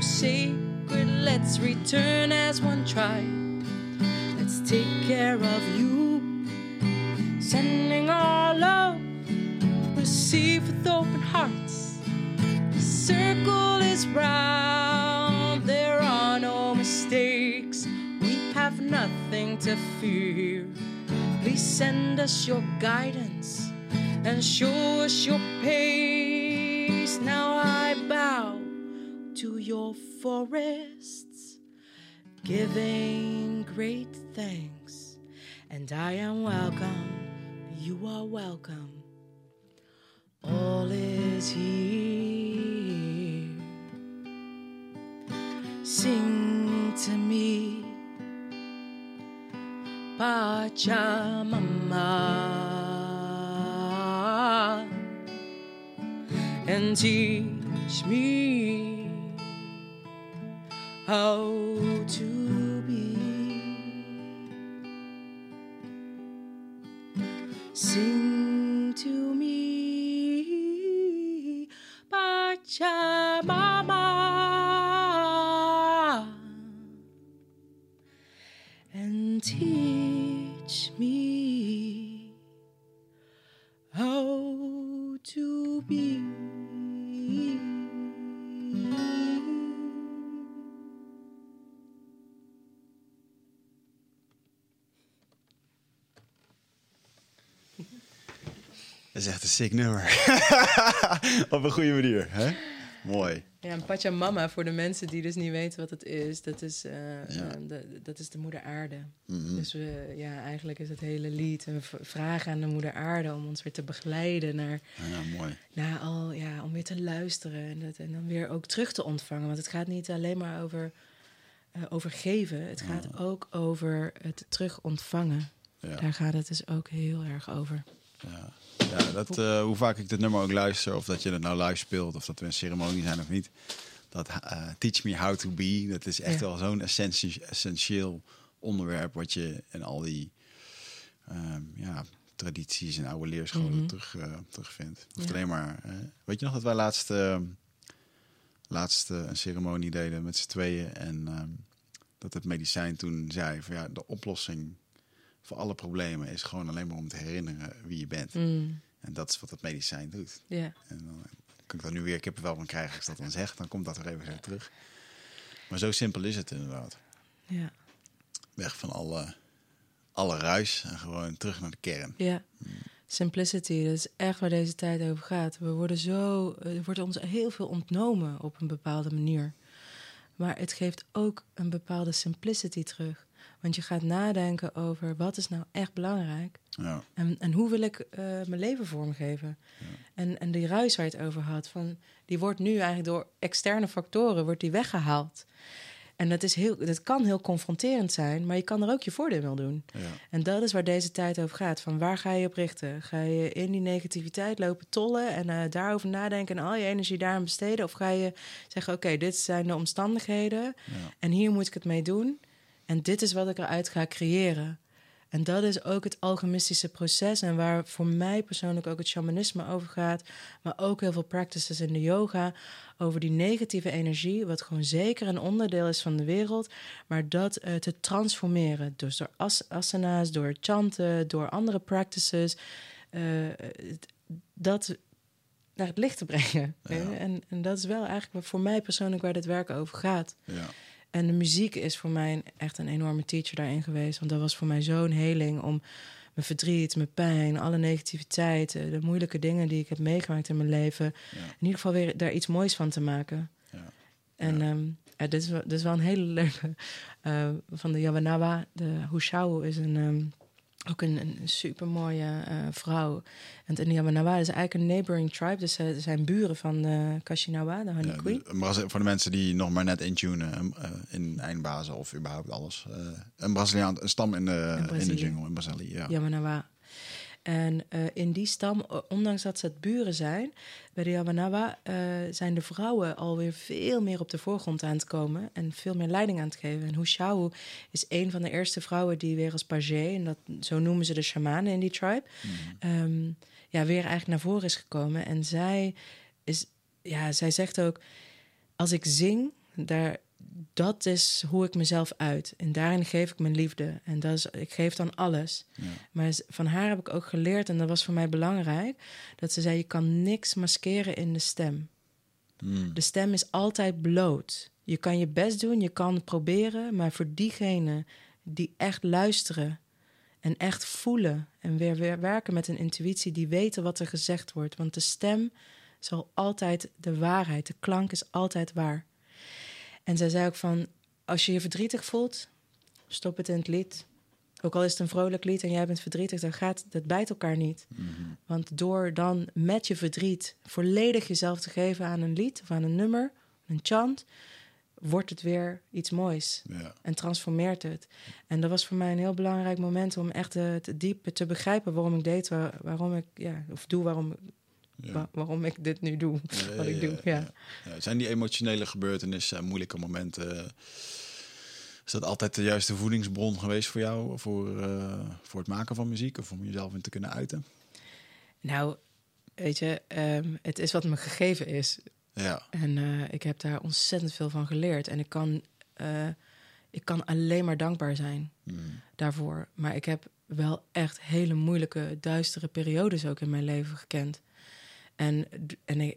Speaker 2: so sacred, let's return as one tribe. Let's take care of you, sending our love, receive with open hearts. The circle is round, there are no mistakes, we have nothing to fear. Please send us your guidance and show us your pace. Now I bow your forests, giving great thanks. And I am welcome, you are welcome. All is here. Sing to me, Pachamama, and teach me how
Speaker 1: sick nummer. Op een goede manier, hè? Mooi.
Speaker 2: Ja, en Pachamama, voor de mensen die dus niet weten wat het is, dat is, uh, ja. de, dat is de moeder aarde. Mm -hmm. Dus we, ja, eigenlijk is het hele lied een vraag aan de moeder aarde om ons weer te begeleiden naar,
Speaker 1: ja, mooi.
Speaker 2: naar al, ja, om weer te luisteren en, dat, en dan weer ook terug te ontvangen. Want het gaat niet alleen maar over, uh, over geven, het gaat ook over het terug ontvangen.
Speaker 1: Ja.
Speaker 2: Daar gaat het dus ook heel erg over.
Speaker 1: Ja, ja dat, uh, hoe vaak ik dit nummer ook luister, of dat je het nou live speelt, of dat we een ceremonie zijn of niet. Dat uh, Teach Me How to Be, dat is echt
Speaker 2: Ja.
Speaker 1: wel zo'n essentie- essentieel onderwerp wat je in al die ehm, ja, tradities en oude leerscholen
Speaker 2: Mhm.
Speaker 1: terug, uh, terugvindt. Of
Speaker 2: Ja.
Speaker 1: alleen maar. eh, weet je nog dat wij laatst, uh, laatst een ceremonie deden met z'n tweeën en ehm, dat het medicijn toen zei van ja, de oplossing voor alle problemen is gewoon alleen maar om te herinneren wie je bent.
Speaker 2: Mm,
Speaker 1: En dat is wat het medicijn doet.
Speaker 2: ja.
Speaker 1: En dan kan ik daar nu weer kippenvel van krijgen als ik dat dan zeg. Dan komt dat er even weer terug. Maar zo simpel is het inderdaad.
Speaker 2: Ja.
Speaker 1: Weg van alle, alle ruis en gewoon terug naar de kern.
Speaker 2: Ja, simplicity, dat is echt waar deze tijd over gaat. We worden zo, er wordt ons heel veel ontnomen op een bepaalde manier. Maar het geeft ook een bepaalde simplicity terug. Want je gaat nadenken over wat is nou echt belangrijk.
Speaker 1: Ja,
Speaker 2: En, en hoe wil ik eh, mijn leven vormgeven? En, en die ruis waar je het over had, van, die wordt nu eigenlijk door externe factoren wordt die weggehaald. En dat, is heel, dat kan heel confronterend zijn, maar je kan er ook je voordeel mee doen.
Speaker 1: ja,
Speaker 2: En dat is waar deze tijd over gaat. Van waar ga je op richten? Ga je in die negativiteit lopen tollen en eh, daarover nadenken en al je energie daaraan besteden? Of ga je zeggen, oké, dit zijn de omstandigheden
Speaker 1: ja.
Speaker 2: en hier moet ik het mee doen. En dit is wat ik eruit ga creëren. En dat is ook het alchemistische proces en waar voor mij persoonlijk ook het shamanisme over gaat. Maar ook heel veel practices in de yoga over die negatieve energie, wat gewoon zeker een onderdeel is van de wereld. Maar dat uh, te transformeren. Dus door as asana's, door chanten, door andere practices. Uh, dat naar het licht te brengen.
Speaker 1: Ja.
Speaker 2: En, en dat is wel eigenlijk voor mij persoonlijk waar dit werk over gaat.
Speaker 1: ja.
Speaker 2: En de muziek is voor mij echt een enorme teacher daarin geweest. Want dat was voor mij zo'n heling om mijn verdriet, mijn pijn, alle negativiteit, eh, de moeilijke dingen die ik heb meegemaakt in mijn leven,
Speaker 1: Ja.
Speaker 2: in ieder geval weer daar iets moois van te maken.
Speaker 1: Ja.
Speaker 2: En
Speaker 1: Ja.
Speaker 2: ehm, ja, dit, is wel, dit is wel een hele leuke uh, van de Yawanawa. De Hushau is een, um, ook een, een super mooie uh, vrouw. En de Yawanawa is eigenlijk een neighboring tribe. Dus ze uh, zijn buren van de Kashinawa, de Honey
Speaker 1: Ja,
Speaker 2: Queen.
Speaker 1: de- voor de mensen die nog maar net intunen uh, in eindbazen of überhaupt alles. Een Braziliaan, een stam in de, in, in de jungle in Brazilië. Ja.
Speaker 2: Yawanawa. En uh, in die stam, ondanks dat ze het buren zijn, bij de Yawanawa uh, zijn de vrouwen alweer veel meer op de voorgrond aan het komen en veel meer leiding aan het geven. En Hushau is een van de eerste vrouwen die weer als page, en dat, zo noemen ze de shamanen in die tribe, mm. um, ja, weer eigenlijk naar voren is gekomen. En zij, is, ja, zij zegt ook, als ik zing, daar, dat is hoe ik mezelf uit. En daarin geef ik mijn liefde. En dat is, ik geef dan alles.
Speaker 1: Ja.
Speaker 2: Maar van haar heb ik ook geleerd, en dat was voor mij belangrijk, dat ze zei: je kan niks maskeren in de stem.
Speaker 1: Mm.
Speaker 2: De stem is altijd bloot. Je kan je best doen, je kan proberen, maar voor diegenen die echt luisteren en echt voelen en weer, weer werken met een intuïtie, die weten wat er gezegd wordt. Want de stem zal altijd de waarheid, de klank is altijd waar. En zij zei ook van, als je je verdrietig voelt, stop het in het lied. Ook al is het een vrolijk lied en jij bent verdrietig, dan gaat dat bijt elkaar niet.
Speaker 1: Mm-hmm.
Speaker 2: Want door dan met je verdriet volledig jezelf te geven aan een lied of aan een nummer, een chant, wordt het weer iets moois
Speaker 1: Ja.
Speaker 2: en transformeert het. En dat was voor mij een heel belangrijk moment om echt uh, te diep te begrijpen waarom ik deed, waar, waarom ik ja, of doe, waarom,
Speaker 1: Ja.
Speaker 2: wa- waarom ik dit nu doe,
Speaker 1: Ja,
Speaker 2: wat ik doe. Ja.
Speaker 1: Zijn die emotionele gebeurtenissen en moeilijke momenten... eh, is dat altijd de juiste voedingsbron geweest voor jou? Voor, eh, voor het maken van muziek? Of om jezelf in te kunnen uiten?
Speaker 2: Nou, weet je, um, het is wat me gegeven is.
Speaker 1: Ja.
Speaker 2: En uh, ik heb daar ontzettend veel van geleerd. En ik kan, uh, ik kan alleen maar dankbaar zijn
Speaker 1: Mm.
Speaker 2: daarvoor. Maar ik heb wel echt hele moeilijke, duistere periodes ook in mijn leven gekend. En, en ik,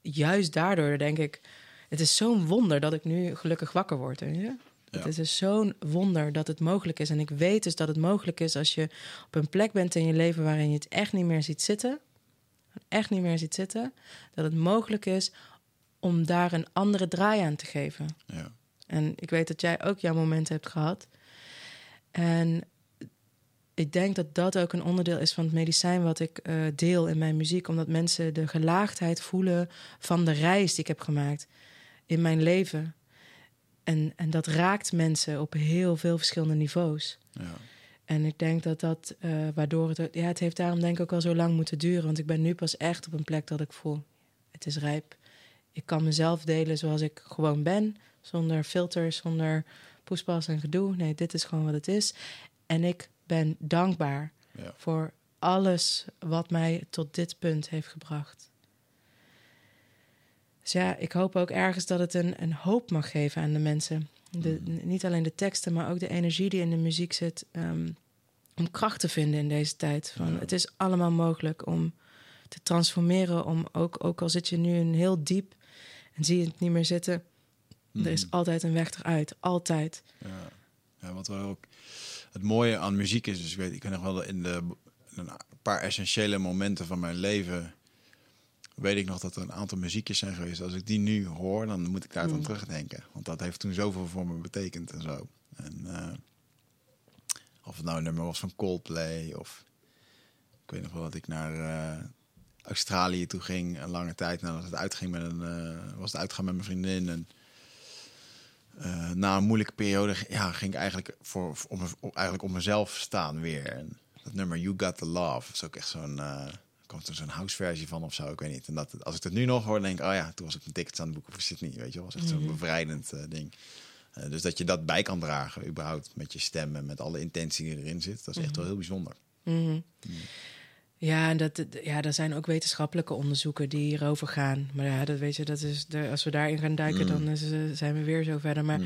Speaker 2: juist daardoor denk ik, het is zo'n wonder dat ik nu gelukkig wakker word. Ja. Het is dus zo'n wonder dat het mogelijk is. En ik weet dus dat het mogelijk is als je op een plek bent in je leven waarin je het echt niet meer ziet zitten. echt niet meer ziet zitten, dat het mogelijk is om daar een andere draai aan te geven.
Speaker 1: Ja.
Speaker 2: En ik weet dat jij ook jouw momenten hebt gehad. En ik denk dat dat ook een onderdeel is van het medicijn wat ik uh, deel in mijn muziek. Omdat mensen de gelaagdheid voelen van de reis die ik heb gemaakt in mijn leven. En, en dat raakt mensen op heel veel verschillende niveaus.
Speaker 1: Ja.
Speaker 2: En ik denk dat dat, uh, waardoor het... Ja, het heeft daarom denk ik ook al zo lang moeten duren. Want ik ben nu pas echt op een plek dat ik voel... Het is rijp. Ik kan mezelf delen zoals ik gewoon ben. Zonder filters, zonder poespas en gedoe. Nee, dit is gewoon wat het is. En ik ben dankbaar
Speaker 1: Ja.
Speaker 2: voor alles wat mij tot dit punt heeft gebracht. Dus ja, ik hoop ook ergens dat het een, een hoop mag geven aan de mensen. De, Niet alleen de teksten, maar ook de energie die in de muziek zit. ehm, om kracht te vinden in deze tijd. Van,
Speaker 1: Ja.
Speaker 2: Het is allemaal mogelijk om te transformeren. Om ook, ook al zit je nu een heel diep en zie je het niet meer zitten. Er is altijd een weg eruit. Altijd.
Speaker 1: Ja. ja, wat wel ook het mooie aan muziek is, dus ik weet, ik weet nog wel in de een paar essentiële momenten van mijn leven weet ik nog dat er een aantal muziekjes zijn geweest. Als ik die nu hoor, dan moet ik daar aan
Speaker 2: Mm.
Speaker 1: terugdenken, want dat heeft toen zoveel voor me betekend en zo. En eh, of het nou een nummer was van Coldplay of ik weet nog wel dat ik naar eh, Australië toe ging een lange tijd nadat het uitging met een eh, was het uitgaan met mijn vriendin en eh, na een moeilijke periode ja, ging ik eigenlijk voor, voor- om, om- eigenlijk op mezelf staan weer. En dat nummer You Got The Love is ook echt zo'n... er komt er zo'n house versie van of zo, ik weet niet. En dat, als ik het nu nog hoor, denk ik... Oh ja, toen was ik een ticket aan het boeken voor Sydney, weet je wel. was echt zo'n bevrijdend eh, ding. Dus dat je dat bij kan dragen, überhaupt, met je stem en met alle intentie die erin zit. Dat is echt wel heel bijzonder.
Speaker 2: Mhm. Ja, en dat, ja, er zijn ook wetenschappelijke onderzoeken die hierover gaan. Maar ja, dat weet je, dat is de, als we daarin gaan duiken, dan is, eh, zijn we weer zo verder. Maar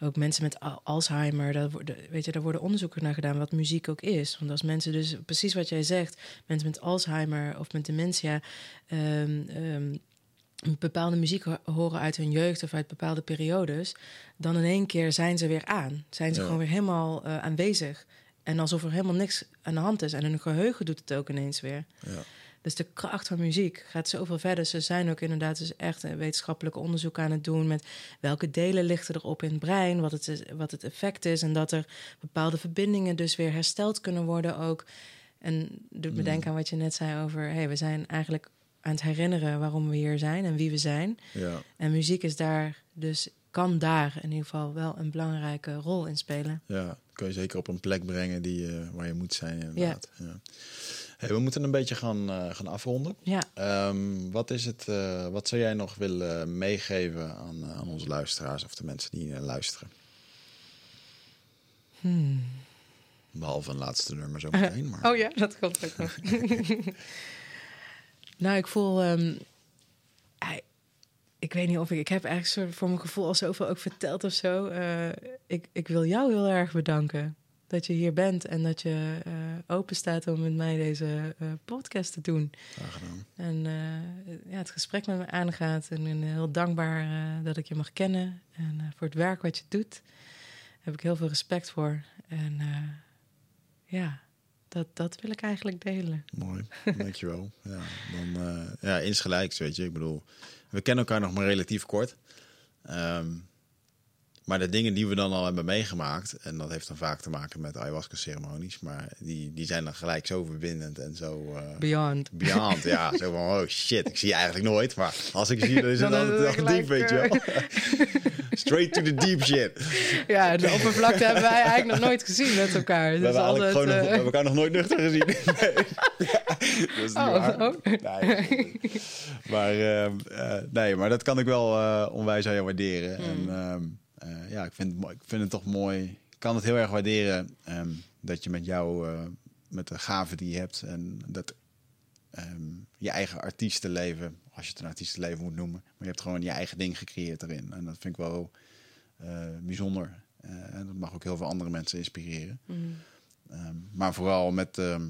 Speaker 2: ook mensen met Al- Alzheimer, dat, weet je, daar worden onderzoeken naar gedaan wat muziek ook is. Want als mensen dus, precies wat jij zegt, mensen met Alzheimer of met dementia. ehm, ehm, bepaalde muziek ho- horen uit hun jeugd of uit bepaalde periodes, dan in één keer zijn ze weer aan. Zijn ze
Speaker 1: Ja.
Speaker 2: gewoon weer helemaal eh, aanwezig. En alsof er helemaal niks aan de hand is. En hun geheugen doet het ook ineens weer.
Speaker 1: Ja.
Speaker 2: Dus de kracht van muziek gaat zoveel verder. Ze zijn ook inderdaad dus echt een wetenschappelijk onderzoek aan het doen... met welke delen lichten erop in het brein, wat het, is, wat het effect is... en dat er bepaalde verbindingen dus weer hersteld kunnen worden ook. En doet me denken aan wat je net zei over... hey, we zijn eigenlijk aan het herinneren waarom we hier zijn en wie we zijn.
Speaker 1: Ja.
Speaker 2: En muziek is daar dus kan daar in ieder geval wel een belangrijke rol in spelen.
Speaker 1: Ja, dat kun je zeker op een plek brengen die, eh, waar je moet zijn inderdaad. Ja. Hey, we moeten een beetje gaan, eh, gaan afronden.
Speaker 2: Ja,
Speaker 1: Ehm, wat, is het, eh, wat zou jij nog willen meegeven aan, aan onze luisteraars of de mensen die luisteren? Behalve een laatste nummer zo meteen. Maar...
Speaker 2: Oh ja, dat komt ook nog. nou, ik voel. hij- ik weet niet of ik. Ik heb eigenlijk soort voor mijn gevoel al zoveel ook verteld of zo. Eh, ik, ik wil jou heel erg bedanken. Dat je hier bent en dat je eh, open staat om met mij deze eh, podcast te doen. En ja, het gesprek met me aangaat. En ik ben heel dankbaar dat ik je mag kennen. En voor het werk wat je doet. Daar heb ik heel veel respect voor. En ja, dat, dat wil ik eigenlijk delen.
Speaker 1: Mooi, dankjewel. Ja, dan, eh, ja, insgelijks, weet je. Ik bedoel, we kennen elkaar nog maar relatief kort. Ehm, maar de dingen die we dan al hebben meegemaakt, en dat heeft dan vaak te maken met ayahuasca-ceremonies, maar die, die zijn dan gelijk zo verbindend en zo eh
Speaker 2: Beyond.
Speaker 1: beyond. Ja, zo van, oh shit, ik zie je eigenlijk nooit, maar als ik zie, dan is het altijd diep, weet je wel. Straight to the deep shit.
Speaker 2: Ja, de oppervlakte hebben wij eigenlijk nog nooit gezien met elkaar.
Speaker 1: We
Speaker 2: Dus
Speaker 1: hebben, eigenlijk
Speaker 2: altijd,
Speaker 1: gewoon nog, we
Speaker 2: eh,
Speaker 1: hebben elkaar nog nooit nuchter gezien. Nee. dat is
Speaker 2: Oh, oh.
Speaker 1: Nee. Maar, ehm, eh, nee, maar dat kan ik wel eh, onwijs aan je waarderen.
Speaker 2: Hmm.
Speaker 1: En ehm, eh, ja, ik vind, ik vind het toch mooi. Ik kan het heel erg waarderen ehm, dat je met jou, met de gaven die je hebt en dat ehm, je eigen artiestenleven, als je het een artiestenleven moet noemen, maar je hebt gewoon je eigen ding gecreëerd erin. En dat vind ik wel eh, bijzonder. Eh, en dat mag ook heel veel andere mensen inspireren.
Speaker 2: mm,
Speaker 1: Ehm, maar vooral met. ehm,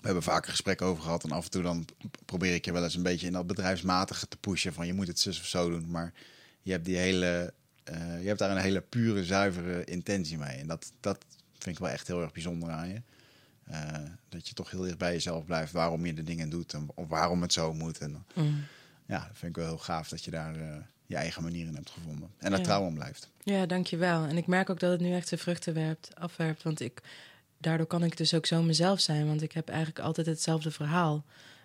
Speaker 1: we hebben vaker gesprekken over gehad. En af en toe dan probeer ik je wel eens een beetje in dat bedrijfsmatige te pushen. Van je moet het zus of zo doen. Maar je hebt die hele. eh, je hebt daar een hele pure, zuivere intentie mee. En dat, dat vind ik wel echt heel erg bijzonder aan je. Eh, dat je toch heel dicht bij jezelf blijft waarom je de dingen doet en of waarom het zo moet. En
Speaker 2: Mm.
Speaker 1: ja, dat vind ik wel heel gaaf dat je daar eh, je eigen manier in hebt gevonden. En er
Speaker 2: Ja.
Speaker 1: trouw aan blijft.
Speaker 2: Ja, dankjewel. En ik merk ook dat het nu echt zijn vruchten werpt, afwerpt. Want ik, daardoor kan ik dus ook zo mezelf zijn. Want ik heb eigenlijk altijd hetzelfde verhaal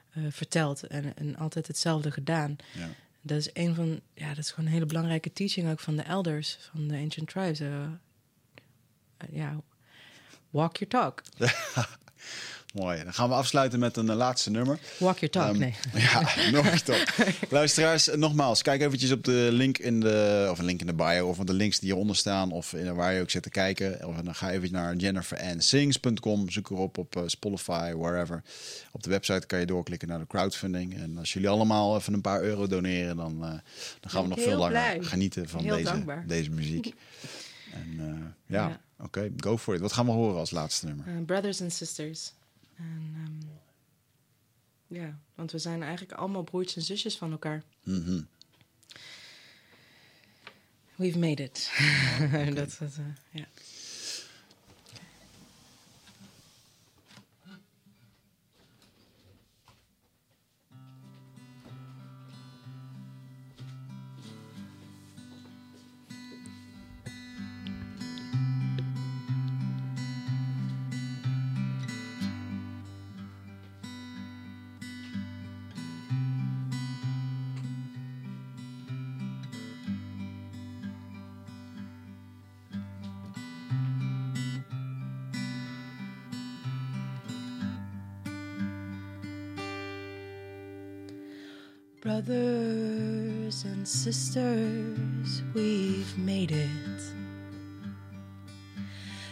Speaker 2: eh, verteld en, en altijd hetzelfde gedaan.
Speaker 1: Ja.
Speaker 2: Dat is een van, ja, dat is gewoon een hele belangrijke teaching ook van de elders, van de ancient tribes. Ja, walk your talk.
Speaker 1: Mooi. Dan gaan we afsluiten met een eh, laatste nummer.
Speaker 2: Walk your talk,
Speaker 1: Ehm,
Speaker 2: nee.
Speaker 1: Ja, nog top. Luisteraars, eh, nogmaals, kijk eventjes op de link in de, of een link in de bio, of op de links die hieronder staan, of in, waar je ook zit te kijken. Of dan ga even naar jenniferandsings.com, zoek erop op eh, Spotify, wherever. Op de website kan je doorklikken naar de crowdfunding. En als jullie allemaal even een paar euro doneren, dan, eh, dan gaan we nog veel langer
Speaker 2: blij.
Speaker 1: genieten van
Speaker 2: Heel
Speaker 1: deze,
Speaker 2: dankbaar.
Speaker 1: deze muziek. En eh, ja,
Speaker 2: Ja.
Speaker 1: oké, go for it. Wat gaan we horen als laatste nummer?
Speaker 2: Eh, brothers and sisters. En, ehm, ja, want we zijn eigenlijk allemaal broertjes en zusjes van elkaar.
Speaker 1: Mhm.
Speaker 2: We've made it. dat, het, eh, Brothers and sisters, we've made it.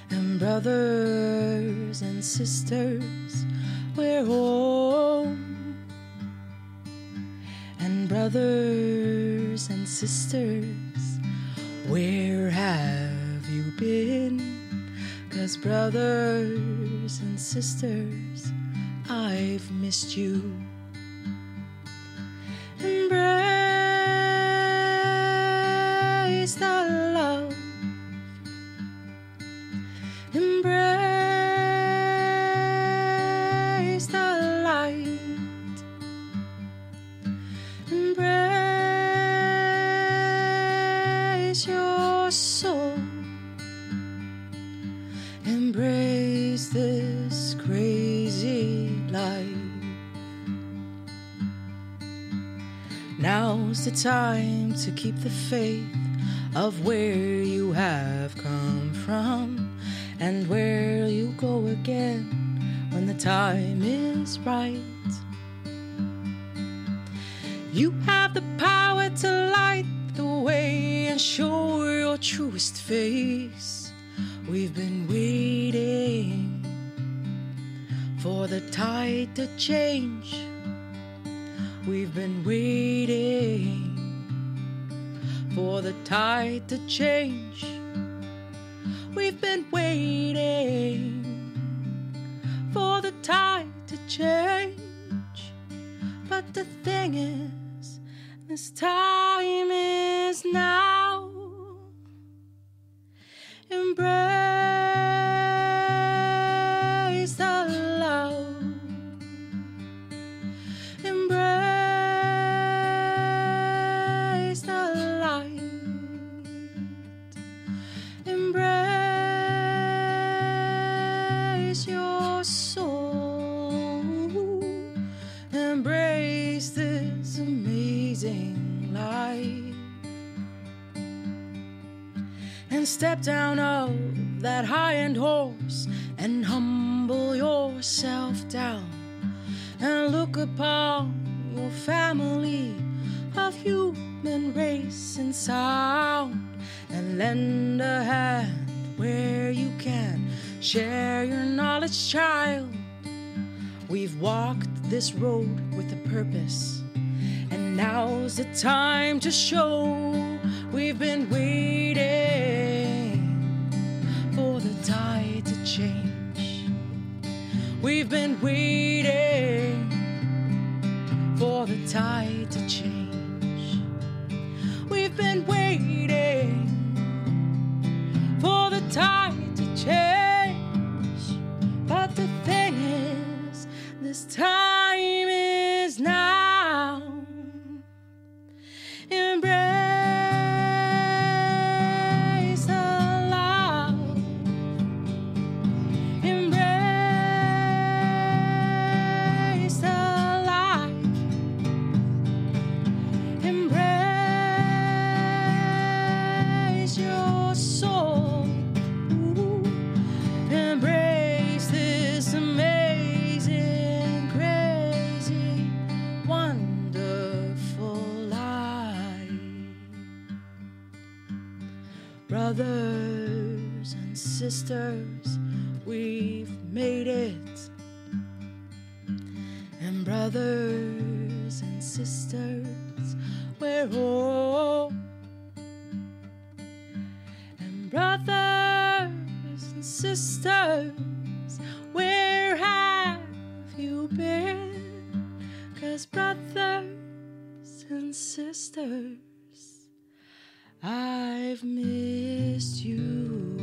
Speaker 2: And brothers and sisters, we're home. And brothers and sisters, where have you been? Cause brothers and sisters, I've missed you. Embrace time to keep the faith of where you have come from and where you go again when the time is right. You have the power to light the way and show your truest face. We've been waiting for the tide to change. We've been waiting for the tide to change. We've been waiting for the tide to change. But the thing is, this time is now. Embrace step down off that high end horse and humble yourself down and look upon your family of human race and sound and lend a hand where you can. Share your knowledge child. We've walked this road with a purpose and now's the time to show. We've been waiting tide to change we've been waiting for the tide to change. We've been waiting for the tide to change. But the thing is, This time Brothers and sisters, we've made it. And brothers and sisters, we're whole. And brothers and sisters, where have you been? Cause brothers and sisters, I've missed you